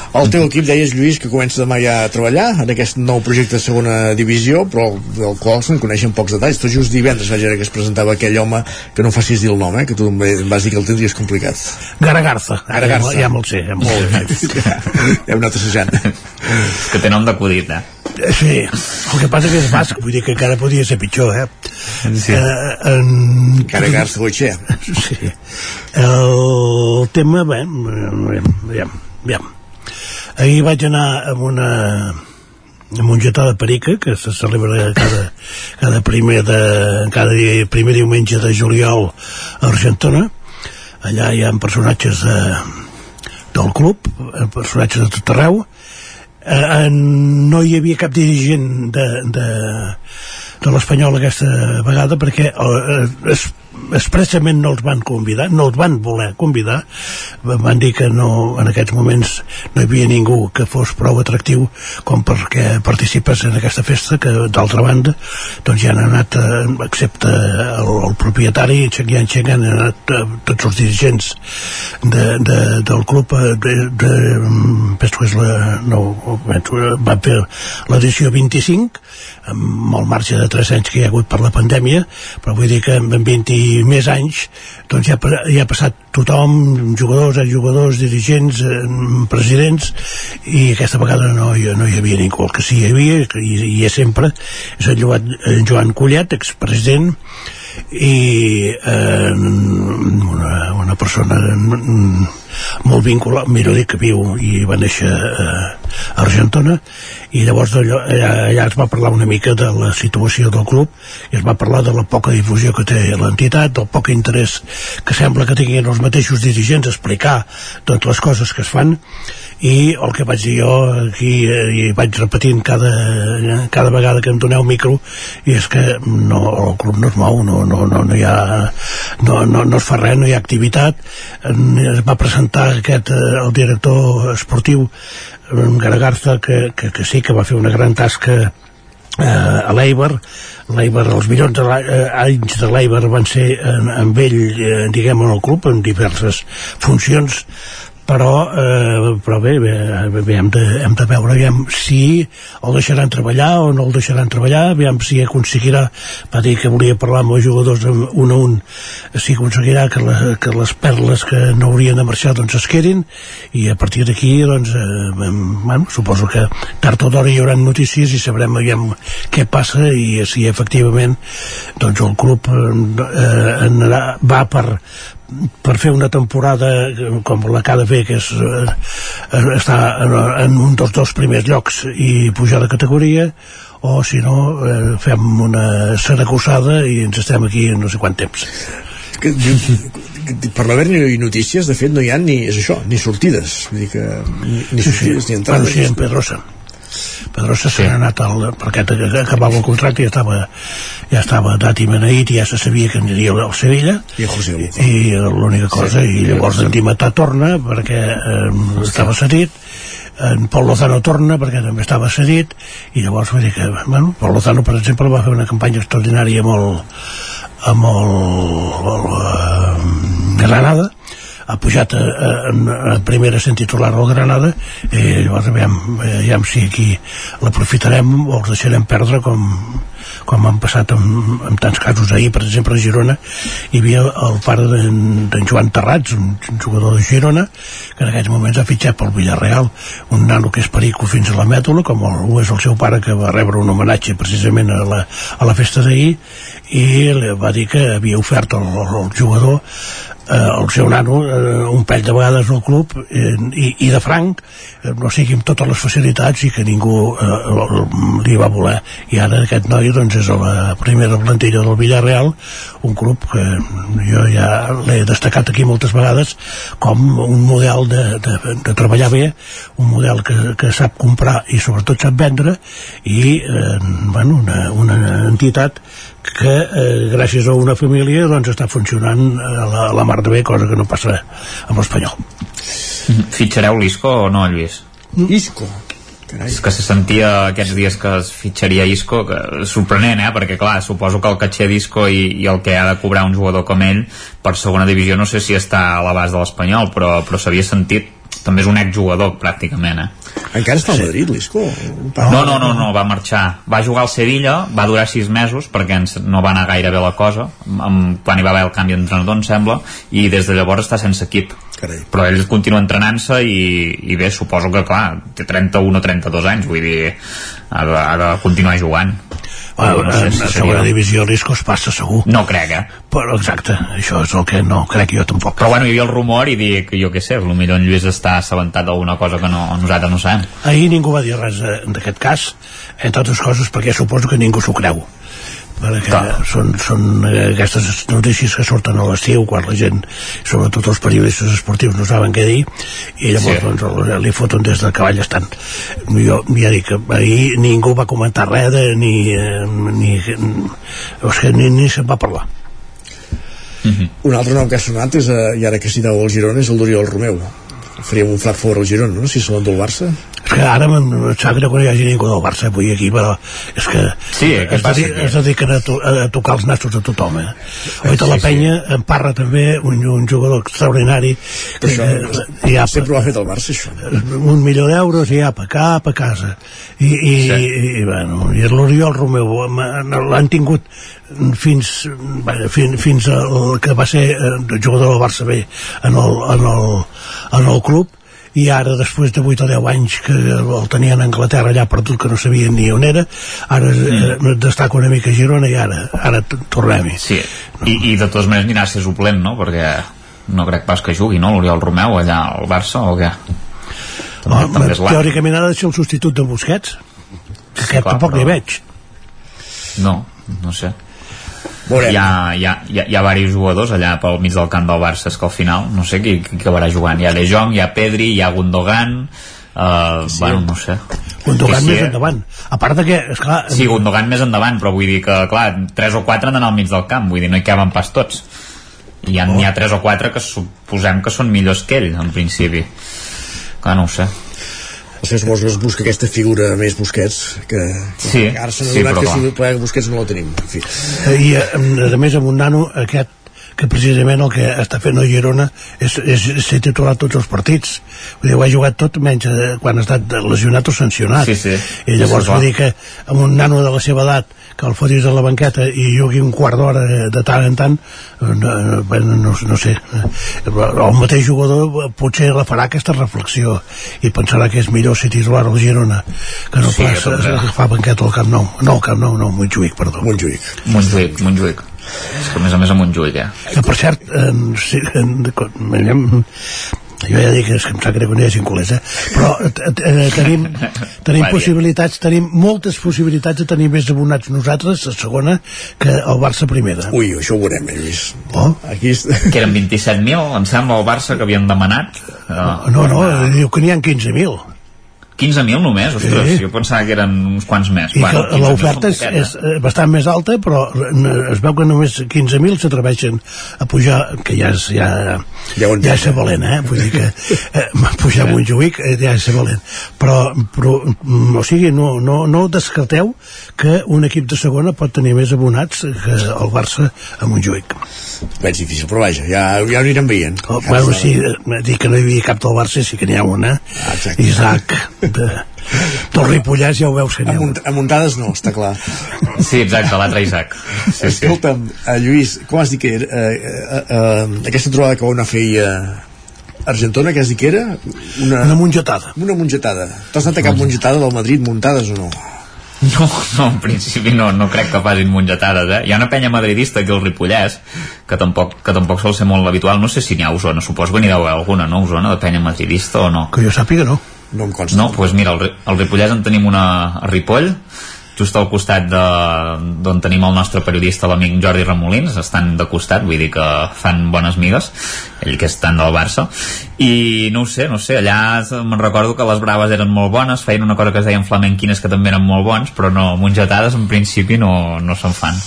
El teu equip, deies, Lluís, que comença demà ja a treballar en aquest nou projecte de segona divisió, però del qual se'n coneixen pocs detalls. Tot just divendres vaig veure que es presentava aquell home que no facis dir el nom, eh? que tu em vas dir que el tindries complicat. Garagarza. Garagarza. Ja, ja me'l sé. Ja molt ja, hem anat assajant. que té nom d'acudit, eh? Sí, el que passa que és basc, vull dir que encara podia ser pitjor, eh? Sí. Eh, en... Garagarza Goixe. Sí. El tema, bé, aviam, aviam, aviam. Ahir vaig anar amb una amb un getó de perica que se celebra cada, cada, primer de, cada dia, primer diumenge de juliol a Argentona. Allà hi ha personatges de, del club personatges de tot arreu. Eh, no hi havia cap dirigent de, de, de l'Espanyol aquesta vegada perquè eh, es expressament no els van convidar, no els van voler convidar, van dir que no, en aquests moments no hi havia ningú que fos prou atractiu com perquè participes en aquesta festa, que d'altra banda doncs ja han anat, eh, excepte el, el propietari, Xengian Xengian, han anat eh, tots els dirigents de, de, del club eh, de, de, penso que és la, no, va fer l'edició 25 amb el marge de 3 anys que hi ha hagut per la pandèmia, però vull dir que en 20 i més anys doncs ja, ja ha passat tothom, jugadors, jugadors, dirigents, eh, presidents, i aquesta vegada no, no hi havia ningú. El que sí hi havia, i hi és sempre, és el Joan, Joan Collet, expresident, i eh, una, una persona molt vinculat, mira, dic que viu i va néixer eh, a Argentona i llavors allò, allà, allà es va parlar una mica de la situació del club i es va parlar de la poca difusió que té l'entitat, del poc interès que sembla que tinguin els mateixos dirigents a explicar totes les coses que es fan i el que vaig dir jo aquí eh, i vaig repetint cada, cada vegada que em doneu micro i és que no, el club no es mou no, no, no, no hi ha no, no, no es fa res, no hi ha activitat. Es va presentar aquest, eh, el director esportiu Garagarza que, que, que sí que va fer una gran tasca eh, a l'Eiber l'Eiber, els millors de eh, anys de l'Eiber van ser en, amb ell, eh, diguem, en el club, en diverses funcions, però, eh, però bé, bé, bé hem, de, hem de veure aviam, si el deixaran treballar o no el deixaran treballar aviam si aconseguirà va dir que volia parlar amb els jugadors un a un si aconseguirà que, la, que les perles que no haurien de marxar doncs es quedin i a partir d'aquí doncs eh, bueno, suposo que tard o d'hora hi haurà notícies i sabrem aviam què passa i si efectivament doncs el club eh, anarà, va per, per fer una temporada com la que ha de fer que és eh, estar en, en un dels dos primers llocs i pujar de categoria o si no eh, fem una saragossada i ens estem aquí no sé quant temps. Que, per no haver-hi notícies de fet no hi ha ni, és això, ni sortides. Vull dir que ni, ni sortides sí, sí. ni entrades. bueno, sí, en Pedrosa Pedrosa sí. anat al, perquè acabava el contracte i ja estava, ja estava dat i beneït i ja se sabia que aniria al Sevilla. I, José i l'única cosa sí, i llavors en Dimatà torna perquè eh, estava cedit. En Pol Lozano torna perquè també estava cedit i llavors vull dir que bueno, Pol Lozano per exemple va fer una campanya extraordinària amb el, amb el, el, el, el Granada ha pujat a, a, a primera sent titular al Granada i llavors aviam, aviam si aquí l'aprofitarem o els deixarem perdre com, com han passat en, en tants casos ahir, per exemple a Girona. Hi havia el pare d'en Joan Terrats un, un jugador de Girona que en aquests moments ha fitxat pel Villarreal. Un nano que és perico fins a la mètula com ho és el seu pare que va rebre un homenatge precisament a la, a la festa d'ahir i va dir que havia ofert al jugador eh, el seu nano eh, un pell de vegades al club eh, i, i de franc eh, no sigui amb totes les facilitats i que ningú eh, li va voler. I ara aquest noi doncs és a la primera plantilla del Villarreal un club que jo ja l'he destacat aquí moltes vegades com un model de, de, de treballar bé un model que, que sap comprar i sobretot sap vendre i eh, bueno, una, una entitat que eh, gràcies a una família doncs està funcionant a la, a la mar de bé, cosa que no passa amb l'Espanyol. Fitxareu l'Isco o no, Lluís? Isco? Carai. És que se sentia aquests dies que es fitxaria Isco, que sorprenent, eh? perquè clar, suposo que el catxer d'Isco i, i el que ha de cobrar un jugador com ell per segona divisió no sé si està a l'abast de l'Espanyol, però, però s'havia sentit també és un exjugador pràcticament eh? Encara està al Madrid l'Isco? no, no, no, no, va marxar va jugar al Sevilla, va durar sis mesos perquè ens, no va anar gaire bé la cosa amb, quan hi va haver el canvi d'entrenador em sembla i des de llavors està sense equip Carai. però ell continua entrenant-se i, i bé, suposo que clar té 31 o 32 anys vull dir, ha de, ha de continuar jugant Bueno, no sé si en segona divisió l'Isco es passa segur. No crec, eh? Però exacte, això és el que no crec jo tampoc. Però bueno, hi havia el rumor i dic, jo què sé, potser en Lluís està assabentat d'alguna cosa que no, nosaltres no sabem. Ahir ningú va dir res d'aquest cas, entre altres coses perquè suposo que ningú s'ho creu perquè Clar. són, són aquestes notícies que surten a l'estiu quan la gent, sobretot els periodistes esportius no saben què dir i llavors sí. doncs, li foten des de cavall estant jo ja dic ahir ningú va comentar res de, ni, ni, o sigui, ni, ni se'n va parlar Mm -hmm. Un altre nom que ha sonat és, eh, i ara que citeu el Girona, és el d'Oriol Romeu faríem un flac favor al Girona, no? Si se l'endú el Barça. És que ara em sap greu que no hi hagi ningú del Barça avui aquí, però és que sí, es, dedic, es dediquen a, to, a tocar els nassos a tothom, eh? Oita sí, la penya sí. en parla també un, un jugador extraordinari que, això, que, ja, sempre ho ha fet el Barça, això. Un milió d'euros i apa, cap a casa. I, i, sí. i, i, bueno, i l'Oriol Romeu l'han tingut fins, fins, fins al que va ser eh, jugador del Barça B en el, en el, en el club i ara després de 8 o 10 anys que el tenien a Anglaterra allà perdut que no sabien ni on era ara mm. eh, destaca una mica Girona i ara, ara tornem-hi sí. I, i de totes maneres anirà a ser suplent no? perquè no crec pas que jugui no? l'Oriol Romeu allà al Barça o què també, oh, també teòricament ha de ser el substitut de Busquets que aquest clar, tampoc però... ni veig no, no sé Veurem. Hi ha, hi, ha, hi, ha, hi ha diversos jugadors allà pel mig del camp del Barça, és que al final no sé qui, qui acabarà jugant. Hi ha De Jong, hi ha Pedri, hi ha Gundogan, uh, sí. bueno, no sé. Gundogan més endavant. A part de que, esclar... Sí, Gundogan més endavant, però vull dir que, clar, 3 o 4 han d'anar al mig del camp, vull dir, no hi caben pas tots. Hi ha, oh. ha 3 o 4 que suposem que són millors que ell, en principi. Clar, no ho sé senyor suposo que es busca aquesta figura més Busquets que, que sí, ara s'ha sí, adonat que si Busquets no la tenim en fi. i a, a més amb un nano aquest que precisament el que està fent el Girona és, és, ser titular tots els partits. Vull dir, ho ha jugat tot menys eh, quan ha estat lesionat o sancionat. Sí, sí. i llavors Sí, vull dir que amb un nano de la seva edat que el fotis a la banqueta i jugui un quart d'hora eh, de tant en tant eh, no, no, no, no sé. El mateix jugador potser la farà aquesta reflexió i pensarà que és millor ser titular al Girona que no Sí, pas agafar banqueta al Camp Nou. No, al Camp Nou, no, Montjuïc, perdó. Montjuïc. Montjuïc, Montjuïc. És que a més a més a Montjuïc, eh? que per cert eh, sí, eh, anem- jo ja dic que és que em sap greu que no hi hagi culers, eh? però eh, eh, tenim, tenim possibilitats tenim moltes possibilitats de tenir més abonats nosaltres a segona que el Barça primera Ui, això ho veurem, eh, Lluís. Oh? Aquí... és- Que eren 27.000, em sembla, el Barça que havien demanat. Uh, no, no, eh, diu que n'hi ha 15.000 15.000 només? Ostres, Sí. jo pensava que eren uns quants més. i Bueno, que 15.000 l'oferta és, és eh, bastant més alta però eh, es veu que només 15.000 s'atreveixen a pujar que ja és, ja, ja, ja és ser valent eh? vull dir que eh, pujar a Montjuïc eh, ja és ser valent però, però mm, o sigui, no, no, no descarteu que un equip de segona pot tenir més abonats que el Barça a Montjuïc Veig difícil, però vaja, ja, ja ho anirem veient. oh, bueno, sí, eh, dir que no hi havia cap del Barça sí que n'hi ha una Ah, exacte. Isaac de, del Ripollès ja ho veus que n'hi ha Amunt, amuntades no, està clar. Sí, exacte, l'altre Isaac. Sí, sí. Escolta'm, uh, Lluís, com has dit que era? Uh, uh, uh, aquesta trobada que va anar a fer Argentona, què has dit que era? Una, una mongetada. Una mongetada. T'has anat a cap mongetada del Madrid muntades o no? No, no, en principi no, no crec que facin mongetades, eh? Hi ha una penya madridista aquí al Ripollès, que tampoc, que tampoc sol ser molt habitual, no sé si n'hi ha a Osona, suposo que n'hi deu haver alguna, no, a Osona, de penya madridista o no? que jo sàpiga no No em consta. No, doncs pues mira, al, Ri- al Ripollès en tenim una a Ripoll, just al costat de- d'on tenim el nostre periodista, l'amic Jordi Ramolins, estan de costat, vull dir que fan bones migues, ell que és tant del Barça, i no ho sé, no ho sé, allà me'n recordo que les braves eren molt bones, feien una cosa que es deien flamenquines que també eren molt bons, però no, mongetades en principi no, no se'n fan.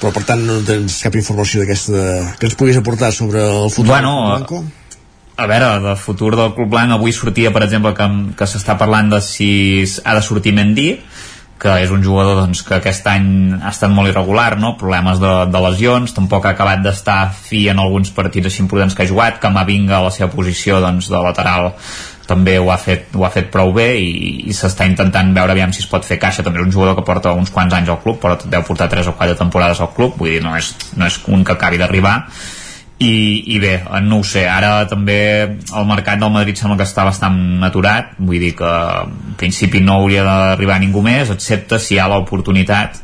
Però per tant no tens cap informació d'aquesta que ens puguis aportar sobre el futur Bueno, del Blanco? A veure, de futur del Club Blanc avui sortia, per exemple, que, que s'està parlant de si ha de sortir Mendy que és un jugador doncs, que aquest any ha estat molt irregular, no? problemes de, de lesions, tampoc ha acabat d'estar fi en alguns partits així importants que ha jugat, que Mavinga a la seva posició doncs, de lateral també ho ha fet, ho ha fet prou bé i, i s'està intentant veure aviam si es pot fer caixa també és un jugador que porta uns quants anys al club però deu portar 3 o 4 temporades al club vull dir, no és, no és un que acabi d'arribar i, i bé, no ho sé. Ara també el mercat del Madrid sembla que està bastant aturat. Vull dir que en principi no hauria d'arribar ningú més excepte si hi ha l'oportunitat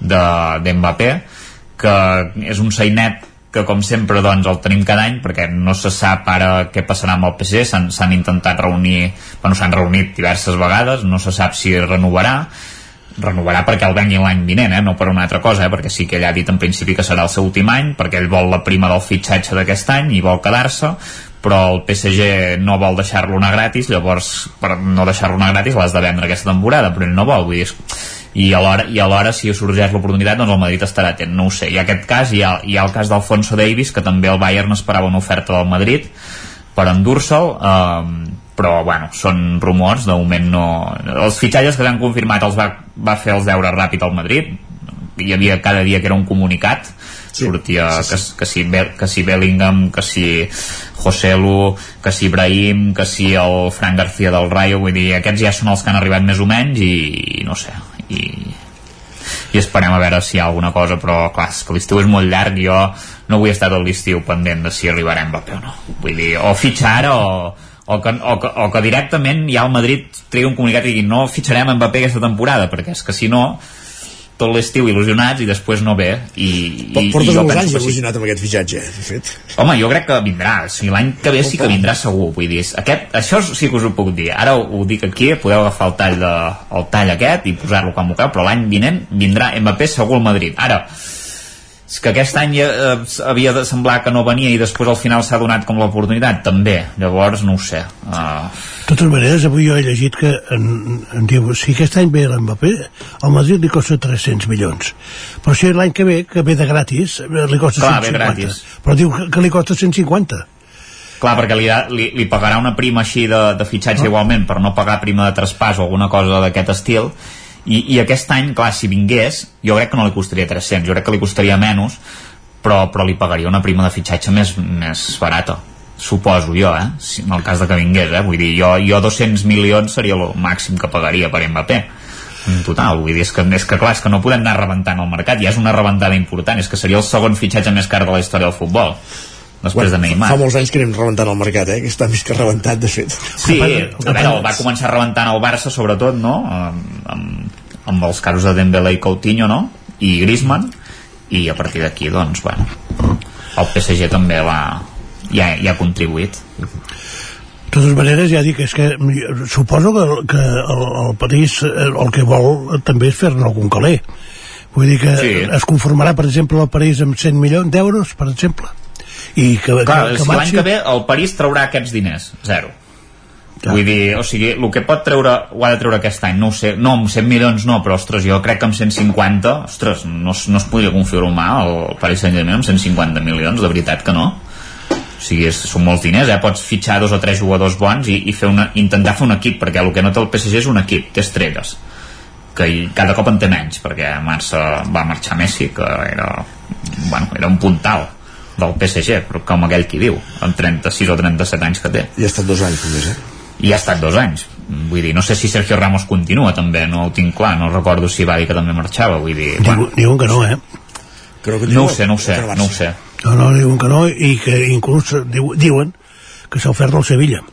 d'Mbappé que és un sainet que com sempre doncs el tenim cada any perquè no se sap ara què passarà amb el PSG s'han intentat reunir bueno, s'han reunit diverses vegades. No se sap si renovarà renovarà perquè el vengui l'any vinent, eh? no per una altra cosa, eh? perquè sí que ell ha dit en principi que serà el seu últim any, perquè ell vol la prima del fitxatge d'aquest any i vol quedar-se, però el PSG no vol deixar-lo anar gratis, llavors per no deixar-lo anar gratis l'has de vendre aquesta temporada, però ell no vol, vull dir, i alhora, i alhora si sorgeix l'oportunitat doncs el Madrid estarà atent, no ho sé i aquest cas hi ha, hi ha el cas d'Alfonso Davis que també el Bayern esperava una oferta del Madrid per endur-se'l eh, però bueno, són rumors de moment no... els fitxatges que s'han confirmat els va, va fer els deures ràpid al Madrid. Hi havia cada dia que era un comunicat. Sortia que, que, si, Be- que si Bellingham, que si Joselu, que si Ibrahim, que si el Fran García del Rayo, vull dir, aquests ja són els que han arribat més o menys i, i no sé, i, i esperem a veure si hi ha alguna cosa, però clar, és que l'estiu és molt llarg, jo no vull estar tot l'estiu pendent de si arribarem Mbappé o no. Vull dir, o fitxar ara o, o, que, o, que, o que directament ja el Madrid tregui un comunicat i digui no fitxarem Mbappé aquesta temporada, perquè és que si no tot l'estiu il·lusionats i després no ve i, i, Portes i jo molts anys que sí. il·lusionat amb aquest fitxatge, de fet. Home, jo crec que vindrà, o sigui, l'any que ve sí que vindrà segur, vull dir, aquest, això sí que us ho puc dir, ara ho, ho dic aquí, podeu agafar el tall, de, el tall aquest i posar-lo quan vulgueu, però l'any vinent vindrà Mbappé segur al Madrid. Ara, que aquest any eh, havia de semblar que no venia i després al final s'ha donat com l'oportunitat, també, llavors no ho sé. Uh, De totes maneres, avui jo he llegit que en, en diu, si aquest any ve l'Mbappé, al Madrid li costa 300 milions. Però si l'any que ve, que ve de gratis, li costa Clar, ve 150. gratis. Però diu que, que li costa 150. Clar, perquè li, li, li pagarà una prima així de, de fitxatge igualment per no pagar prima de traspàs o alguna cosa d'aquest estil i, i aquest any, clar, si vingués jo crec que no li costaria 300, jo crec que li costaria menys però, però li pagaria una prima de fitxatge més, més barata suposo jo, eh? Si, en el cas de que vingués, eh? Vull dir, jo, jo 200 milions seria el màxim que pagaria per Mbappé en total, vull dir, és que, és que clar, és que no podem anar rebentant el mercat, ja és una rebentada important, és que seria el segon fitxatge més car de la història del futbol després de Neymar. Fa molts anys que anem rebentant el mercat, eh? que està més que rebentat, de fet. Sí, a veure, va començar rebentant el Barça, sobretot, no? Amb, amb, amb els casos de Dembélé i Coutinho, no? I Griezmann, i a partir d'aquí, doncs, bueno, el PSG també va, ja, ja ha contribuït de totes maneres ja dic és que suposo que, que el, el París el que vol també és fer-ne algun caler vull dir que sí. es conformarà per exemple el París amb 100 milions d'euros per exemple i que, Clar, que, que l'any que ve el París traurà aquests diners, zero ja. Vull dir, o sigui, el que pot treure ho ha de treure aquest any, no sé, no, amb 100 milions no, però ostres, jo crec que amb 150 ostres, no, no es podria confirmar el Paris Saint-Germain amb 150 milions, de veritat que no o sigui, és, són molts diners, eh? pots fitxar dos o tres jugadors bons i, i fer una, intentar fer un equip, perquè el que no té el PSG és un equip, té estrelles que cada cop en té menys perquè marxa, va marxar Messi que era, bueno, era un puntal del PSG, però com aquell qui diu amb 36 o 37 anys que té. I ha estat dos anys només, eh? i ha estat dos anys. Vull dir, no sé si Sergio Ramos continua també, no ho tinc clar, no recordo si va dir que també marxava, vull dir... Diu, bueno, diuen que no, eh? Creo que no ho sé, no ho sé, no ho sé. No, no, diuen que no i que inclús diu, diuen que s'ha ofert al Sevilla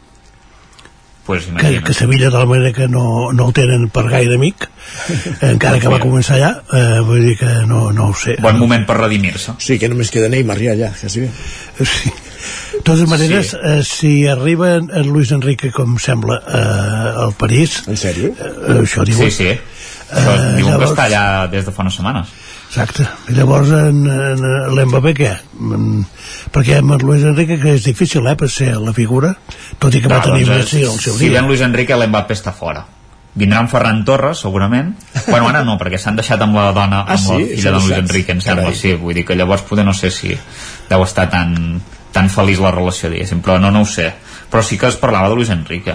pues que, que Sevilla de la manera que no, no el tenen per gaire amic encara que va començar allà eh, vull dir que no, no ho sé bon moment per redimir-se sí, que només queda Neymar ja allà quasi bé sí. de totes maneres sí. eh, si arriba en, en Luis Enrique com sembla eh, al París en sèrio? Eh, això diuen sí, sí. Això eh, diuen llavors... que està allà des de fa unes setmanes Exacte. I llavors en, en, l'Mbappé què? En, perquè amb Luis Enrique que és difícil eh, per ser la figura, tot i que no, va tenir doncs, Messi al seu si dia. Si ven Luis Enrique l'Mbappé està fora. Vindrà en Ferran Torres, segurament. bueno, ara no, perquè s'han deixat amb la dona, ah, amb sí? la filla de Luis Enrique, em sembla, Carai. sí. Vull dir que llavors poder no sé si deu estar tan, tan feliç la relació, diguéssim, però no, no ho sé. Però sí que es parlava de Luis Enrique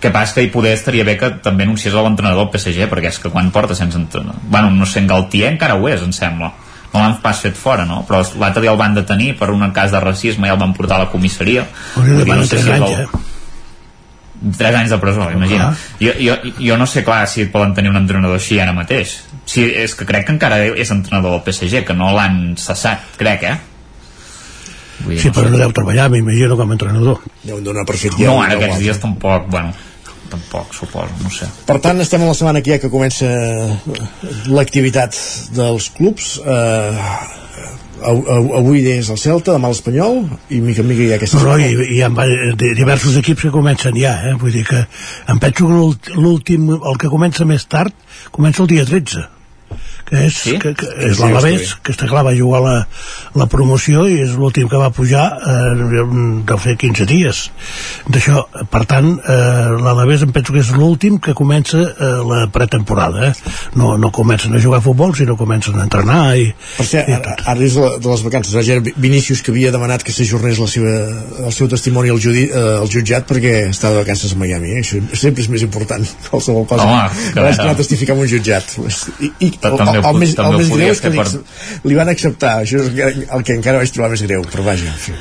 que pas que hi poder estaria bé que també anunciés l'entrenador del PSG perquè és que quan porta sense entrenador bueno, no sé, en Galtier encara ho és, em sembla no l'han pas fet fora, no? Però l'altre dia el van detenir per un cas de racisme i el van portar a la comissaria. Dir, no sé si anys, el... eh? 3 anys de presó, imagina. Jo, jo, jo no sé, clar, si poden tenir un entrenador així ara mateix. Si, és que crec que encara és entrenador del PSG, que no l'han cessat, crec, eh? Vull dir, sí, no però no deu treballar, m'imagino, com a entrenador. Deu donar per fet ja. No, ara aquests dies tampoc, bueno, tampoc, suposo, no sé. Per tant, estem a la setmana que ja que comença l'activitat dels clubs. Eh, avui és el Celta, demà l'Espanyol i mica en mica hi ha aquesta no, no, hi, hi ha diversos equips que comencen ja eh? vull dir que em penso que l'últim el que comença més tard comença el dia 13 que és, sí? que, que és sí, l'Alavés, que està clar, va jugar la, la promoció i és l'últim que va pujar eh, de fer 15 dies d'això, per tant eh, l'Alavés em penso que és l'últim que comença eh, la pretemporada eh? no, no comencen a jugar a futbol sinó comencen a entrenar i, per ser, i ara, ara és de, de les vacances ara Vinícius que havia demanat que s'ajornés la seva, el seu testimoni al, judi, eh, al jutjat perquè està de vacances a Miami eh? això sempre és més important qualsevol cosa Home, que que a testificar en un jutjat i, i, també el, el, més, el més greu és que per... li, li van acceptar això és el que encara vaig trobar més greu però vaja, en fi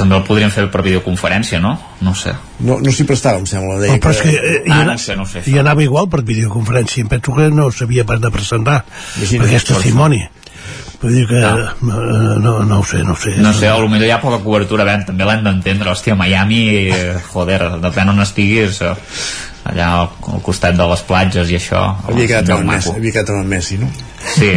també el podríem fer per videoconferència, no? No sé. No, no s'hi prestava, em sembla. Deia oh, però és que, eh, ah, no sé, no sé. I anava igual per videoconferència. Em penso que no s'havia pas de presentar Imagina, perquè és testimoni. Vull dir que no. no, no ho sé, no ho sé. No sé, potser hi ha poca cobertura, ben, també l'hem d'entendre. Hòstia, Miami, eh, joder, depèn on estiguis, eh, allà al costat de les platges i això. Havia quedat amb Messi, havia quedat amb Messi, no? Sí,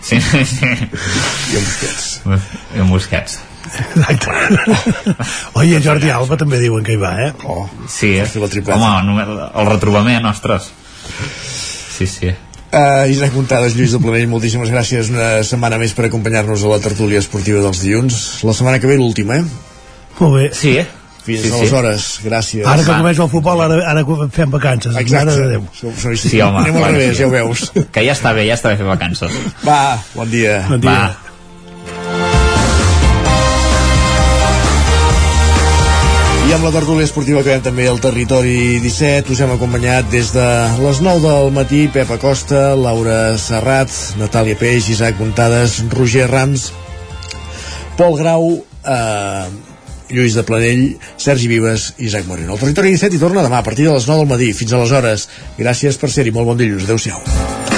sí, sí. sí. I amb Busquets. I amb Busquets. Exacte. Oi, Jordi Alba també diuen que hi va, eh? Oh, sí, eh? Home, el retrobament, ostres. Sí, sí. Uh, Isaac Montades, Lluís de Planell, moltíssimes gràcies una setmana més per acompanyar-nos a la tertúlia esportiva dels dilluns. La setmana que ve l'última, eh? Molt bé. Sí, eh? Fins sí, aleshores, sí. gràcies. Ara que comença el futbol, ara, ara fem vacances. Exacte. Ara som, som, sí, home. Anem al revés, ja ho veus. Que ja està bé, ja està bé fer vacances. Va, bon dia. Bon dia. Va. I amb la tertúlia esportiva que també al Territori 17 us hem acompanyat des de les 9 del matí Pepa Costa, Laura Serrat, Natàlia Peix, Isaac Montades, Roger Rams, Pol Grau, eh, Lluís de Planell, Sergi Vives i Isaac Moreno. El Territori 17 hi torna demà a partir de les 9 del matí. Fins aleshores. Gràcies per ser-hi. Molt bon dilluns. Adéu-siau.